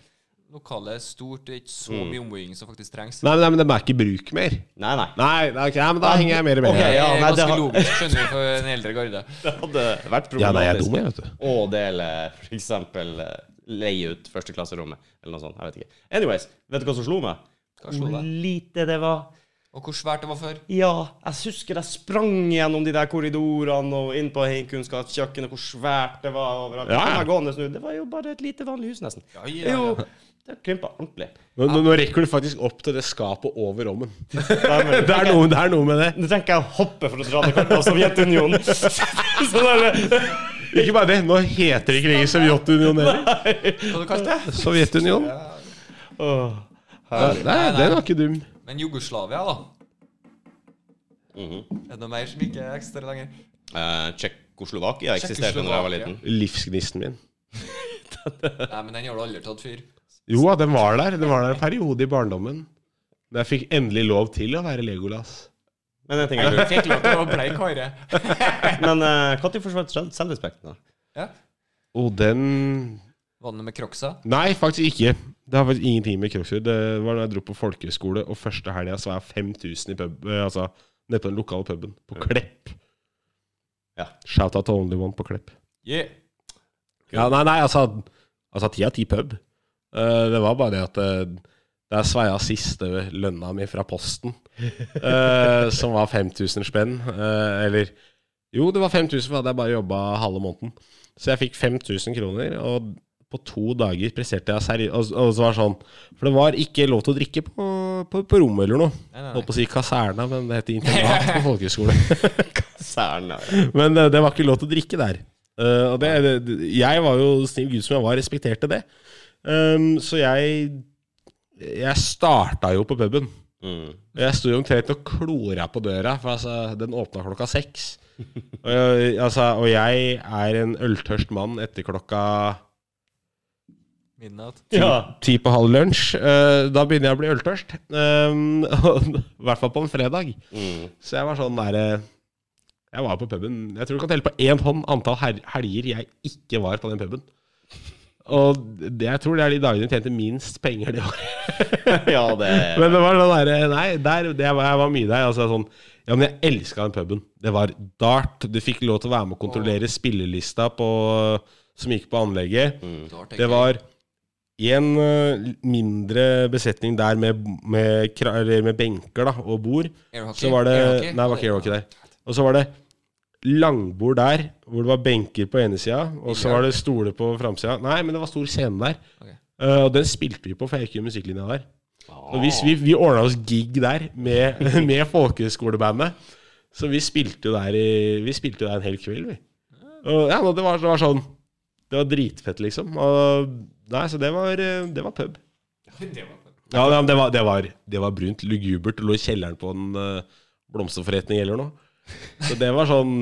[SPEAKER 1] Lokalet er stort, det er ikke så
[SPEAKER 2] Mm.
[SPEAKER 1] mye ombygging som faktisk trengs.
[SPEAKER 3] Nei, men, nei, men den er ikke i bruk mer.
[SPEAKER 2] Nei, nei.
[SPEAKER 3] Nei, nei, okay, men da henger jeg mer med.
[SPEAKER 2] Ok,
[SPEAKER 1] Det
[SPEAKER 2] ja,
[SPEAKER 1] er
[SPEAKER 2] nei, det
[SPEAKER 1] ganske
[SPEAKER 2] har-
[SPEAKER 1] logisk, skjønner du, for en eldre garde.
[SPEAKER 2] Det hadde vært problematisk
[SPEAKER 3] Ja, nei, jeg er dum, jeg, vet du.
[SPEAKER 2] å dele f.eks. leie ut førsteklasserommet, eller noe sånt. Jeg vet ikke. Anyways, vet du hva som slo meg?
[SPEAKER 1] Hva slo
[SPEAKER 2] Hvor
[SPEAKER 1] deg?
[SPEAKER 2] lite det var.
[SPEAKER 1] Og hvor svært det var før.
[SPEAKER 2] Ja, jeg husker jeg sprang gjennom de der korridorene og inn på heimkunnskapskjøkkenet, hvor svært det var overalt.
[SPEAKER 3] Ja,
[SPEAKER 2] gående Det var jo bare et lite vanlig hus, nesten.
[SPEAKER 1] Ja, ja, ja.
[SPEAKER 2] Jo, det krympa ordentlig.
[SPEAKER 3] Nå, nå, nå rekker du faktisk opp til det skapet over rommen.
[SPEAKER 2] Det er,
[SPEAKER 3] Det er noe, det er noe med det.
[SPEAKER 2] Nå trenger ikke jeg å hoppe for å dra det kort av Sovjetunionen. Så det er det.
[SPEAKER 3] Ikke bare det, nå heter det ikke lenger Sovjetunionen heller.
[SPEAKER 1] Hva du kalte det?
[SPEAKER 3] Sovjetunionen.
[SPEAKER 2] Åh,
[SPEAKER 3] Ja, nei, den var ikke dum.
[SPEAKER 1] Men Jugoslavia, da?
[SPEAKER 2] Mhm.
[SPEAKER 1] Er det noe mer som ikke eksisterer lenger?
[SPEAKER 2] Eh, Tsjekkoslovakia eksisterte da jeg var liten.
[SPEAKER 3] Livsgnisten min.
[SPEAKER 1] Nei, men den har du aldri tatt fyr.
[SPEAKER 3] Jo, den var der. Den var der en periode i barndommen. Da jeg fikk endelig lov til å være Legolas.
[SPEAKER 2] Men en ting er
[SPEAKER 1] fikk lov til å bleike håret.
[SPEAKER 2] Men uh, når forsvant selv, selvrespekten, da?
[SPEAKER 1] Ja.
[SPEAKER 3] Og den
[SPEAKER 1] Var det noe med crocsa?
[SPEAKER 3] Nei, faktisk ikke. Det har faktisk ingenting med kroppsfyr. Det var da jeg dro på folkehøyskole, og første helga så var jeg 5000 i pub, eh, altså nede på den lokale puben. På Klepp.
[SPEAKER 2] Ja.
[SPEAKER 3] Shout-out til Only One på Klepp.
[SPEAKER 1] Yeah.
[SPEAKER 3] Ja, nei, nei, altså Altså ti av ti pub. Uh, det var bare det at uh, der sveia siste lønna mi fra Posten, eh, som var 5000 spenn. eh, eller Jo, det var 5000, for hadde jeg bare jobba halve måneden. Så jeg fikk 5000 kroner, og på to dager presterte jeg seriøst og, og så var det sånn For det var ikke lov til å drikke på, på, på rommet eller noe.
[SPEAKER 1] Nei, nei.
[SPEAKER 3] Holdt på å si kaserna, men det heter internat på folkehøyskole.
[SPEAKER 2] ja.
[SPEAKER 3] Men det, det var ikke lov til å drikke der. Eh, og det, det, jeg var jo snill gud som jeg var, respekterte det. Um, så jeg Jeg starta jo på puben.
[SPEAKER 2] Mm.
[SPEAKER 3] Jeg sto jo omtrent og klora på døra, for altså, den åpna klokka seks. Og, jeg- altså, og jeg er en øltørst mann etter klokka
[SPEAKER 1] Midnatt.
[SPEAKER 2] Ja.
[SPEAKER 3] ti på halv lunsj. Uh, da begynner jeg å bli øltørst. Um, I hvert fall på en fredag.
[SPEAKER 2] Mm.
[SPEAKER 3] Så jeg var sånn derre Jeg var på puben Jeg tror du kan telle på én hånd antall helger jeg ikke var på den puben. Og det, jeg tror det er de dagene jeg tjente minst penger det året.
[SPEAKER 2] ja, det
[SPEAKER 3] Men det var sånn derre Nei, der, det var, jeg var mye der. Altså sånn Ja, men jeg elska den puben. Det var dart. Du fikk lov til å være med og kontrollere spillelista på, som gikk på anlegget. Det var en eh, mindre besetning der med, med, med benker da, og bord.
[SPEAKER 1] Airhockey?
[SPEAKER 3] Så var det Nei, det var ikke airhockey der. Og så var det langbord der, hvor det var benker på ene sida, og så var det stoler på framsida. Nei, men det var stor scene der.
[SPEAKER 1] Okay.
[SPEAKER 3] Uh, og den spilte vi på, for jeg gikk jo musikklinja der. Og vi, vi, vi ordna oss gig der med, med folkehøyskolebandet. Så vi spilte jo der i, Vi spilte der en hel kveld, vi. Og ja, det var, det var sånn Det var dritfett, liksom. Og, nei, så det var, eh, det var pub.
[SPEAKER 1] Det var
[SPEAKER 3] Ja, ja, det var, det var, det var brunt, lugubert. Det lå i kjelleren på en uh, blomsterforretning eller noe. Så det var sånn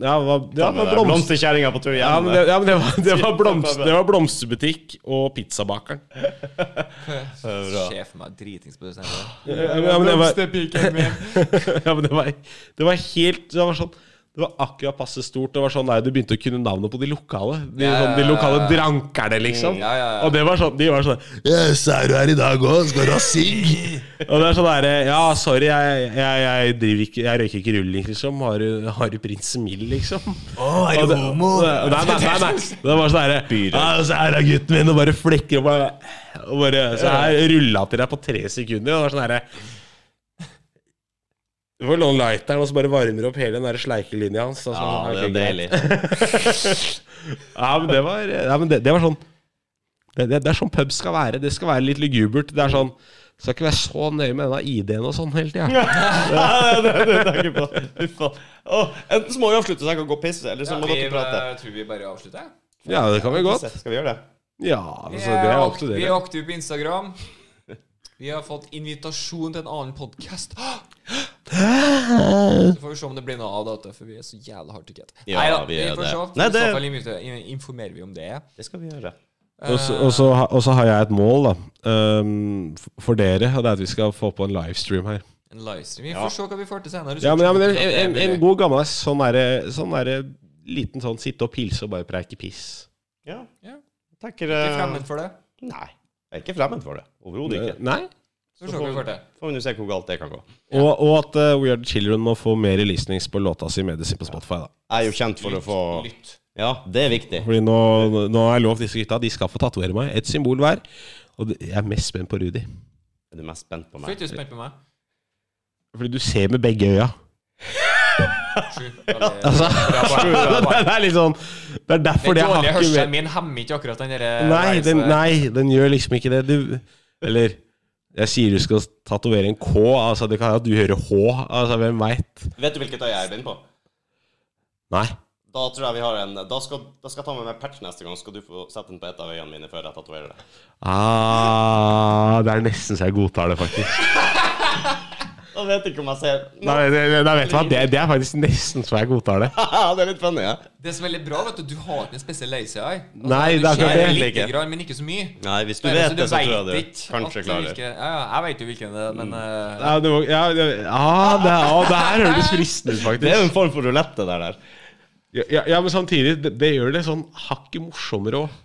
[SPEAKER 3] Ja, det var, det var blomst.
[SPEAKER 2] Blomsterkjerringa på tur
[SPEAKER 3] Ja, men det, ja, men det, var, det, var blomst, det var blomsterbutikk og pizzabakeren.
[SPEAKER 2] Bra.
[SPEAKER 1] Sjef meg dritings på det.
[SPEAKER 3] Ja, men, ja, men det var, ja, men det var, det var helt Det var sånn det var akkurat passe stort. Det var sånn nei, Du begynte å kunne navnet på de lokale. De,
[SPEAKER 1] Ja,
[SPEAKER 3] sånn, de lokale
[SPEAKER 1] ja.
[SPEAKER 3] drankerne, liksom.
[SPEAKER 1] Ja, ja, ja.
[SPEAKER 3] Og det var sånn De var sånn Yes, er du her i dag òg? Skal du ha sigg? Og det er sånn derre Ja, sorry, jeg, jeg, jeg driver ikke Jeg røyker ikke rulling, liksom. Har du, har du prins Mild, liksom?
[SPEAKER 1] Å, er
[SPEAKER 3] Og
[SPEAKER 1] du
[SPEAKER 3] det-
[SPEAKER 1] homo?
[SPEAKER 3] Nei, nei, nei, nei. Det var sånn derre Ja, så her er gutten min, og bare flekker og bare, og bare Så her rulla til deg på tre sekunder. Og det var sånn derre Du får låne lighteren, og så bare varmer opp hele den der sleikelinja hans. Altså,
[SPEAKER 2] Ja, det er deilig.
[SPEAKER 3] Ja, men det var, ja, men det, det var sånn det, det, det er sånn pub skal være. Det skal være litt lugubert. Det er sånn Skal ikke være så nøye med denne ID-en og sånn hele tida.
[SPEAKER 2] Ja, det er det jeg på. Faen. Enten så må vi avslutte, så jeg kan gå og pisse, eller så
[SPEAKER 1] Ja,
[SPEAKER 2] må
[SPEAKER 1] vi,
[SPEAKER 2] dere prate.
[SPEAKER 1] Jeg tror vi bare avslutter.
[SPEAKER 3] Ja, det kan vi godt.
[SPEAKER 2] Skal vi gjøre det?
[SPEAKER 3] Ja, altså, det er opp til
[SPEAKER 1] vi er aktive på Instagram. Vi har fått invitasjon til en annen podkast. Så får vi se om det blir noe av dette, for vi er så jævla hardt i get.
[SPEAKER 2] Ja,
[SPEAKER 1] Neida,
[SPEAKER 2] vi
[SPEAKER 1] vi
[SPEAKER 2] er
[SPEAKER 1] får se.
[SPEAKER 2] Nei,
[SPEAKER 1] I så fall inviter- informerer vi om det.
[SPEAKER 2] Det skal vi gjøre.
[SPEAKER 3] Og så- Og så ha- og så har jeg et mål da um, f- for dere, og det er at vi skal få på en livestream her.
[SPEAKER 1] En livestream. Vi
[SPEAKER 2] Ja.
[SPEAKER 1] får se hva vi får til senere.
[SPEAKER 3] Ja, men, ja, men en, en, en god gammel sånn derre sånn derre liten sånn sitte og pilse og bare preike piss.
[SPEAKER 2] Ja.
[SPEAKER 1] Ja.
[SPEAKER 2] Tenker
[SPEAKER 1] Ikke
[SPEAKER 2] eh,
[SPEAKER 1] fremmed for det.
[SPEAKER 2] Nei. Jeg er ikke fremmed for det. Overhodet ikke.
[SPEAKER 3] Nei?
[SPEAKER 1] Så får.
[SPEAKER 2] Får vi se hvor galt det kan gå.
[SPEAKER 3] Og, og at uh, We Are The Children må få mer releasings på låta si Medicine på Spotify. da
[SPEAKER 2] Jeg er jo kjent for å få
[SPEAKER 1] Lytt.
[SPEAKER 2] Ja, det er viktig.
[SPEAKER 3] Fordi nå, nå har jeg lovt disse gutta De skal få tatovere meg. Et symbol hver. Og jeg er mest spent på Rudi.
[SPEAKER 2] Er du mest spent på meg?
[SPEAKER 1] Fordi du spent på meg?
[SPEAKER 3] Fordi du ser med begge øya.
[SPEAKER 1] Sju.
[SPEAKER 3] Altså, det er litt sånn Det er derfor
[SPEAKER 1] det
[SPEAKER 3] jeg har
[SPEAKER 1] dårlige
[SPEAKER 3] ikke
[SPEAKER 1] hørselen min hemmer ikke akkurat den derre
[SPEAKER 3] nei den,
[SPEAKER 1] der.
[SPEAKER 3] nei, den gjør liksom ikke det. Du Eller jeg sier du skal tatovere en K. Altså, det kan hende du hører H. Altså, hvem veit?
[SPEAKER 2] Vet du hvilket øye jeg er blind på?
[SPEAKER 3] Nei.
[SPEAKER 2] Da tror jeg vi har en Da skal, da skal jeg ta med meg patch neste gang. Skal du få sette den på et av øynene mine før jeg tatoverer det.
[SPEAKER 3] Ah, det er nesten så jeg godtar det, faktisk.
[SPEAKER 2] Da vet ikke om jeg ser
[SPEAKER 3] Nei, det, det, vet du hva, det, det er faktisk nesten så jeg godtar det.
[SPEAKER 2] det er litt funny, ja.
[SPEAKER 1] Det som er litt bra, vet du, du har ikke en spesiell lazy eye. Altså,
[SPEAKER 3] Nei, det er akkurat det.
[SPEAKER 1] Litt
[SPEAKER 2] Ikke.
[SPEAKER 1] grann, men ikke så mye.
[SPEAKER 2] Nei, hvis du
[SPEAKER 1] Nei,
[SPEAKER 2] vet det, så tror jeg du
[SPEAKER 1] ikke
[SPEAKER 2] kanskje
[SPEAKER 1] at
[SPEAKER 2] klarer det.
[SPEAKER 1] Ja, ja, jeg vet jo hvilken det er, men uh...
[SPEAKER 3] Ja, det, var- ja, det, ah, det, ah, det her høres fristende ut, faktisk.
[SPEAKER 2] Det er jo en form for rulette, det der.
[SPEAKER 3] Ja, ja, ja, men samtidig, det, det gjør det sånn hakket morsommere òg.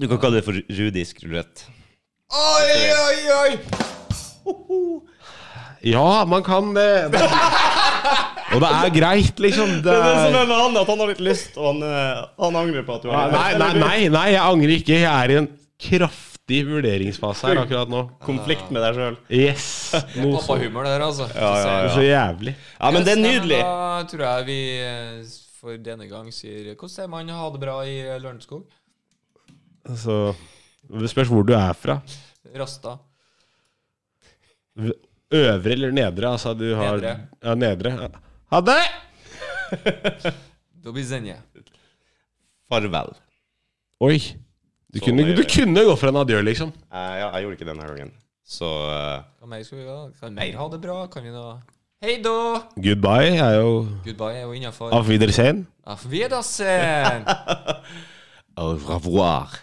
[SPEAKER 2] Du kan kalle det for rudisk rulett.
[SPEAKER 1] Oi, oi, oi!
[SPEAKER 3] Ja, man kan det. Og det er greit, liksom. Det
[SPEAKER 2] Det er det som
[SPEAKER 3] er,
[SPEAKER 2] med han, at han har litt lyst, og han, eh, han angrer på at du har
[SPEAKER 3] nei, nei, nei, nei, jeg angrer ikke. Jeg er i en kraftig vurderingsfase her akkurat nå.
[SPEAKER 2] konflikt med deg sjøl.
[SPEAKER 3] Yes. Noe
[SPEAKER 1] Pappahumor det der, altså.
[SPEAKER 2] Ja, ja, ja.
[SPEAKER 3] så jævlig.
[SPEAKER 2] Ja, men det er nydelig.
[SPEAKER 1] Da tror jeg vi eh, for denne gang sier Hvordan ser man ha det bra i eh, Lørenskog?
[SPEAKER 3] Altså Det spørs hvor du er fra.
[SPEAKER 1] Rasta.
[SPEAKER 3] Øvre eller nedre? Altså, du har
[SPEAKER 1] Nedre.
[SPEAKER 3] Ja, nedre. Ha det!
[SPEAKER 1] Do widzenia.
[SPEAKER 2] Farvel.
[SPEAKER 3] Oi. Du
[SPEAKER 2] Så
[SPEAKER 3] kunne,
[SPEAKER 2] det-
[SPEAKER 3] du kunne gå for en adjø, liksom.
[SPEAKER 2] Eh, ja, jeg gjorde ikke denne gangen. Så eh,
[SPEAKER 1] Hva mer skal vi ha? Kan mer ha det bra? Kan vi nå Hei da!
[SPEAKER 3] Goodbye er jo
[SPEAKER 1] Goodbye er jo innafor.
[SPEAKER 3] Auf Wiedersehen.
[SPEAKER 1] Auf Wiedersehen!
[SPEAKER 2] Au revoir.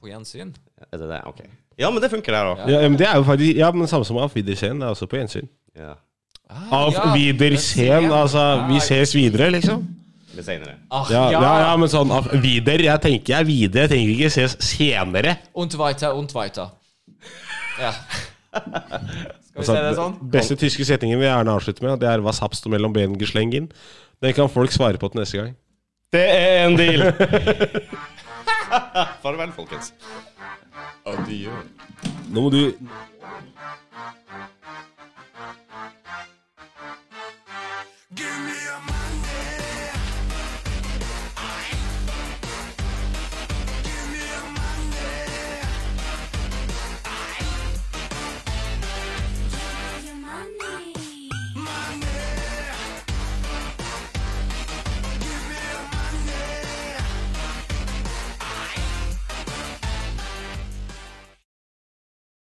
[SPEAKER 1] På gjensyn.
[SPEAKER 2] Er det det? Ok. Ja, men det funker der òg.
[SPEAKER 1] Ja.
[SPEAKER 3] Ja, men det er jo faktisk Ja, men samme som Auf Wiedersehen. Det er også på gjensyn.
[SPEAKER 2] Ja.
[SPEAKER 1] Ah,
[SPEAKER 3] Auf
[SPEAKER 1] ja,
[SPEAKER 3] Wiedersehen. Altså, vi ses videre, liksom.
[SPEAKER 2] Litt seinere.
[SPEAKER 1] Ah,
[SPEAKER 3] Ja,
[SPEAKER 1] ja.
[SPEAKER 3] ja, men sånn auf Wider. Jeg tenker jeg videre. Jeg tenker ikke ses senere.
[SPEAKER 1] Und weiter, und weiter. Ja. Skal vi
[SPEAKER 3] Altså,
[SPEAKER 1] se det sånn?
[SPEAKER 3] Beste tyske setningen vi gjerne avslutter med, det er 'Was habst du mellom benen geslengen?' Den kan folk svare på til neste gang.
[SPEAKER 2] Det er en deal! Farvel, folkens.
[SPEAKER 3] Nå må du